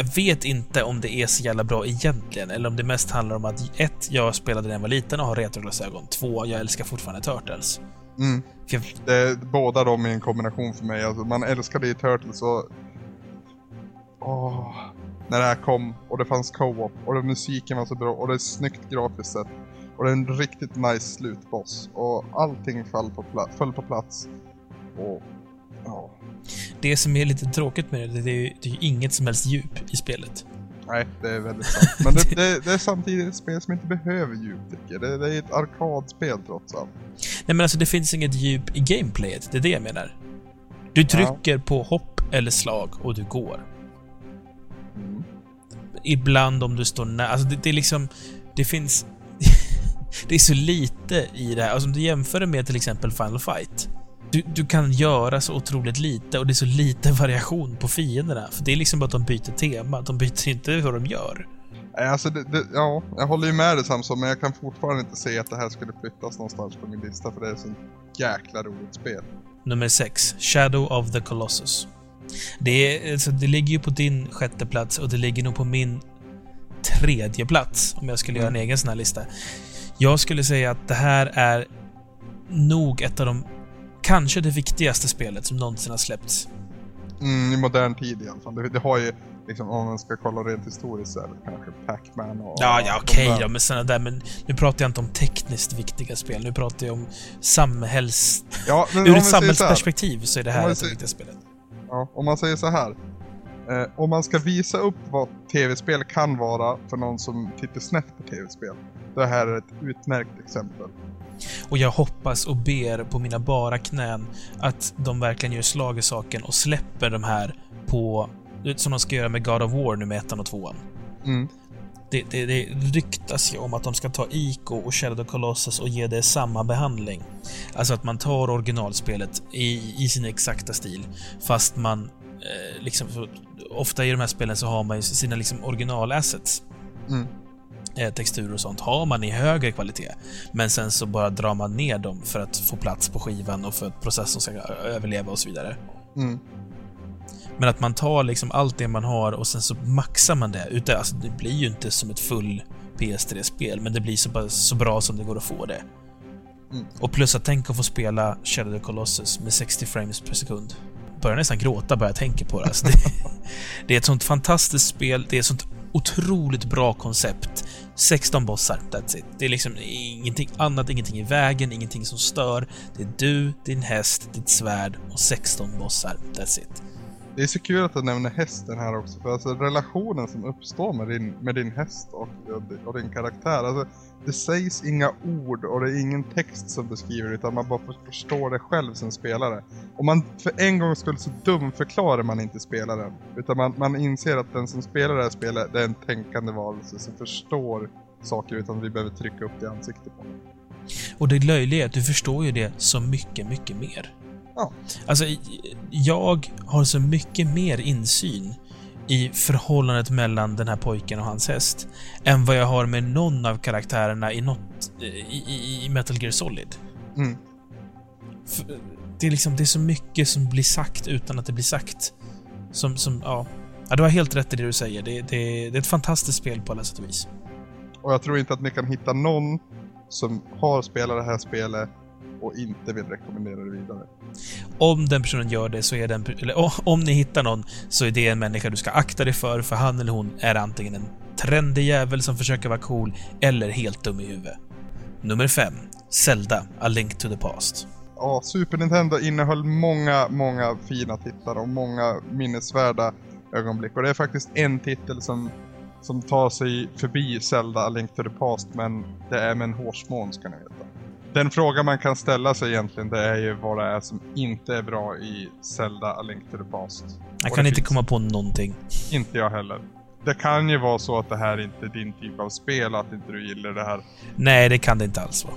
Jag vet inte om det är så jävla bra egentligen, eller om det mest handlar om att ett, jag spelade när jag var liten och har retroglasögon. Två, jag älskar fortfarande Turtles. Mm. Jag, Det är båda de i en kombination för mig. Alltså, man älskade ju Turtles och... Åh, när det här kom och det fanns co-op och det, musiken var så bra och det är snyggt grafiskt sett. Och det är en riktigt nice slutboss. Och allting föll på, pla- föll på plats. Och... Ja. det som är lite tråkigt med det, det är ju det är inget som helst djup i spelet. Nej, det är väldigt sant. Men det, det, det är samtidigt ett spel som inte behöver djup tycker jag. Det, det är ett arkadspel trots allt. Nej men alltså det finns inget djup i gameplayet, det är det jag menar. Du trycker på hopp eller slag och du går. Mm. Ibland om du står nära, alltså det, det är liksom, det finns... det är så lite i det här, alltså om du jämför det med till exempel Final Fight. Du, du kan göra så otroligt lite och det är så lite variation på fienderna. För det är liksom bara att de byter tema, de byter inte vad de gör. Alltså det, det, ja, jag håller ju med dig Samson, men jag kan fortfarande inte se att det här skulle flyttas någonstans på min lista för det är så jäkla roligt spel. Nummer 6. Shadow of the Colossus. Det, är, alltså, det ligger ju på din sjätte plats och det ligger nog på min tredje plats om jag skulle göra en egen sån här lista. Jag skulle säga att det här är nog ett av de... Kanske det viktigaste spelet som någonsin har släppts. Mm, I modern tid i alla fall. Det, det har ju, liksom, om man ska kolla rent historiskt så är det kanske Pac-Man och... Ja, ja okej där. då, men såna där, men nu pratar jag inte om tekniskt viktiga spel. Nu pratar jag om samhälls... Ja, men Ur ett säger så samhällsperspektiv så är det här man ett av de säger- viktiga spelet. Ja, om man säger så här. Eh, om man ska visa upp vad tv-spel kan vara för någon som tittar snett på tv-spel. Det här är ett utmärkt exempel. Och jag hoppas och ber på mina bara knän att de verkligen gör slag i saken och släpper de här på... Som de ska göra med God of War nu med ettan och tvåan. Mm. Det, det, det ryktas ju om att de ska ta Ico och Shadow Colossus och ge det samma behandling. Alltså att man tar originalspelet i, i sin exakta stil, fast man eh, liksom... Ofta i de här spelen så har man ju sina liksom originalassets. Mm. Eh, texturer och sånt har man i högre kvalitet. Men sen så bara drar man ner dem för att få plats på skivan och för att processorn ska överleva och så vidare. Mm. Men att man tar liksom allt det man har och sen så maxar man det. Utan, alltså, det blir ju inte som ett full PS3-spel, men det blir så, så bra som det går att få det. Mm. Och plus att tänk att få spela Shadow of the Colossus med 60 frames per sekund. Börjar nästan gråta bara jag tänker på det. Alltså det, det är ett sånt fantastiskt spel, det är ett sånt otroligt bra koncept. 16 bossar, that's it. Det är liksom ingenting annat, ingenting i vägen, ingenting som stör. Det är du, din häst, ditt svärd och 16 bossar, that's it. Det är så kul att du nämner hästen här också, för alltså relationen som uppstår med din, med din häst och, och din karaktär. Alltså, det sägs inga ord och det är ingen text som beskriver det, utan man bara förstår det själv som spelare. Och man för en gång skulle så dumförklarar man inte spelaren. Utan man, man inser att den som spelar det här spelet, det är en tänkande varelse som förstår saker utan vi behöver trycka upp det i ansiktet på dem. Och det löjliga är att du förstår ju det så mycket, mycket mer. Ja. Alltså, jag har så mycket mer insyn i förhållandet mellan den här pojken och hans häst än vad jag har med någon av karaktärerna i något i, i, Metal Gear Solid. Mm. Det är liksom, det är så mycket som blir sagt utan att det blir sagt. Som, som, ja. ja du har helt rätt i det du säger. Det, det, det är ett fantastiskt spel på alla sätt och vis. Och jag tror inte att ni kan hitta någon som har spelat det här spelet och inte vill rekommendera det vidare. Om den personen gör det så är den... Eller o- om ni hittar någon så är det en människa du ska akta dig för, för han eller hon är antingen en trendig jävel som försöker vara cool, eller helt dum i huvudet. Nummer 5. Zelda, A Link to the Past. Ja, Super Nintendo innehöll många, många fina titlar och många minnesvärda ögonblick. Och det är faktiskt en titel som, som tar sig förbi Zelda A Link to the Past, men det är med en hårsmån ska ni veta. Den fråga man kan ställa sig egentligen, det är ju vad det är som inte är bra i Zelda A Link to the Past. Jag Och kan inte finns- komma på någonting. Inte jag heller. Det kan ju vara så att det här inte är din typ av spel, att inte du gillar det här Nej, det kan det inte alls vara.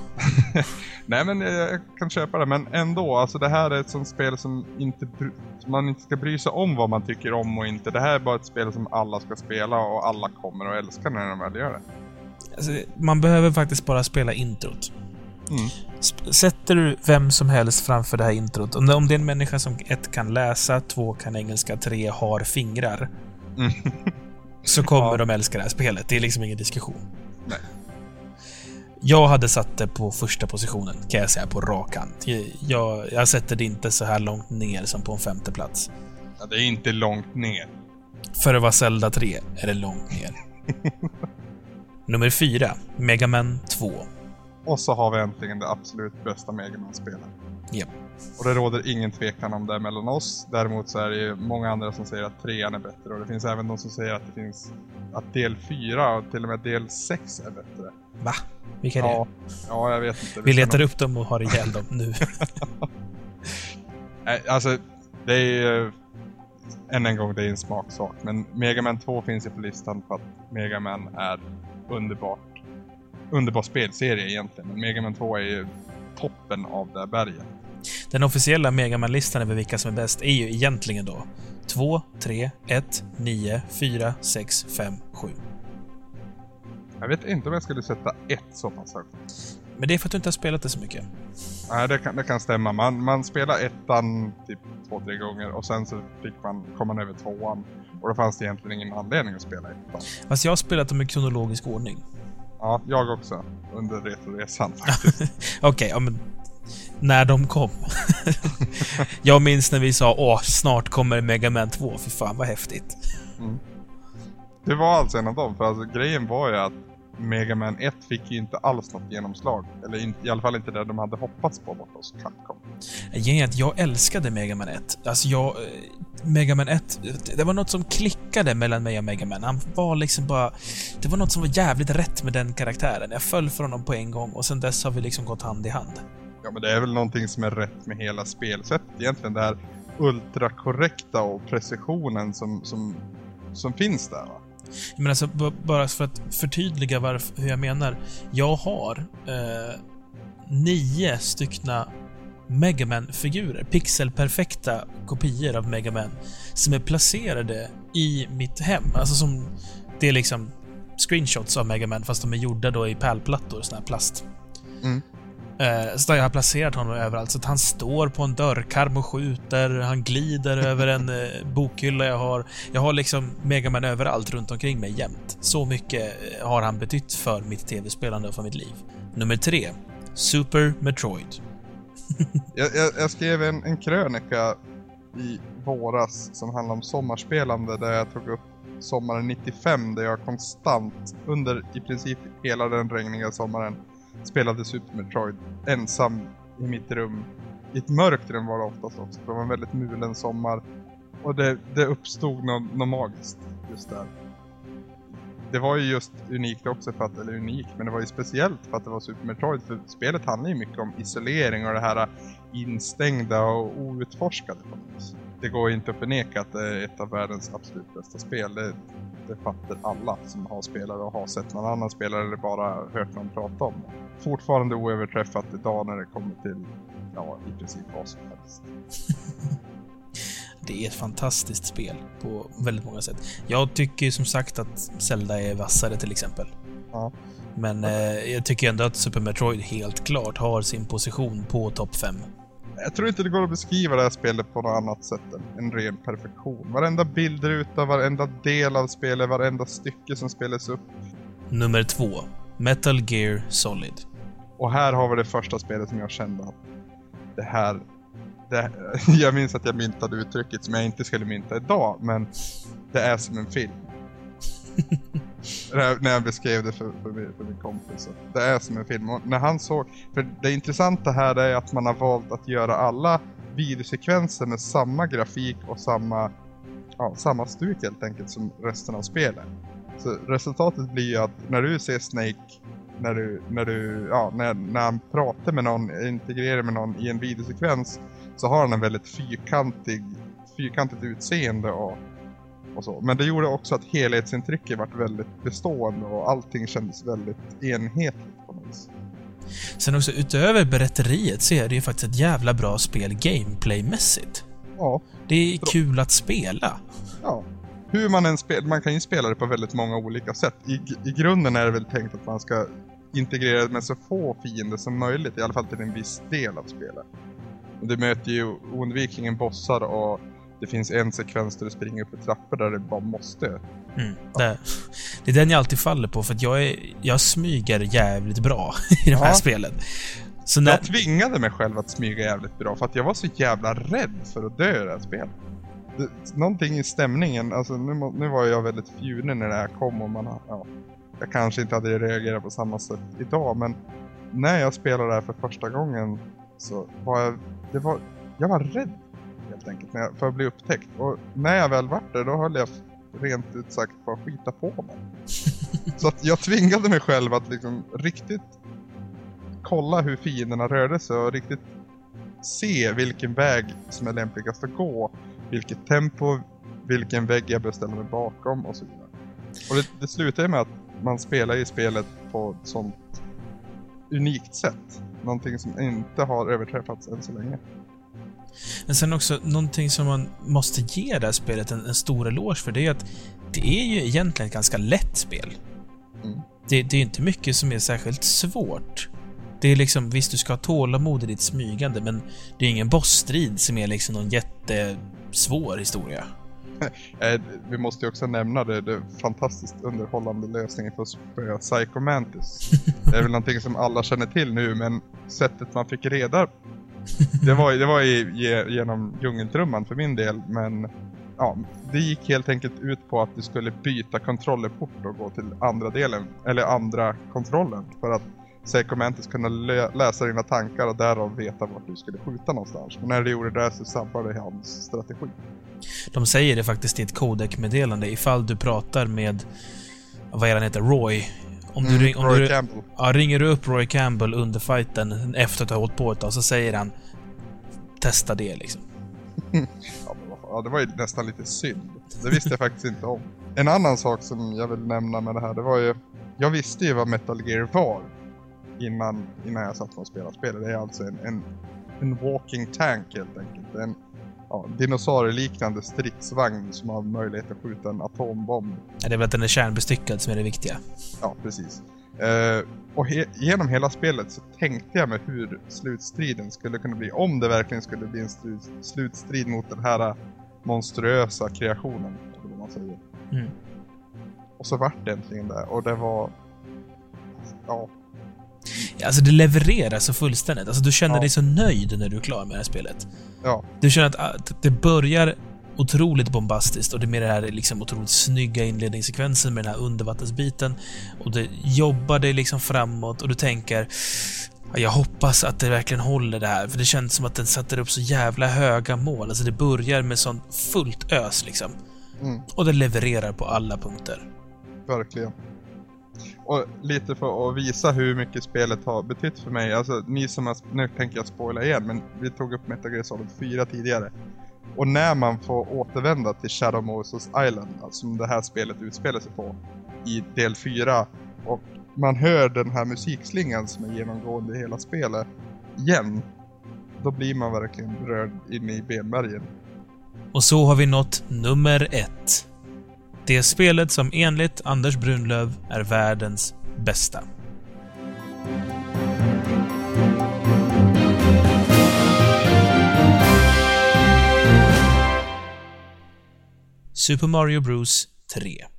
Nej men jag kan köpa det, men ändå. Alltså det här är ett sånt spel som inte man inte ska bry sig om vad man tycker om och inte. Det här är bara ett spel som alla ska spela och alla kommer att älska när de väl gör det. Alltså, man behöver faktiskt bara spela introt. Mm. Sätter du vem som helst framför det här introt, om det, är en människa som ett kan läsa, två kan engelska, tre har fingrar, Mm. så kommer Ja. de älska det här spelet. Det är liksom ingen diskussion. Nej. Jag hade satt det på första positionen, kan jag säga, på rak hand. Jag, jag sätter det inte så här långt ner som på en femte plats. Ja, det är inte långt ner. För att vara Zelda 3 är det långt ner. Nummer fyra, Mega Man 2. Och så har vi äntligen det absolut bästa Mega Man-spelet. Japp. Och det råder ingen tvekan om det mellan oss. Däremot så är det ju många andra som säger att trean är bättre och det finns även de som säger att det finns att del 4 och till och med del 6 är bättre. Va? Vilka är det? Ja, ja, jag vet inte. Vi ska letar upp dem och har ihjäl dem nu. Nej, alltså, det är ju... Än en gång, det är en smaksak. Men Mega Man 2 finns ju på listan för att Mega Man är underbart. Underbar spelserie egentligen. Men Mega Man 2 är ju toppen av det här berget. Den officiella Megaman-listan över vilka som är bäst är ju egentligen då 2, 3, 1, 9, 4, 6, 5, 7. Jag vet inte om jag skulle sätta ett så pass högt. Men det är för att du inte har spelat det så mycket. Nej, det kan, det kan stämma. Man, man spelar ettan typ två, tre gånger och sen så fick man, kom man över tvåan. Och då fanns det egentligen ingen anledning att spela ettan. Fast jag har spelat dem i kronologisk ordning. Ja, jag också. Under Retroresan faktiskt. Okej, ja men... När de kom. jag minns när vi sa åh, snart kommer Mega Man 2. Fy fan vad häftigt. Det var alltså en av dem, för alltså grejen var ju att Mega Man 1 fick ju inte alls något genomslag. Eller in, i alla fall inte det de hade hoppats på borta hos Capcom. Grejen att jag älskade Mega Man 1. Alltså jag... eh, Mega Man 1, det var något som klickade mellan mig och Mega Man. Han var liksom bara... Det var något som var jävligt rätt med den karaktären. Jag föll för honom på en gång och sen dess har vi liksom gått hand i hand. Ja men det är väl någonting som är rätt med hela spelsättet egentligen. Det här ultrakorrekta och precisionen som, som, som finns där va. Men alltså, bara för att förtydliga varför, hur jag menar. Jag har eh, nio styckna Megaman-figurer, pixelperfekta kopior av Megaman, som är placerade i mitt hem. Alltså som... Det är liksom screenshots av Megaman, fast de är gjorda då i pärlplattor, sån här plast. Mm. Eh, så där jag har placerat honom överallt. Så att han står på en dörrkarm och skjuter, han glider över en eh, bokhylla jag har. Jag har liksom Megaman överallt runt omkring mig jämt. Så mycket eh, har han betytt för mitt tv-spelande och för mitt liv. Nummer tre. Super Metroid. Jag, jag, jag skrev en, en krönika i våras som handlar om sommarspelande där jag tog upp sommaren 95 där jag konstant under i princip hela den regniga sommaren spelade Super Metroid ensam i mitt rum. I ett mörkt rum var det oftast också. Det var en väldigt mulen sommar. Och det, det uppstod något, något magiskt just där. Det var ju just unikt också för att, eller unikt, men det var ju speciellt för att det var Super Metroid. För spelet handlar ju mycket om isolering och det här instängda och outforskade på något vis. det går inte att förneka att det är ett av världens absolut bästa spel. Det, det fattar alla som har spelat och har sett någon annan spelare eller bara hört någon prata om det. Fortfarande oöverträffat idag när det kommer till, ja, i princip vad som helst. Det är ett fantastiskt spel på väldigt många sätt. Jag tycker som sagt att Zelda är vassare till exempel. Ja. Men eh, jag tycker ändå att Super Metroid helt klart har sin position på topp 5. Jag tror inte det går att beskriva det här spelet på något annat sätt än en ren perfektion. Varenda bildruta, varenda del av spelet, varenda stycke som spelas upp. Nummer två. Metal Gear Solid. Och här har vi det första spelet som jag kände att det här... Det, jag minns att jag myntade uttrycket som jag inte skulle mynta idag, men det är som en film. när, när jag beskrev det för, för, min, för min kompis. Det är som en film. Och när han såg... För det intressanta här är att man har valt att göra alla videosekvenser med samma grafik och samma, ja, samma stuk helt enkelt som resten av spelet. Så resultatet blir ju att när du ser Snake när du, när du, ja, när, när han pratar med någon, integrerar med någon i en videosekvens så har han en väldigt fyrkantig, fyrkantigt utseende och, och så. Men det gjorde också att helhetsintrycket vart väldigt bestående och allting kändes väldigt enhetligt på något vis. Sen också, utöver berätteriet så är det ju faktiskt ett jävla bra spel gameplaymässigt. Ja, Det är kul att spela. ja. Hur man än spelar, man kan ju spela det på väldigt många olika sätt. I, I grunden är det väl tänkt att man ska integrera det med så få fiender som möjligt, i alla fall till en viss del av spelet. Du möter ju oundvikligen bossar och det finns en sekvens där du springer upp för trappor där du bara måste. Mm, det, det är den jag alltid faller på, för att jag, är, jag smyger jävligt bra i de här Ja. spelen. Så när, Jag tvingade mig själv att smyga jävligt bra för att jag var så jävla rädd för att dö i det här spelet. Det, någonting i stämningen, alltså nu, nu var jag väldigt fjunig när det här kom och man, ja, jag kanske inte hade reagerat på samma sätt idag men när jag spelade det här för första gången så var jag, det var, jag var rädd helt enkelt jag, för att bli upptäckt och när jag väl vart där då höll jag rent ut sagt på att skita på mig. så att jag tvingade mig själv att liksom riktigt kolla hur fienderna rörde sig och riktigt se vilken väg som är lämpligast att gå. Vilket tempo, vilken vägg jag bör ställa mig bakom och så vidare. Och det, det slutar ju med att man spelar i spelet på ett sånt unikt sätt. Någonting som inte har överträffats än så länge. Men sen också, någonting som man måste ge det här spelet en, en stor eloge för, det är att det är ju egentligen ett ganska lätt spel. Mm. Det, det är inte mycket som är särskilt svårt. Det är liksom, visst du ska ha tålamod i ditt smygande, men det är ingen bossstrid som är liksom någon jättesvår historia. Eh, vi måste ju också nämna det, det fantastiskt underhållande lösningen för att spöa Psycho Mantis. Det är väl någonting som alla känner till nu, men sättet man fick reda det var, det var i, ge- genom djungeltrumman för min del, men ja, det gick helt enkelt ut på att du skulle byta kontrollerport och gå till andra delen, eller andra kontrollen, för att Psycho Mantis kunna lö- läsa dina tankar och därav veta vart du skulle skjuta någonstans. Och när du gjorde det så sabbade hans strategi. De säger det faktiskt i ett codec-meddelande ifall du pratar med, vad är han heter, Roy. Om du, Mm, ring, om Roy du Campbell. ja, ringer du upp Roy Campbell under fighten efter att ha hållit på ett tag, så säger han Testa det liksom. Men ja, det var ju nästan lite synd. Det visste jag faktiskt inte om. En annan sak som jag vill nämna med det här, det var ju... Jag visste ju vad Metal Gear var innan, innan jag satt och spelade spelet. Det är alltså en, en, en walking tank helt enkelt. En ja, dinosaurieliknande stridsvagn som har möjlighet att skjuta en atombomb Ja, Det är väl att den är kärnbestyckad som är det viktiga. Ja, precis. Eh, och he genom hela spelet så tänkte jag mig hur slutstriden skulle kunna bli. Om det verkligen skulle bli en slut slutstrid mot den här monstruösa kreationen. Eller vad man säger. Mm. Och så vart det äntligen det. Och det var... Ja, Alltså det levererar så fullständigt. Alltså du känner Ja. dig så nöjd när du är klar med det här spelet. ja, Du känner att, att det börjar otroligt bombastiskt och det är med det här liksom otroligt snygga inledningssekvensen med den här undervattensbiten. Och det jobbar dig liksom framåt och du tänker "Ja, jag hoppas att det verkligen håller det här, för det känns som att den sätter upp så jävla höga mål. Alltså det börjar med sånt fullt ös liksom. mm, Och det levererar på alla punkter. verkligen. Och lite för att visa hur mycket spelet har betytt för mig. Alltså ni som har, nu tänker jag spoila igen, men vi tog upp Metal Gear Solid 4 tidigare. Och när man får återvända till Shadow Moses Island, alltså som det här spelet utspelar sig på, i del 4, och man hör den här musikslingan som är genomgående i hela spelet, igen, då blir man verkligen rörd in i benmärgen. Och så har vi nått nummer ett. Det spelet som enligt Anders Brunlöv är världens bästa. Super Mario Bros 3.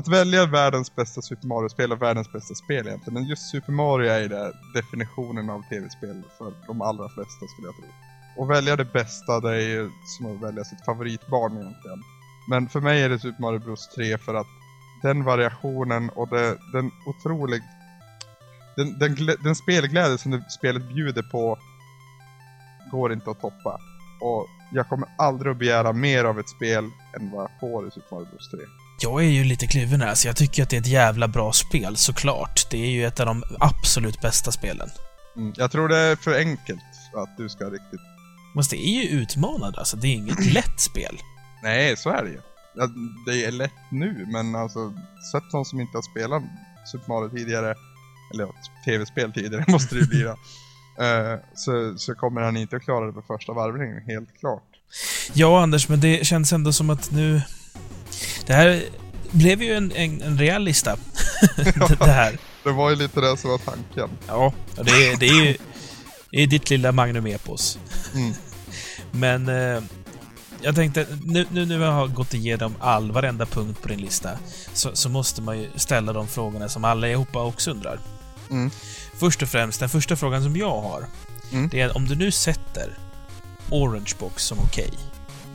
Att välja världens bästa Super Mario-spel och världens bästa spel egentligen, men just Super Mario är ju det definitionen av tv-spel för de allra flesta skulle jag tro. Och välja det bästa, det är ju som att välja sitt favoritbarn egentligen. Men för mig är det Super Mario Bros 3 för att den variationen och det, den otroligt... Den, den, den spelglädje som det spelet bjuder på går inte att toppa. Och jag kommer aldrig att begära mer av ett spel än vad jag får i Super Mario Bros 3. Jag är ju lite kluven här, så jag tycker att det är ett jävla bra spel, såklart. Det är ju ett av de absolut bästa spelen. Mm, jag tror det är för enkelt att du ska riktigt... Men det är ju utmanande, alltså. Det är inget lätt spel. Nej, så är det ju. Det är lätt nu, men alltså sett någon som inte har spelat Super Mario tidigare, eller ja, tv-spel tidigare måste det ju bli då. Eh, så, så kommer han inte att klara det på första varvningen, helt klart. Ja, Anders, men det känns ändå som att nu... Det här blev ju en, en, en rejäl lista. det, det här. Det var ju lite det som var tanken. Ja, det, är- det är ju... Det är ditt lilla Magnum Epos. Mm. Men... Eh, jag tänkte, nu, nu när vi har gått igenom all, varenda punkt på din lista, så, så måste man ju ställa de frågorna som alla allihopa också undrar. Mm. Först och främst, den första frågan som jag har, Mm. det är om du nu sätter Orange Box som okej,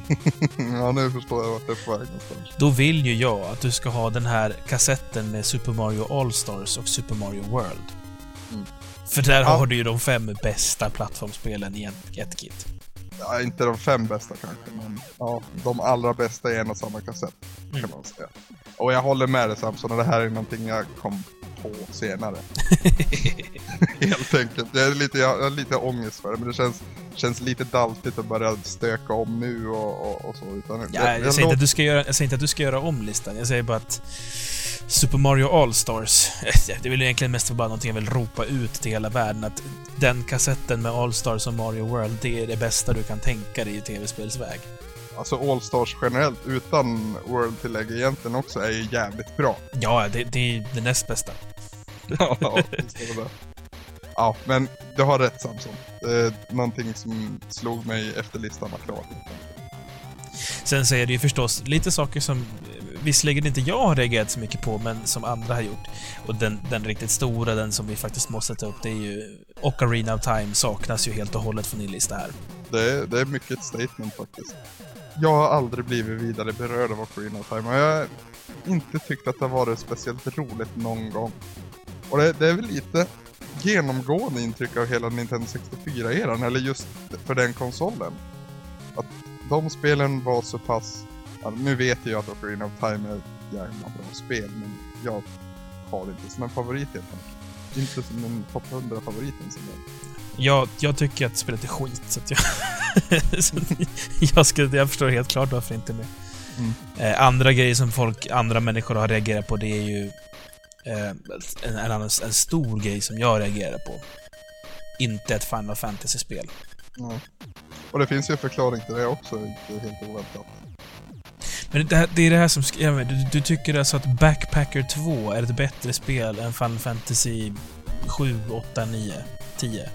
ja, nu förstår jag vart det är på väg någonstans. då vill ju jag att du ska ha den här kassetten med Super Mario All-Stars och Super Mario World. Mm. För där Ja. har du ju de fem bästa plattformsspelen i ett kit. Ja, inte de fem bästa kanske, men ja, de allra bästa i en och samma kassett. Mm. Kan man säga. Och jag håller med dig Samson, och det här är någonting jag kom på senare. Helt enkelt. Jag, är lite, jag har lite ångest för det, men det känns, känns lite daltigt att börja stöka om nu och, och, och så. Utan Ja, jag, säger inte att du ska göra, jag säger inte att du ska göra om listan. Jag säger bara att Super Mario All-Stars, det är väl egentligen mest bara någonting jag vill ropa ut till hela världen att den kassetten med All-Stars och Mario World, det är det bästa du kan tänka dig i tv-spelsväg. Alltså All-Stars generellt, utan World-tillägg egentligen också, är ju jävligt bra. Ja, det, det är det näst bästa. Ja, det det. Ja, men du har rätt Samson. Någonting som slog mig efter listan var klar. Sen så är det ju förstås lite saker som eh, visserligen inte jag har reagerat så mycket på, men som andra har gjort. Och den, den riktigt stora, den som vi faktiskt måste ta upp, det är ju Ocarina of Time saknas ju helt och hållet från din lista här. Det är, det är mycket ett statement faktiskt. Jag har aldrig blivit vidare berörd av Ocarina of Time och jag har inte tyckt att det har varit speciellt roligt någon gång. Och det, det är väl lite genomgående intryck av hela Nintendo 64-eran, eller just för den konsolen. Att de spelen var så pass... Ja, nu vet jag att Ocarina of Time är ett jävla bra spel, men jag har det inte som en favorit helt enkelt. Inte som en topp 100-favoriten som gång. Jag, jag tycker att spelet är skit, så jag... så jag, skulle, jag förstår helt klart varför inte med. Mm. Eh, andra grejer som folk, andra människor har reagerat på, det är ju eh, en, en, annan, en stor grej som jag reagerar på. Inte ett Final Fantasy-spel. Ja. Och det finns ju en förklaring till det också, inte helt oväntat. Men det, här, det är det här som... sk- Jag vet, du, du tycker alltså att Backpacker 2 är ett bättre spel än Final Fantasy 7, 8, 9, 10?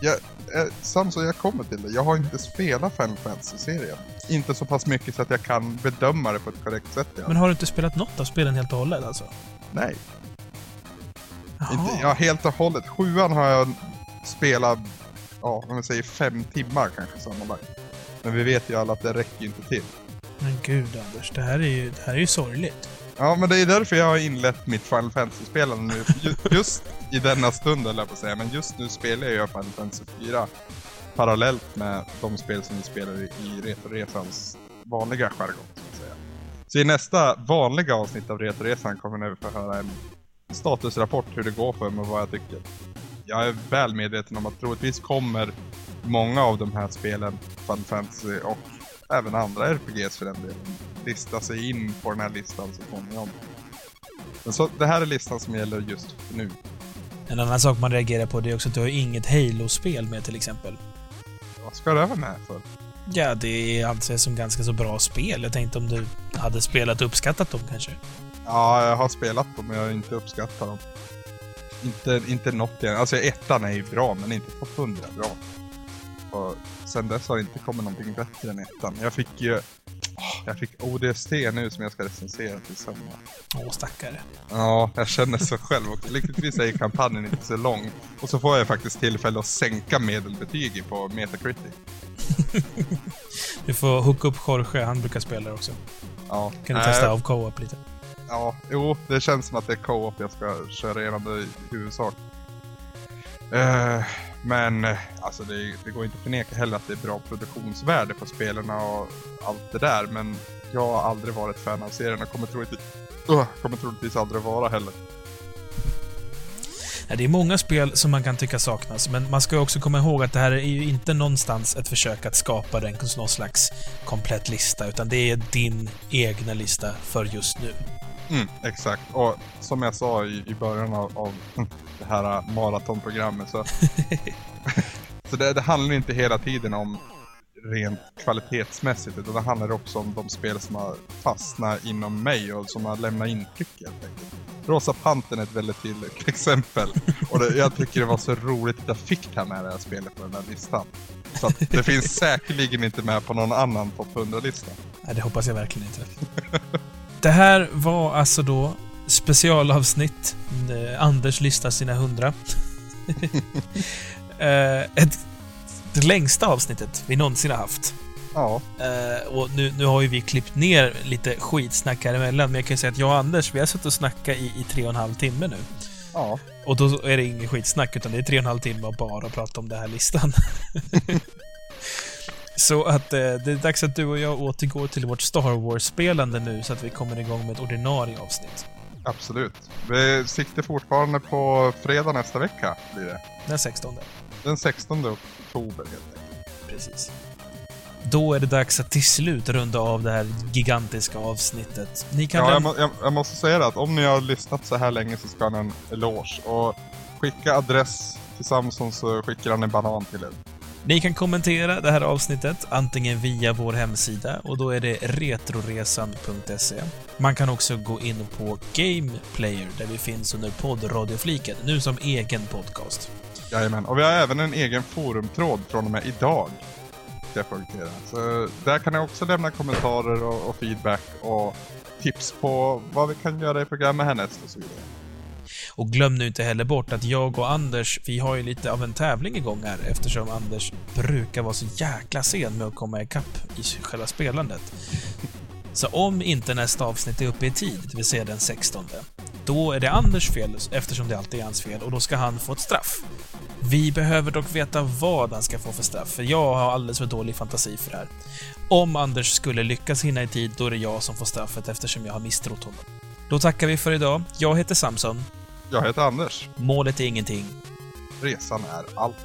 Jag, eh, Samson, jag kommer till det. Jag har inte spelat Final Fantasy-serien. Inte så pass mycket så att jag kan bedöma det på ett korrekt sätt. Men har du inte spelat något av spelen helt och hållet alltså? Nej. Jaha. Inte, ja, helt och hållet. Sjuan har jag spelat, ja, om vi säger fem timmar kanske sammanlagt. Men vi vet ju alla att det räcker inte till. Men gud Anders, det här är ju, det här är ju sorgligt. Ja, men det är därför jag har inlett mitt Final Fantasy-spelande nu. Just i denna stund, eller på att säga. Men just nu spelar jag Final Fantasy 4 parallellt med de spel som vi spelar i Retoresans vanliga jargong, så att säga. Så i nästa vanliga avsnitt av Retoresan kommer ni få höra en statusrapport hur det går för mig och vad jag tycker. Jag är väl medveten om att troligtvis kommer många av de här spelen, Final Fantasy och även andra RPGs för den delen, lista sig in på den här listan så småningom. Men så, det här är listan som gäller just nu. En annan sak man reagerar på det är också att du har inget Halo-spel med till exempel. Vad ska det vara med för? Ja, det är alltså som ganska så bra spel. Jag tänkte om du hade spelat och uppskattat dem kanske? Ja, jag har spelat dem men jag har inte uppskattat dem. Inte, inte något igen. Alltså ettan är ju bra men inte topp 100 bra. Och sen dess har det inte kommit någonting bättre än ettan. Jag fick ju... Jag fick ODST nu som jag ska recensera till sommar. Åh, stackare. Ja, jag känner så själv. Och lyckligtvis är kampanjen inte så lång. Och så får jag faktiskt tillfälle att sänka medelbetyg på Metacritic. Du får hooka upp Jorge, han brukar spela också. Ja. Kan du testa av co-op lite? Ja, jo, det känns som att det är co-op jag ska köra igenom i huvudsak. Eh, men eh, alltså det, det går inte att förneka heller att det är bra produktionsvärde på spelarna och allt det där. Men jag har aldrig varit fan av serien och kommer troligtvis, uh, kommer troligtvis aldrig vara heller. Det är många spel som man kan tycka saknas, men man ska också komma ihåg att det här är ju inte någonstans ett försök att skapa den någon slags komplett lista, utan det är din egna lista för just nu. Mm, exakt. Och som jag sa i, i början av, av det här maratonprogrammet så... så det, det handlar inte hela tiden om rent kvalitetsmässigt utan det handlar också om de spel som har fastnat inom mig och som har lämnat intryck helt enkelt. Rosa Pantern är ett väldigt tydligt exempel. Och det, jag tycker det var så roligt att jag fick ta med det här spelet på den här listan. Så att det finns säkerligen inte med på någon annan topp 100-lista. Nej, det hoppas jag verkligen inte. Det här var alltså då specialavsnitt. Eh, Anders listar sina hundra. Eh, ett, det längsta avsnittet vi någonsin har haft. Ja, Eh, och nu, nu har ju vi klippt ner lite skitsnack här emellan, men jag kan ju säga att jag och Anders, vi har suttit och snackat i, i tre och en halv timme nu. ja. Och då är det ingen skitsnack, utan det är tre och en halv timme och bara prata om den här listan. så att eh, det är dags att du och jag återgår till vårt Star Wars-spelande nu, så att vi kommer igång med ett ordinarie avsnitt. Absolut. Vi siktar fortfarande på fredag nästa vecka blir det. Den 16. Den 16 oktober helt enkelt. Precis. Då är det dags att till slut runda av det här gigantiska avsnittet. Ni kan Ja, jag, må, jag, jag måste säga det att om ni har lyssnat så här länge så ska han en eloge. Och skicka adress till Samson så skickar han en banan till er. Ni kan kommentera det här avsnittet antingen via vår hemsida och då är det retroresan.se. Man kan också gå in på Gameplayer där vi finns under poddradiofliken, nu som egen podcast. Jajamän. Och vi har även en egen forumtråd från och med idag. Ska jag poängtera. Så där kan ni också lämna kommentarer och, och feedback och tips på vad vi kan göra i programmet härnäst och så vidare. Och glöm nu inte heller bort att jag och Anders, vi har ju lite av en tävling igång här eftersom Anders brukar vara så jäkla sen med att komma ikapp i själva spelandet. Så om inte nästa avsnitt är uppe i tid, det vill säga den 16, då är det Anders fel eftersom det alltid är hans fel och då ska han få ett straff. Vi behöver dock veta vad han ska få för straff, för jag har alldeles för dålig fantasi för det här. Om Anders skulle lyckas hinna i tid, då är det jag som får straffet eftersom jag har misstrott honom. Då tackar vi för idag. Jag heter Samson. Jag heter Anders. Målet är ingenting. Resan är allt.